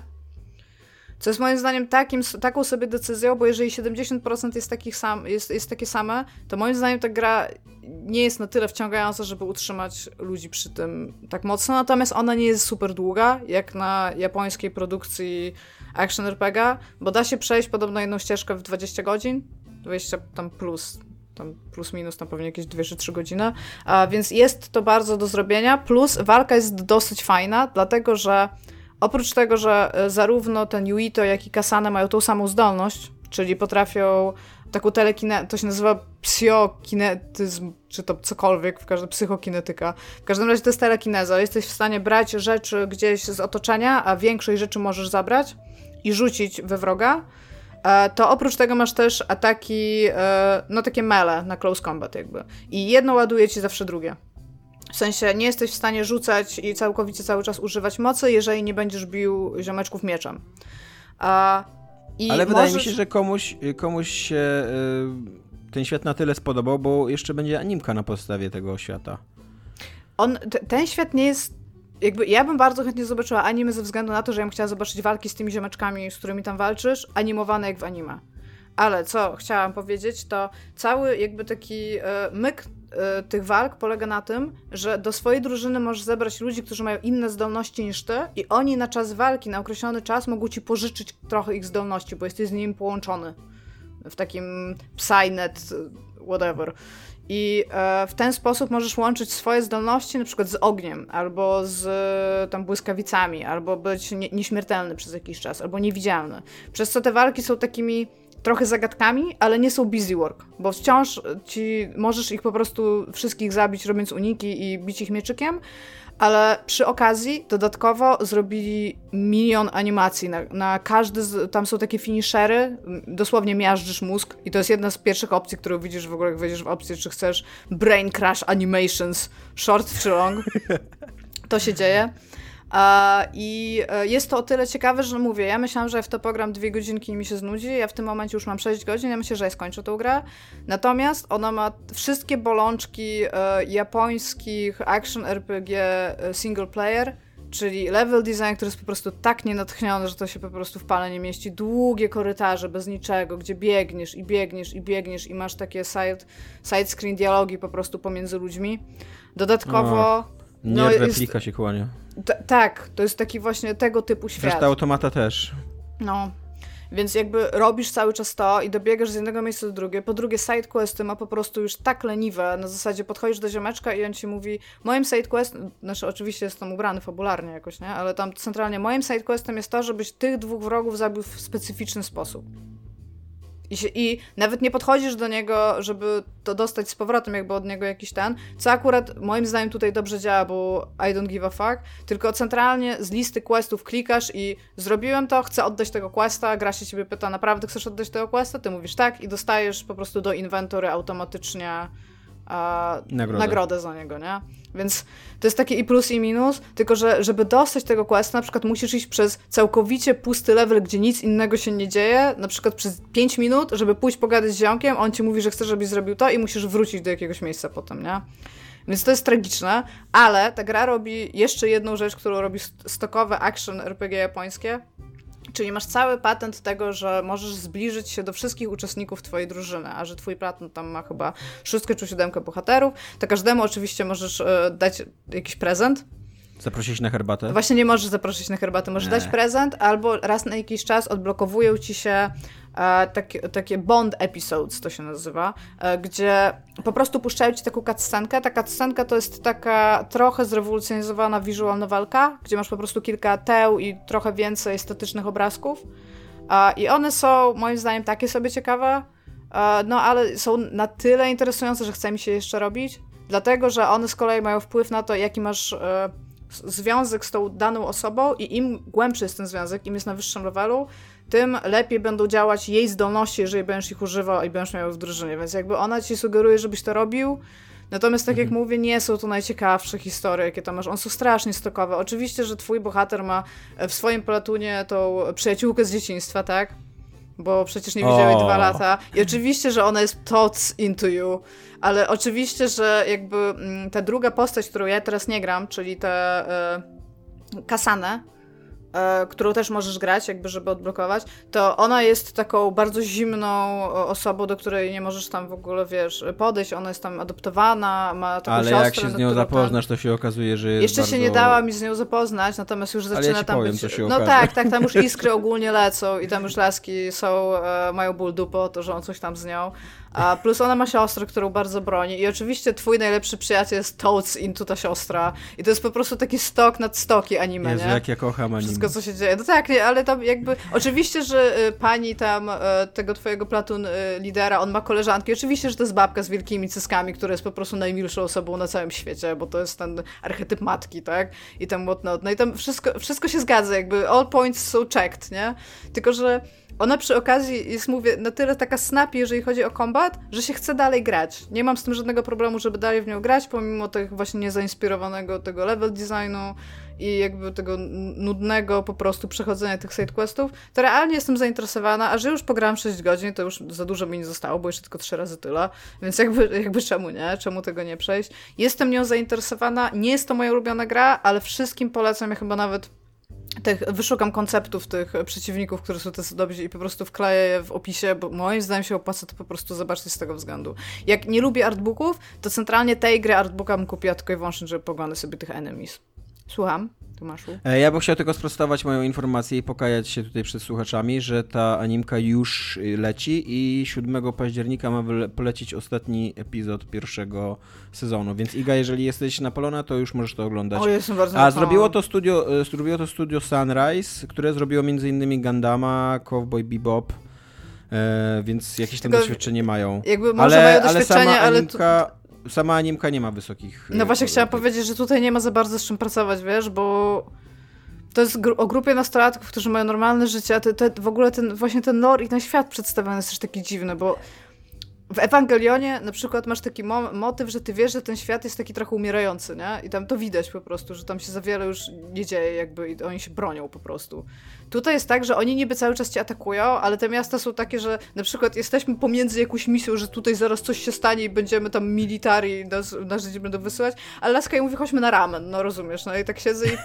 Co jest moim zdaniem takim, taką sobie decyzją, bo jeżeli 70% jest, takich sam, jest, jest takie same, to moim zdaniem ta gra nie jest na tyle wciągająca, żeby utrzymać ludzi przy tym tak mocno, natomiast ona nie jest super długa, jak na japońskiej produkcji action RPGa, bo da się przejść podobno jedną ścieżkę w 20 godzin, 20 tam plus, tam plus minus tam pewnie jakieś 2 czy 3 godziny, a więc jest to bardzo do zrobienia, plus walka jest dosyć fajna, dlatego że Oprócz tego, że e, zarówno ten Yuito, jak i Kasane mają tą samą zdolność, czyli potrafią taką telekinę, to się nazywa psiokinetyzm, czy to cokolwiek, w każdym psychokinetyka. W każdym razie to jest telekineza. Jesteś w stanie brać rzeczy gdzieś z otoczenia, a większość rzeczy możesz zabrać i rzucić we wroga. E, to oprócz tego masz też ataki, e, no takie mele na close combat jakby. I jedno ładuje ci zawsze drugie. W sensie nie jesteś w stanie rzucać i całkowicie cały czas używać mocy, jeżeli nie będziesz bił ziomeczków mieczem. A, Ale wydaje mi się, że komuś, komuś się y, ten świat na tyle spodobał, bo jeszcze będzie animka na podstawie tego świata. On, ten świat nie jest jakby ja bym bardzo chętnie zobaczyła anime ze względu na to, że ja bym chciała zobaczyć walki z tymi ziomeczkami, z którymi tam walczysz, animowane jak w anime. Ale co chciałam powiedzieć, to cały jakby taki y, myk tych walk polega na tym, że do swojej drużyny możesz zebrać ludzi, którzy mają inne zdolności niż ty i oni na czas walki, na określony czas mogą ci pożyczyć trochę ich zdolności, bo jesteś z nimi połączony w takim Psynet, whatever. I e, w ten sposób możesz łączyć swoje zdolności na przykład z ogniem, albo z tam błyskawicami, albo być nie, nieśmiertelny przez jakiś czas, albo niewidzialny. Przez co te walki są takimi trochę zagadkami, ale nie są busy work, bo wciąż ci możesz ich po prostu wszystkich zabić robiąc uniki i bić ich mieczykiem, ale przy okazji dodatkowo zrobili milion animacji na, na każdy, z, tam są takie finishery, dosłownie miażdżysz mózg i to jest jedna z pierwszych opcji, którą widzisz w ogóle, jak wejdziesz w opcję, czy chcesz brain crash animations, short czy long, <laughs> to się dzieje. I e, jest to o tyle ciekawe, że mówię, ja myślałam, że w to program dwie godzinki i mi się znudzi, ja w tym momencie już mam 6 godzin, ja myślę, że ja skończę tą grę. Natomiast ona ma wszystkie bolączki e, japońskich action RPG e, single player, czyli level design, który jest po prostu tak nienatchniony, że to się po prostu w pale nie mieści. Długie korytarze bez niczego, gdzie biegniesz i biegniesz i biegniesz i masz takie side, side screen dialogi po prostu pomiędzy ludźmi. Dodatkowo... Nie, no, replika jest, się kłania. tak, to jest taki właśnie tego typu świat. Zresztą automata też. No. Więc jakby robisz cały czas to i dobiegasz z jednego miejsca do drugiego. Po drugie, sidequesty ma po prostu już tak leniwe, na zasadzie podchodzisz do ziomeczka i on ci mówi, moim sidequestem, znaczy oczywiście jest tam ubrany fabularnie jakoś, nie? Ale tam centralnie moim sidequestem jest to, żebyś tych dwóch wrogów zabił w specyficzny sposób. I, się, I nawet nie podchodzisz do niego, żeby to dostać z powrotem, jakby od niego jakiś ten, co akurat moim zdaniem tutaj dobrze działa, bo I don't give a fuck, tylko centralnie z listy questów klikasz i zrobiłem to, chcę oddać tego questa, gra się ciebie pyta, naprawdę chcesz oddać tego questa? Ty mówisz tak i dostajesz po prostu do inwentory automatycznie nagrodę. nagrodę za niego, nie? Więc to jest takie i plus i minus, tylko że żeby dostać tego questa, na przykład musisz iść przez całkowicie pusty level, gdzie nic innego się nie dzieje, na przykład przez 5 minut, żeby pójść pogadać z ziomkiem, on ci mówi, że chce, żebyś zrobił to i musisz wrócić do jakiegoś miejsca potem, nie? Więc to jest tragiczne, ale ta gra robi jeszcze jedną rzecz, którą robi stokowe action RPG japońskie, Czyli masz cały patent tego, że możesz zbliżyć się do wszystkich uczestników twojej drużyny, a że twój patent tam ma chyba szóstkę czy siódemkę bohaterów, to każdemu oczywiście możesz e, dać jakiś prezent, Zaprosić na herbatę? Właśnie nie możesz zaprosić na herbatę. Możesz nie. dać prezent, albo raz na jakiś czas odblokowują ci się takie, takie bond episodes, to się nazywa, e, gdzie po prostu puszczają ci taką cutscenkę. Ta cutscenka to jest taka trochę zrewolucjonizowana visual novelka, gdzie masz po prostu kilka teł i trochę więcej statycznych obrazków. E, I one są moim zdaniem takie sobie ciekawe, e, no ale są na tyle interesujące, że chce mi się jeszcze robić. Dlatego, że one z kolei mają wpływ na to, jaki masz e, związek z tą daną osobą i im głębszy jest ten związek, im jest na wyższym levelu, tym lepiej będą działać jej zdolności, jeżeli będziesz ich używał i będziesz miał w drużynie. Więc jakby ona ci sugeruje, żebyś to robił. Natomiast tak jak mhm. mówię, nie są to najciekawsze historie, jakie tam masz. One są strasznie stokowe. Oczywiście, że twój bohater ma w swoim platunie tą przyjaciółkę z dzieciństwa, tak? Bo przecież nie widziałeś dwa lata. I oczywiście, że ona jest tots into you ale oczywiście, że jakby mm, ta druga postać, którą ja teraz nie gram, czyli tę y, Kasanę, E, którą też możesz grać, jakby żeby odblokować, to ona jest taką bardzo zimną osobą, do której nie możesz tam w ogóle, wiesz, podejść. Ona jest tam adoptowana, ma taką Ale siostrę. jak się z nią zapoznasz, to się okazuje, że jest Jeszcze bardzo... się nie dała mi z nią zapoznać, natomiast już zaczyna Ale ja tam powiem, być... No okaże. tak, tak, tam już <laughs> iskry ogólnie lecą i tam już laski są, e, mają ból dupo, to, że on coś tam z nią. A plus ona ma siostrę, którą bardzo broni. I oczywiście twój najlepszy przyjaciel jest Toads into ta siostra. I to jest po prostu taki stok nad stoki anime, Jezu, nie? jak ja kocham anime. Wszystko, co się dzieje. No tak, nie, ale tam jakby... Oczywiście, że y, pani tam, y, tego twojego platun y, lidera, on ma koleżanki. Oczywiście, że to jest babka z wielkimi cyskami, która jest po prostu najmilszą osobą na całym świecie, bo to jest ten archetyp matki, tak? I tam whatnot. No i tam wszystko, wszystko się zgadza, jakby all points są checked, nie? Tylko, że ona przy okazji jest, mówię, na tyle taka snappy, jeżeli chodzi o kombat, że się chce dalej grać. Nie mam z tym żadnego problemu, żeby dalej w nią grać, pomimo tych właśnie niezainspirowanego tego level designu i jakby tego nudnego po prostu przechodzenia tych sidequestów, to realnie jestem zainteresowana, a że już pograłam 6 godzin, to już za dużo mi nie zostało, bo jeszcze tylko 3 razy tyle, więc jakby, jakby czemu nie? Czemu tego nie przejść? Jestem nią zainteresowana, nie jest to moja ulubiona gra, ale wszystkim polecam, ja chyba nawet tych, wyszukam konceptów tych przeciwników, które są tacy dobrzy i po prostu wkleję je w opisie, bo moim zdaniem się opłaca to po prostu zobaczyć z tego względu. Jak nie lubię artbooków, to centralnie tej gry artbooka bym kupiła tylko i wyłącznie, żeby poglądać sobie tych enemies. Słucham, Tomaszu. E, ja bym chciał tylko sprostować moją informację i pokajać się tutaj przed słuchaczami, że ta animka już leci i 7 października ma polecieć ostatni epizod pierwszego sezonu, więc Iga, jeżeli jesteś napalona, to już możesz to oglądać. O, jestem bardzo A zrobiło to, studio, e, zrobiło to studio Sunrise, które zrobiło m.in. Gundama, Cowboy Bebop, e, więc jakieś tam Tylko doświadczenie mają. Jakby może ale, mają doświadczenie, ale... Animka, sama animka nie ma wysokich... No właśnie chciałam powiedzieć, że tutaj nie ma za bardzo z czym pracować, wiesz, bo to jest gru o grupie nastolatków, którzy mają normalne życie, a te, te, w ogóle ten, właśnie ten lore i ten świat przedstawiony jest też taki dziwny, bo w Ewangelionie na przykład masz taki mo motyw, że ty wiesz, że ten świat jest taki trochę umierający, nie? I tam to widać po prostu, że tam się za wiele już nie dzieje jakby i oni się bronią po prostu. Tutaj jest tak, że oni niby cały czas cię atakują, ale te miasta są takie, że na przykład jesteśmy pomiędzy jakąś misją, że tutaj zaraz coś się stanie i będziemy tam militari nas, nas będą wysyłać, ale Laska i mówi, chodźmy na ramen, no rozumiesz, no i tak siedzę i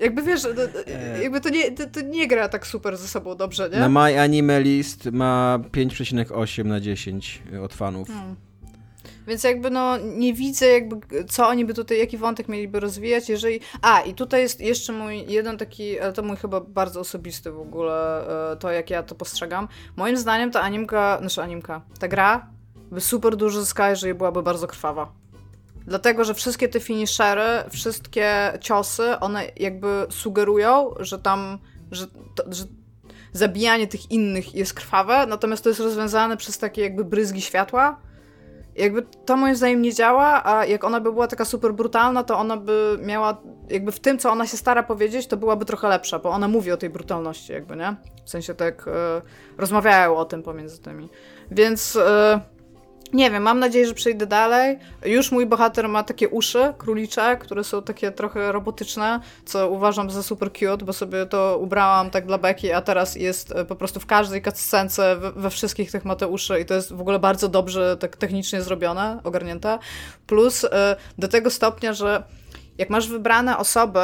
jakby wiesz, no, e. jakby to nie, to, to, nie gra tak super ze sobą dobrze, nie? Na My Anime List ma 5,8 na 10 od fanów. Hmm. Więc jakby no nie widzę jakby co oni by tutaj, jaki wątek mieliby rozwijać, jeżeli... A, i tutaj jest jeszcze mój jeden taki, ale to mój chyba bardzo osobisty w ogóle, e, to jak ja to postrzegam. Moim zdaniem ta animka, znaczy animka, ta gra by super dużo zyskała, jeżeli byłaby bardzo krwawa. Dlatego, że wszystkie te finishery, wszystkie ciosy, one jakby sugerują, że tam, że, to, że zabijanie tych innych jest krwawe, natomiast to jest rozwiązane przez takie jakby bryzgi światła. Jakby to moim zdaniem nie działa, a jak ona by była taka super brutalna, to ona by miała, jakby w tym, co ona się stara powiedzieć, to byłaby trochę lepsza, bo ona mówi o tej brutalności, jakby, nie? W sensie tak y, rozmawiają o tym pomiędzy tymi. Więc y, Nie wiem, mam nadzieję, że przejdę dalej. Już mój bohater ma takie uszy królicze, które są takie trochę robotyczne, co uważam za super cute, bo sobie to ubrałam tak dla Becky, a teraz jest e, po prostu w każdej cutscence, we, wszystkich tych ma te uszy i to jest w ogóle bardzo dobrze tak technicznie zrobione, ogarnięte. Plus e, do tego stopnia, że jak masz wybrane osoby,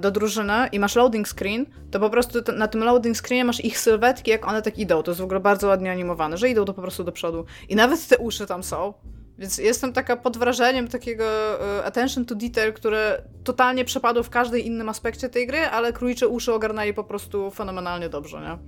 do drużyny i masz loading screen, to po prostu na tym loading screenie masz ich sylwetki, jak one tak idą. To jest w ogóle bardzo ładnie animowane, że idą to po prostu do przodu. I nawet te uszy tam są. Więc jestem taka pod wrażeniem takiego e, attention to detail, które totalnie przepadło w każdej innym aspekcie tej gry, ale królicze uszy ogarnęli po prostu fenomenalnie dobrze, nie?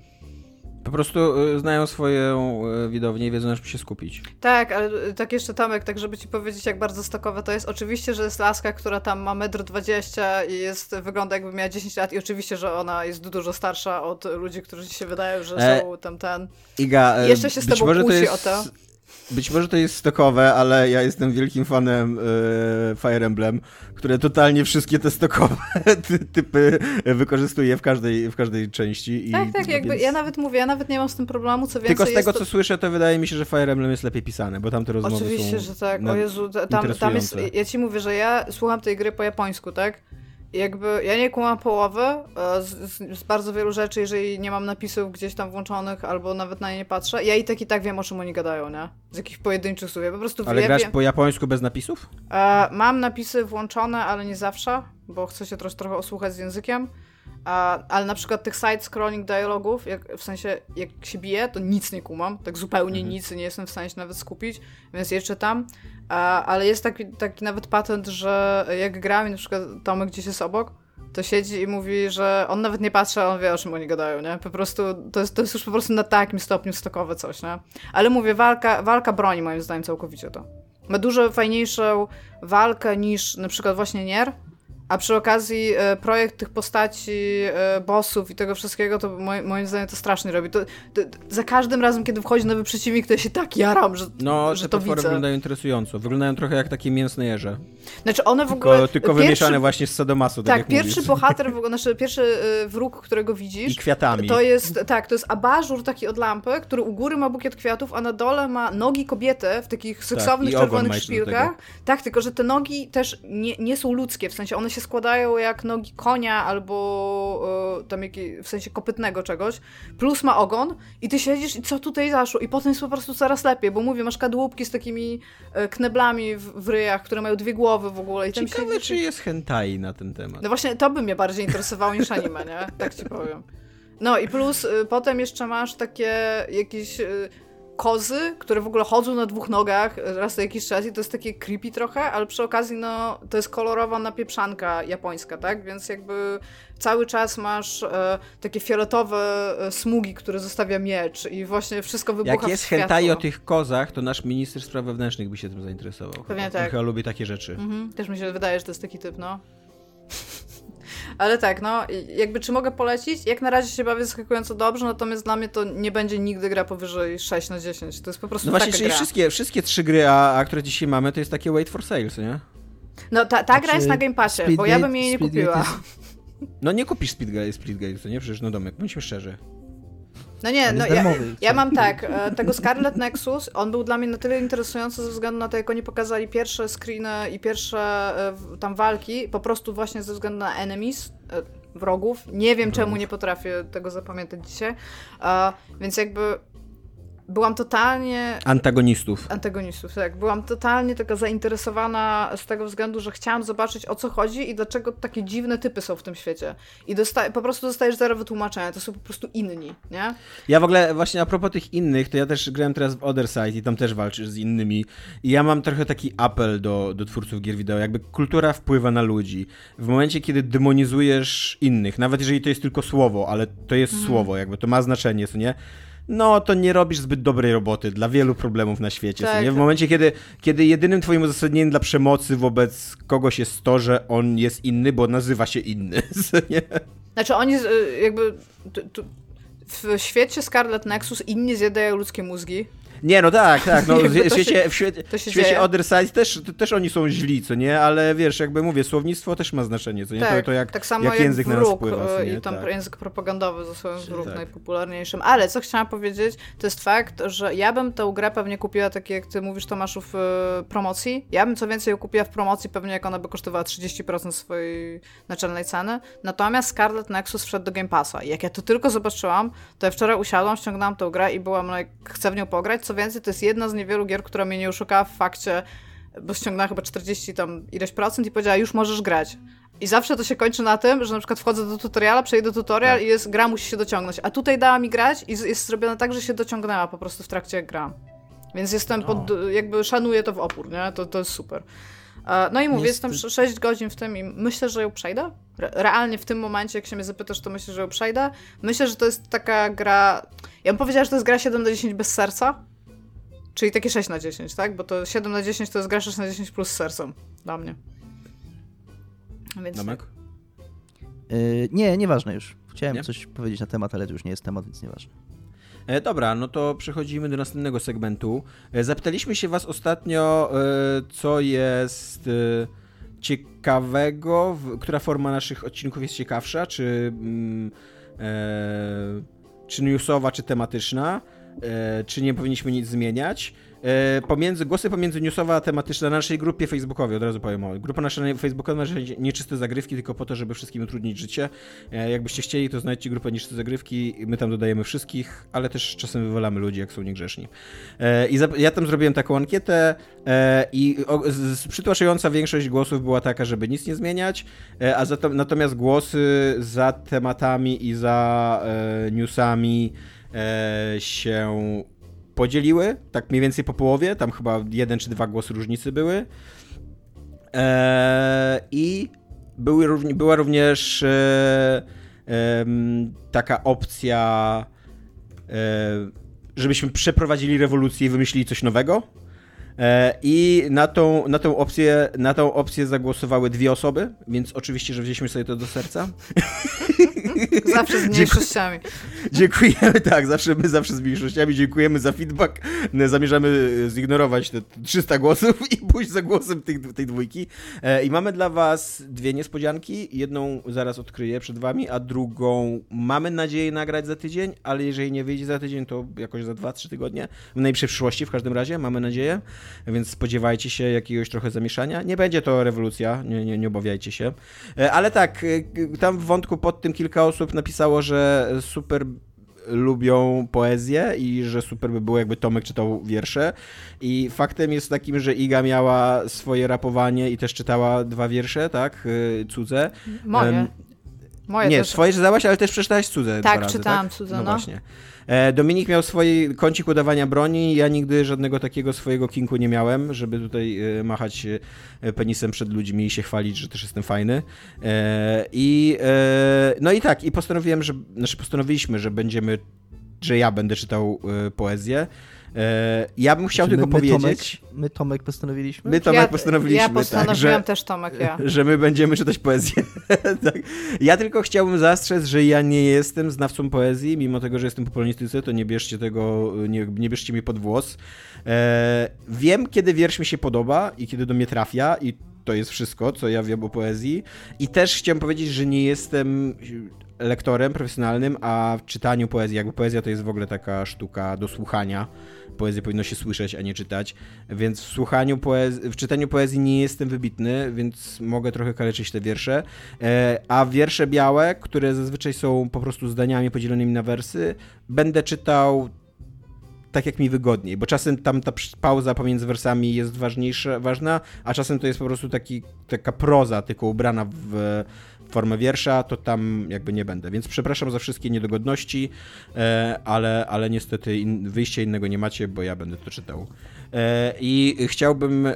Po prostu y, znają swoją y, widownię i wiedzą, czym się skupić. Tak, ale y, tak jeszcze Tomek, tak żeby ci powiedzieć, jak bardzo stokowe to jest. Oczywiście, że jest laska, która tam ma 1,20 m i jest, wygląda jakby miała 10 lat i oczywiście, że ona jest dużo starsza od ludzi, którzy ci się wydają, że e... są tam ten... Iga, jeszcze się z tobą kłóci jest... o to. Być może to jest stokowe, ale ja jestem wielkim fanem y, Fire Emblem, które totalnie wszystkie te stokowe <laughs> typy wykorzystuje w każdej, w każdej części. I, tak, tak, jakby więc... ja nawet mówię, ja nawet nie mam z tym problemu, co więcej Tylko z tego, to... co słyszę, to wydaje mi się, że Fire Emblem jest lepiej pisane, bo tam te rozmowy Oczywiście, są że tak. O Jezu, tam, tam jest, ja ci mówię, że ja słucham tej gry po japońsku, tak? Jakby ja nie kumam połowy e, z, z, z, bardzo wielu rzeczy, jeżeli nie mam napisów gdzieś tam włączonych albo nawet na nie nie patrzę. Ja i tak i tak wiem, o czym oni gadają, nie? Z jakichś pojedynczych słów. Ja po prostu ale ja grasz wiem... po japońsku bez napisów? E, mam napisy włączone, ale nie zawsze, bo chcę się trosz, trochę osłuchać z językiem. A, ale na przykład tych side-scrolling dialogów, jak, w sensie jak się bije, to nic nie kumam, tak zupełnie mhm. nic, nie jestem w stanie się nawet skupić, więc jeszcze tam. A, ale jest taki, taki nawet patent, że jak gram i na przykład Tomek gdzieś jest obok, to siedzi i mówi, że on nawet nie patrzy, a on wie, o czym oni gadają, nie? Po prostu, to jest, to jest już po prostu na takim stopniu stokowe coś, nie? Ale mówię, walka, walka broni moim zdaniem całkowicie to. Ma dużo fajniejszą walkę niż na przykład właśnie Nier, a przy okazji e, projekt tych postaci, e, bossów i tego wszystkiego, to moim zdaniem to strasznie robi. To, to, za każdym razem, kiedy wchodzi nowy przeciwnik, to ja się tak jaram, że, no, że te to widzę. wyglądają interesująco. Wyglądają trochę jak takie mięsne jeże. Znaczy one w tylko, ogóle... Tylko pierwszy, wymieszane właśnie z sadomasu, tak, tak pierwszy mówisz. bohater, w ogóle, <laughs> znaczy pierwszy y, wróg, którego widzisz... I kwiatami. To jest, tak, to jest abażur taki od lampy, który u góry ma bukiet kwiatów, a na dole ma nogi kobiety w takich tak, seksownych, tak, czerwonych szpilkach. Tak, tylko że te nogi też nie, nie są ludzkie, w sensie one się składają jak nogi konia albo y, tam jakiej, w sensie kopytnego czegoś, plus ma ogon i ty siedzisz i co tutaj zaszło? I potem jest po prostu coraz lepiej, bo mówię, masz kadłubki z takimi y, kneblami w, w ryjach, które mają dwie głowy w ogóle. I Ciekawe, siedzisz... czy jest hentai na ten temat. No właśnie, to by mnie bardziej interesowało niż anime, nie? Tak ci powiem. No i plus y, potem jeszcze masz takie jakieś y, kozy, które w ogóle chodzą na dwóch nogach raz na jakiś czas i to jest takie creepy trochę, ale przy okazji no to jest kolorowa napieprzanka japońska, tak? Więc jakby cały czas masz e, takie fioletowe e, smugi, które zostawia miecz i właśnie wszystko wybucha Jak jest hentai o tych kozach, to nasz minister spraw wewnętrznych by się tym zainteresował. Pewnie chyba. tak. Chyba lubi takie rzeczy. Mhm. Też mi się wydaje, że to jest taki typ, no. Ale tak, no, jakby czy mogę polecić? Jak na razie się bawię zaskakująco dobrze, natomiast dla mnie to nie będzie nigdy gra powyżej 6 na 10. To jest po prostu No właśnie, taka czyli gra. Wszystkie, wszystkie trzy gry, a, a które dzisiaj mamy, to jest takie wait for sales, nie? No ta, ta gra jest na Game Passie, bo ja bym jej nie kupiła. Jest... <laughs> No nie kupisz Speedgate, Splitgate, to nie? Przecież no domek, bądźmy szczerzy. No nie, no ja, ja, mam tak, e, tego Scarlet Nexus, on był dla mnie na tyle interesujący ze względu na to, jak oni pokazali pierwsze screeny i pierwsze e, tam walki, po prostu właśnie ze względu na enemies, e, wrogów. Nie wiem, czemu nie potrafię tego zapamiętać dzisiaj. Więc jakby byłam totalnie. Antagonistów. Antagonistów, tak. Byłam totalnie taka zainteresowana z tego względu, że chciałam zobaczyć o co chodzi i dlaczego takie dziwne typy są w tym świecie. I dosta- po prostu dostajesz zero wytłumaczenia. To są po prostu inni, nie? Ja w ogóle, właśnie a propos tych innych, to ja też grałem teraz w Other Side i tam też walczysz z innymi. I ja mam trochę taki apel do, do twórców gier wideo. Jakby kultura wpływa na ludzi. W momencie, kiedy demonizujesz innych, nawet jeżeli to jest tylko słowo, ale to jest mhm. słowo, jakby to ma znaczenie, co nie? No to nie robisz zbyt dobrej roboty dla wielu problemów na świecie. Tak, nie? W tak. momencie, kiedy, kiedy jedynym twoim uzasadnieniem dla przemocy wobec kogoś jest to, że on jest inny, bo nazywa się inny. <laughs> Nie? Znaczy oni jakby w świecie Scarlet Nexus inni zjadają ludzkie mózgi. Nie, no tak, tak. No, <laughs> w, świecie, w, świecie, w świecie. Other Side też, też oni są źli, co nie? Ale wiesz, jakby mówię, słownictwo też ma znaczenie, co nie? Tak, to, to jak, tak samo jak jak, język na nas wróg wpływa, nie? i tam Tak. język propagandowy zasługują wróg Tak. najpopularniejszym. Ale co chciałam powiedzieć, to jest fakt, że ja bym tę grę pewnie kupiła tak jak ty mówisz Tomaszu w e, promocji. Ja bym co więcej ją kupiła w promocji pewnie jak ona by kosztowała 30% swojej naczelnej ceny. Natomiast Scarlet Nexus wszedł do Game Passa. I jak ja to tylko zobaczyłam, to ja wczoraj usiadłam, ściągnęłam tę grę i byłam, no jak chcę w nią pograć. Co więcej, to jest jedna z niewielu gier, która mnie nie oszukała w fakcie, bo ściągnęła chyba 40 tam ileś procent i powiedziała, już możesz grać. I zawsze to się kończy na tym, że na przykład wchodzę do tutoriala, przejdę tutorial i jest gra musi się dociągnąć. A tutaj dała mi grać i jest zrobione tak, że się dociągnęła po prostu w trakcie jak gram. Więc jestem pod, jakby szanuję to w opór, nie? To, to jest super. E, No i mówię, jestem Niestety- 6 godzin w tym i myślę, że ją przejdę. Re- Realnie w tym momencie, jak się mnie zapytasz, to myślę, że ją przejdę. Myślę, że to jest taka gra. Ja bym powiedziała, że to jest gra 7 na 10 bez serca. Czyli takie 6 na 10, tak? Bo to 7 na 10 to jest gra 6 na 10 plus z sercem dla mnie. Więc Domek? Yy, nie, nieważne już. Chciałem Nie? coś powiedzieć na temat, ale to już nie jest temat, więc nieważne. E, dobra, no to przechodzimy do następnego segmentu. E, zapytaliśmy się was ostatnio, e, co jest e, ciekawego, w, która forma naszych odcinków jest ciekawsza, czy, mm, e, czy newsowa, czy tematyczna, czy nie powinniśmy nic zmieniać. E, pomiędzy, głosy pomiędzy newsowa a tematyczna na naszej grupie facebookowej, od razu powiem o. Grupa nasza na- facebookowa nasze nieczyste zagrywki, tylko po to, żeby wszystkim utrudnić życie. E, jakbyście chcieli, to znajdźcie grupę nieczyste zagrywki, my tam dodajemy wszystkich, ale też czasem wywalamy ludzi, jak są niegrzeszni. E, I ja tam zrobiłem taką ankietę e, i przytłaczająca większość głosów była taka, żeby nic nie zmieniać, e, a za to, natomiast głosy za tematami i za e, newsami e, się podzieliły, tak mniej więcej po połowie, tam chyba jeden czy dwa głosy różnicy były. E, I były, była również e, taka opcja, e, żebyśmy przeprowadzili rewolucję i wymyślili coś nowego. E, I na tą, na, tą opcję, na tą opcję zagłosowały dwie osoby, więc oczywiście, że wzięliśmy sobie to do serca. <laughs> <laughs> Zawsze z mniejszościami. Dziękujemy, tak, zawsze my zawsze z mniejszościami dziękujemy za feedback. Zamierzamy zignorować te 300 głosów i pójść za głosem tej, tej dwójki. E, I mamy dla was dwie niespodzianki. Jedną zaraz odkryję przed wami, a drugą mamy nadzieję nagrać za tydzień, ale jeżeli nie wyjdzie za tydzień, to jakoś za 2-3 tygodnie. W najbliższej przyszłości w każdym razie, mamy nadzieję. Więc spodziewajcie się jakiegoś trochę zamieszania. Nie będzie to rewolucja, nie, nie, nie obawiajcie się. E, Ale tak, e, tam w wątku pod tym kilka osób napisało, że super lubią poezję i że super by było, jakby Tomek czytał wiersze. I faktem jest takim, że Iga miała swoje rapowanie i też czytała dwa wiersze, tak? y, Cudze. Moje. Moje Nie, też. swoje czytałaś, ale też przeczytałaś cudze Tak, razy, czytałam tak? cudze, No, no. właśnie. E, Dominik miał swój kącik udawania broni, ja nigdy żadnego takiego swojego kinku nie miałem, żeby tutaj e, machać e, penisem przed ludźmi i się chwalić, że też jestem fajny. I no i tak, i postanowiłem, że, znaczy postanowiliśmy, że będziemy, że ja będę czytał poezję. E, Ja bym chciał Czy my- tylko my, powiedzieć... Tomek, my Tomek postanowiliśmy? My Tomek ja, postanowiliśmy, ja tak, postanowiłam też Tomek, ja. że my będziemy czytać poezję. <laughs> tak. Ja tylko chciałbym zastrzec, że ja nie jestem znawcą poezji, mimo tego, że jestem po polonistyce, to nie bierzcie tego, nie, nie bierzcie mnie pod włos. E, wiem, kiedy wiersz mi się podoba i kiedy do mnie trafia i to jest wszystko, co ja wiem o poezji. I też chciałem powiedzieć, że nie jestem lektorem profesjonalnym, a w czytaniu poezji, jakby poezja to jest w ogóle taka sztuka do słuchania. Poezję powinno się słyszeć, a nie czytać. Więc w słuchaniu poezji, w czytaniu poezji nie jestem wybitny, więc mogę trochę kaleczyć te wiersze. E, a wiersze białe, które zazwyczaj są po prostu zdaniami podzielonymi na wersy, będę czytał tak jak mi wygodniej, bo czasem tam ta pauza pomiędzy wersami jest ważniejsza, ważna, a czasem to jest po prostu taki, taka proza, tylko ubrana w formę wiersza, to tam jakby nie będę. Więc przepraszam za wszystkie niedogodności, e, ale, ale niestety wyjścia innego nie macie, bo ja będę to czytał. E, I chciałbym e,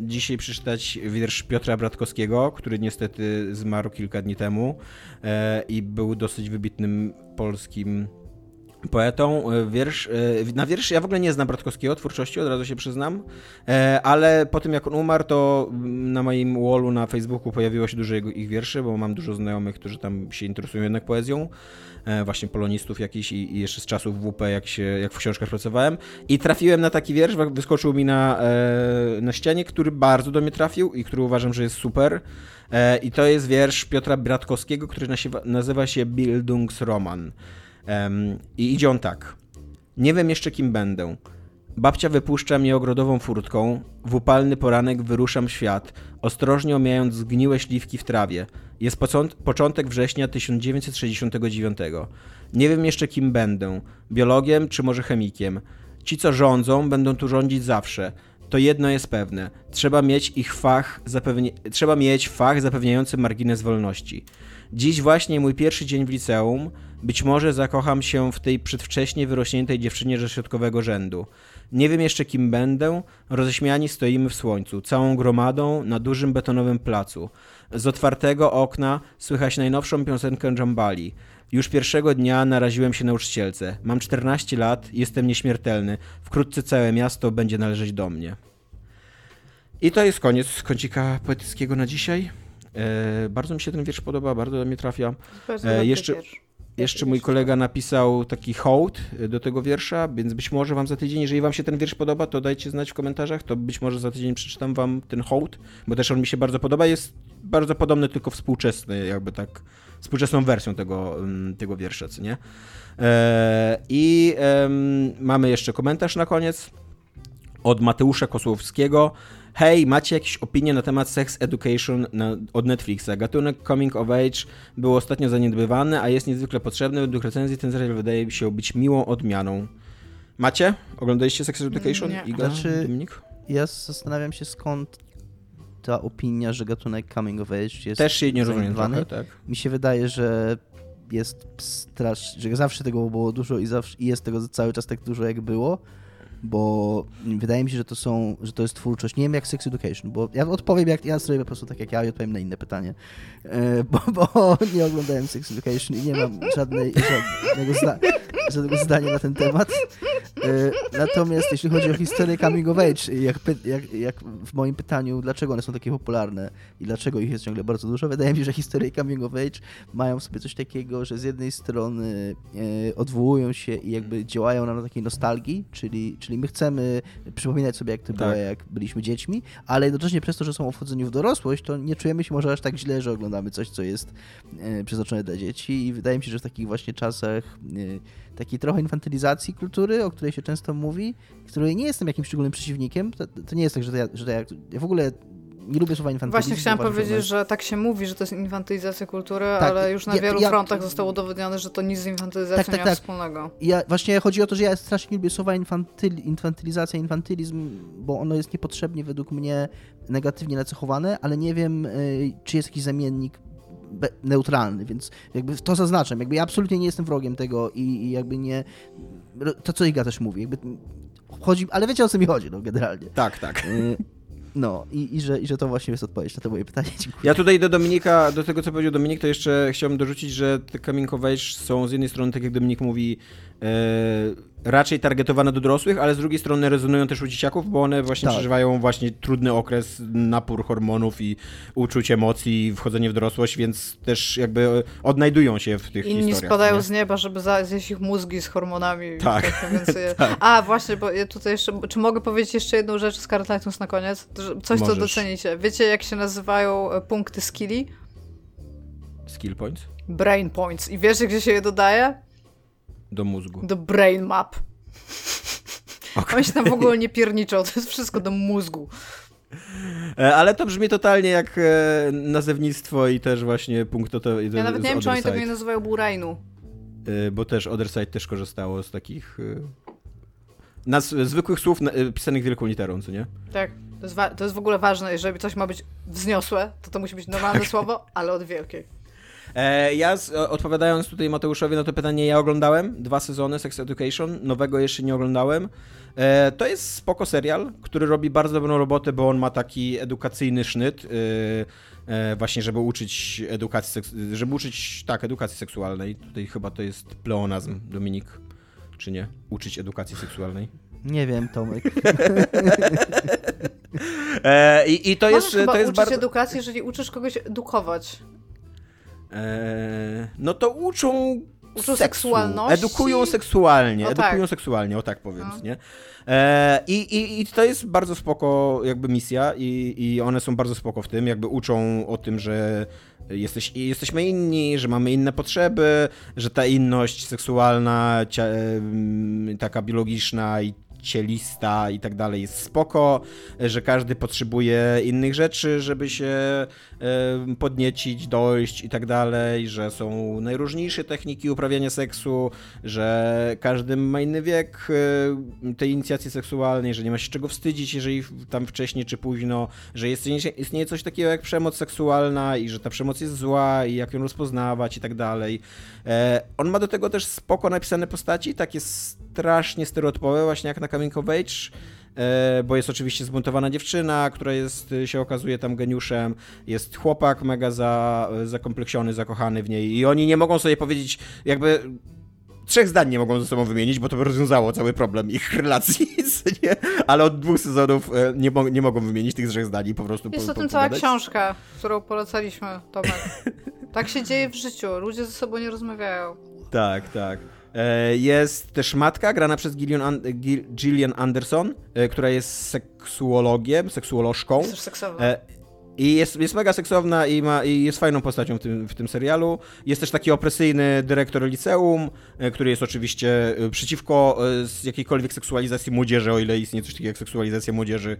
dzisiaj przeczytać wiersz Piotra Bratkowskiego, który niestety zmarł kilka dni temu i był dosyć wybitnym polskim poetą. E, wiersz, e, na wiersz ja w ogóle nie znam Bratkowskiego twórczości, od razu się przyznam, e, ale po tym jak on umarł, to na moim wallu na Facebooku pojawiło się dużo ich wierszy, bo mam dużo znajomych, którzy tam się interesują jednak poezją, właśnie polonistów jakichś i, jeszcze z czasów WP, jak, się, jak w książkach pracowałem i trafiłem na taki wiersz, wyskoczył mi na, na ścianie, który bardzo do mnie trafił i który uważam, że jest super. I to jest wiersz Piotra Bratkowskiego, który nazywa się Bildungsroman. Um, I idzie on tak. Nie wiem jeszcze kim będę. Babcia wypuszcza mnie ogrodową furtką, w upalny poranek wyruszam świat, ostrożnie omijając zgniłe śliwki w trawie. Jest początek września 1969. Nie wiem jeszcze kim będę, biologiem czy może chemikiem. Ci, co rządzą, będą tu rządzić zawsze. To jedno jest pewne. Trzeba mieć ich fach, zapewni- trzeba mieć fach zapewniający margines wolności. Dziś właśnie mój pierwszy dzień w liceum. Być może zakocham się w tej przedwcześnie wyrośniętej dziewczynie ze środkowego rzędu. Nie wiem jeszcze kim będę. Roześmiani stoimy w słońcu, całą gromadą na dużym betonowym placu. Z otwartego okna słychać najnowszą piosenkę Jambali. Już pierwszego dnia naraziłem się nauczycielce. Mam 14 lat, jestem nieśmiertelny. Wkrótce całe miasto będzie należeć do mnie. I to jest koniec kącika poetyckiego na dzisiaj. E, bardzo mi się ten wiersz podoba, bardzo do mnie trafia. E, jeszcze, jeszcze mój kolega napisał taki hołd e, do tego wiersza, więc być może wam za tydzień, jeżeli wam się ten wiersz podoba, to dajcie znać w komentarzach, to być może za tydzień przeczytam wam ten hołd, bo też on mi się bardzo podoba. Jest bardzo podobny, tylko współczesny, jakby tak, współczesną wersją tego, mm, tego wiersza, co nie? I mamy jeszcze komentarz na koniec od Mateusza Kosłowskiego. Hej, macie jakieś opinie na temat Sex Education na, od Netflixa? Gatunek Coming of Age był ostatnio zaniedbywany, a jest niezwykle potrzebny. Według recenzji ten serial wydaje się być miłą odmianą. Macie? Oglądaliście Sex Education? Nie. Iga, znaczy, Dominik? Ja zastanawiam się skąd ta opinia, że gatunek Coming of Age jest Też się nie rozumiem trochę, tak. Mi się wydaje, że jest strasznie, że zawsze tego było dużo i, zawsze, i jest tego cały czas tak dużo, jak było bo wydaje mi się, że to są, że to jest twórczość, nie wiem jak Sex Education, bo ja odpowiem jak ja sobie po prostu tak jak ja i odpowiem na inne pytanie, e, bo, bo <laughs> nie oglądałem Sex Education i nie mam żadnej, żadnego, zda, żadnego zdania na ten temat. E, natomiast jeśli chodzi o historię coming of age, jak, jak, jak w moim pytaniu, dlaczego one są takie popularne i dlaczego ich jest ciągle bardzo dużo, wydaje mi się, że historie coming of age mają w sobie coś takiego, że z jednej strony e, odwołują się i jakby działają na takiej nostalgii, czyli, czyli Czyli my chcemy przypominać sobie, jak to tak. było, jak byliśmy dziećmi, ale jednocześnie przez to, że są wchodzeni w dorosłość, to nie czujemy się może aż tak źle, że oglądamy coś, co jest e, przeznaczone dla dzieci i wydaje mi się, że w takich właśnie czasach e, takiej trochę infantylizacji kultury, o której się często mówi, której nie jestem jakimś szczególnym przeciwnikiem, to, to nie jest tak, że, to ja, że to ja, ja w ogóle nie lubię słowa infantylizm. Właśnie chciałam powiedzieć, że tak się mówi, że to jest infantylizacja kultury, tak, ale już na ja, wielu ja, frontach zostało udowodnione, że to nic z infantylizacją tak, tak, nie ma tak. wspólnego. Ja, właśnie chodzi o to, że ja strasznie nie lubię słowa infantyl, infantylizacja, infantylizm, bo ono jest niepotrzebnie według mnie negatywnie nacechowane, ale nie wiem, y, czy jest jakiś zamiennik neutralny, więc jakby to zaznaczam. Jakby ja absolutnie nie jestem wrogiem tego i, i jakby nie... To, co Iga też mówi, jakby chodzi, ale wiecie o co mi chodzi, no generalnie. Tak, tak. Y, no i, i, że, i że to właśnie jest odpowiedź na to moje pytanie. <laughs> Dziękuję. Ja tutaj do Dominika, do tego co powiedział Dominik, to jeszcze chciałbym dorzucić, że te coming of age są z jednej strony, tak jak Dominik mówi, e, raczej targetowane do dorosłych, ale z drugiej strony rezonują też u dzieciaków, bo one właśnie tak. przeżywają właśnie trudny okres, napór hormonów i uczuć emocji, wchodzenie w dorosłość, więc też jakby odnajdują się w tych Inni historiach. spadają nie? z nieba, żeby zjeść ich mózgi z hormonami. Tak. tak, <laughs> tak. A, właśnie, bo ja tutaj jeszcze, czy mogę powiedzieć jeszcze jedną rzecz z Cartlightons na koniec? Coś, Możesz. co docenicie. Wiecie, jak się nazywają e, punkty skilli? Skill points? Brain points. I wiesz, gdzie się je dodaje? Do mózgu. Do brain map. <laughs> Okay. Oni się tam w ogóle nie pierniczą, to jest wszystko do mózgu. E, ale to brzmi totalnie jak e, nazewnictwo i też właśnie punkt to, Ja nawet nie wiem, czy oni tego nie nazywają Burainu. E, bo też Otherside też korzystało z takich nas, zwykłych słów pisanych wielką literą, co nie? Tak. To jest, to jest w ogóle ważne, jeżeli coś ma być wzniosłe, to to musi być normalne tak. słowo, ale od wielkiej. E, ja z, odpowiadając tutaj Mateuszowi na to pytanie, ja oglądałem dwa sezony Sex Education, nowego jeszcze nie oglądałem. E, to jest spoko serial, który robi bardzo dobrą robotę, bo on ma taki edukacyjny sznyt, e, właśnie żeby uczyć edukacji, żeby uczyć, tak, edukacji seksualnej. Tutaj chyba to jest pleonazm, Dominik. czy nie? Uczyć edukacji seksualnej. Nie wiem, Tomek. <laughs> <laughs> E, i, I to Możesz jest, chyba to jest uczyć bardzo... edukacji, jeżeli uczysz kogoś edukować. E, no to uczą Uczą seksu. seksualności? Edukują seksualnie, O edukują tak. seksualnie, o tak powiem, No. nie? E, i, i, I to jest bardzo spoko jakby misja i, i one są bardzo spoko w tym, jakby uczą o tym, że jesteś, jesteśmy inni, że mamy inne potrzeby, że ta inność seksualna, taka biologiczna i cielista i tak dalej jest spoko, że każdy potrzebuje innych rzeczy, żeby się podniecić, dojść i tak dalej, że są najróżniejsze techniki uprawiania seksu, że każdy ma inny wiek tej inicjacji seksualnej, że nie ma się czego wstydzić, jeżeli tam wcześniej czy późno, że istnieje coś takiego jak przemoc seksualna i że ta przemoc jest zła i jak ją rozpoznawać i tak dalej. E, on ma do tego też spoko napisane postaci, takie strasznie stereotypowe, właśnie jak na Coming of Age, e, bo jest oczywiście zbuntowana dziewczyna, która jest, e, się okazuje tam geniuszem, jest chłopak mega za, zakompleksiony, zakochany w niej i oni nie mogą sobie powiedzieć, jakby trzech zdań nie mogą ze sobą wymienić, bo to by rozwiązało cały problem ich relacji, <laughs> nie? ale od dwóch sezonów e, nie, mo- nie mogą wymienić tych trzech zdań i po prostu Jest po, o tym cała książka, którą polecaliśmy, Tomek. <laughs> Tak się dzieje w życiu. Ludzie ze sobą nie rozmawiają. Tak, tak. E, Jest też matka, grana przez Gillian, An- Gil- Gillian Anderson, e, która jest seksuologiem, seksuolożką. Jest. E, I jest, jest mega seksowna i, ma, i jest fajną postacią w tym, w tym serialu. Jest też taki opresyjny dyrektor liceum, który jest oczywiście przeciwko jakiejkolwiek seksualizacji młodzieży, o ile istnieje coś takiego jak seksualizacja młodzieży.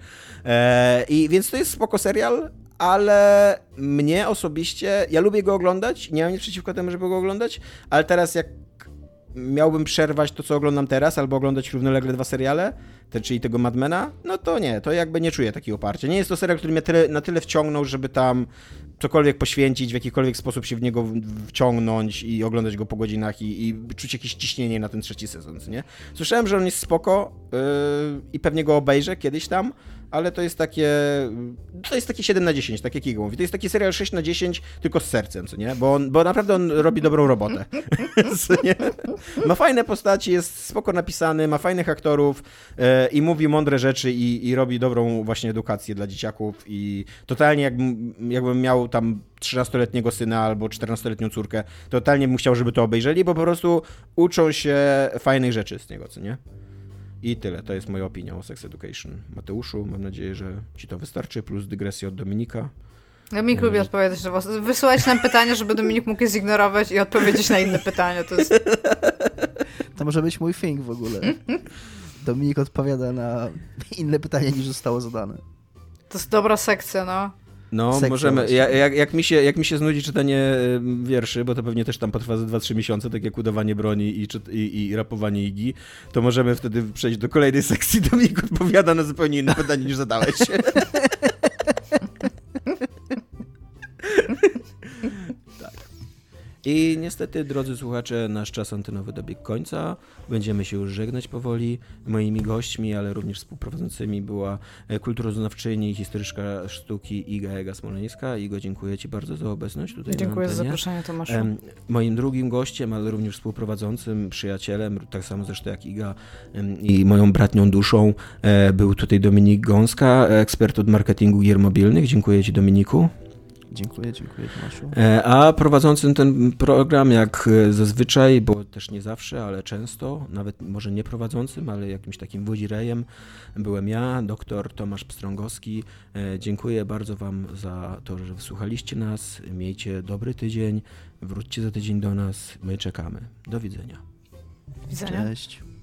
I więc to jest spoko serial, ale mnie osobiście, ja lubię go oglądać, nie mam nic przeciwko temu, żeby go oglądać, ale teraz jak miałbym przerwać to, co oglądam teraz, albo oglądać równolegle dwa seriale, te, czyli tego Madmena, no to nie, to jakby nie czuję takiego oparcia. Nie jest to serial, który mnie tyle, na tyle wciągnął, żeby tam cokolwiek poświęcić, w jakikolwiek sposób się w niego wciągnąć i oglądać go po godzinach i, i czuć jakieś ciśnienie na ten trzeci sezon, nie? Słyszałem, że on jest spoko yy, i pewnie go obejrzę kiedyś tam, ale to jest takie to jest takie 7 na 10, tak jak Iga mówi. To jest taki serial 6 na 10, tylko z sercem, co nie? Bo, on, bo naprawdę on robi dobrą robotę. <laughs> Ma fajne postaci, jest spoko napisany, ma fajnych aktorów e, i mówi mądre rzeczy i, i robi dobrą właśnie edukację dla dzieciaków i totalnie jakbym, jakbym miał tam 13-letniego syna albo 14-letnią córkę, to totalnie bym chciał, żeby to obejrzeli, bo po prostu uczą się fajnych rzeczy z niego, co nie? I tyle, to jest moja opinia o Sex Education. Mateuszu, mam nadzieję, że ci to wystarczy, plus dygresja od Dominika. Dominik lubi odpowiadać na was. Wysyłać nam pytania, żeby Dominik mógł je zignorować i odpowiedzieć na inne pytania. To jest... To może być mój thing w ogóle. Dominik odpowiada na inne pytanie niż zostało zadane. to jest dobra sekcja, no. No, możemy. Ja, jak, jak, mi się, jak mi się znudzi czytanie em, wierszy, bo to pewnie też tam potrwa za 2-3 miesiące, tak jak udawanie broni i, i, i rapowanie Igi, to możemy wtedy przejść do kolejnej <laughs> sekcji. Dominik odpowiada na zupełnie inne <laughs> pytanie niż zadałeś. <laughs> I niestety, drodzy słuchacze, nasz czas antenowy dobiegł końca. Będziemy się już żegnać powoli. Moimi gośćmi, ale również współprowadzącymi była e, kulturoznawczyni i historyczka sztuki Iga Ega Smoleńska. Igo, dziękuję Ci bardzo za obecność tutaj Dziękuję za zaproszenie, Tomaszu. Moim drugim gościem, ale również współprowadzącym, przyjacielem, tak samo zresztą jak Iga i moją bratnią duszą, e, był tutaj Dominik Gąska, ekspert od marketingu gier mobilnych. Dziękuję Ci, Dominiku. Dziękuję, dziękuję Tomaszu. E, A prowadzącym ten program, jak e, zazwyczaj, bo też nie zawsze, ale często, nawet może nie prowadzącym, ale jakimś takim wodzirejem, byłem ja, doktor Tomasz Pstrągowski. E, Dziękuję bardzo Wam za to, że wysłuchaliście nas. Miejcie dobry tydzień, wróćcie za tydzień do nas, my czekamy. Do widzenia. Widzenia. Cześć.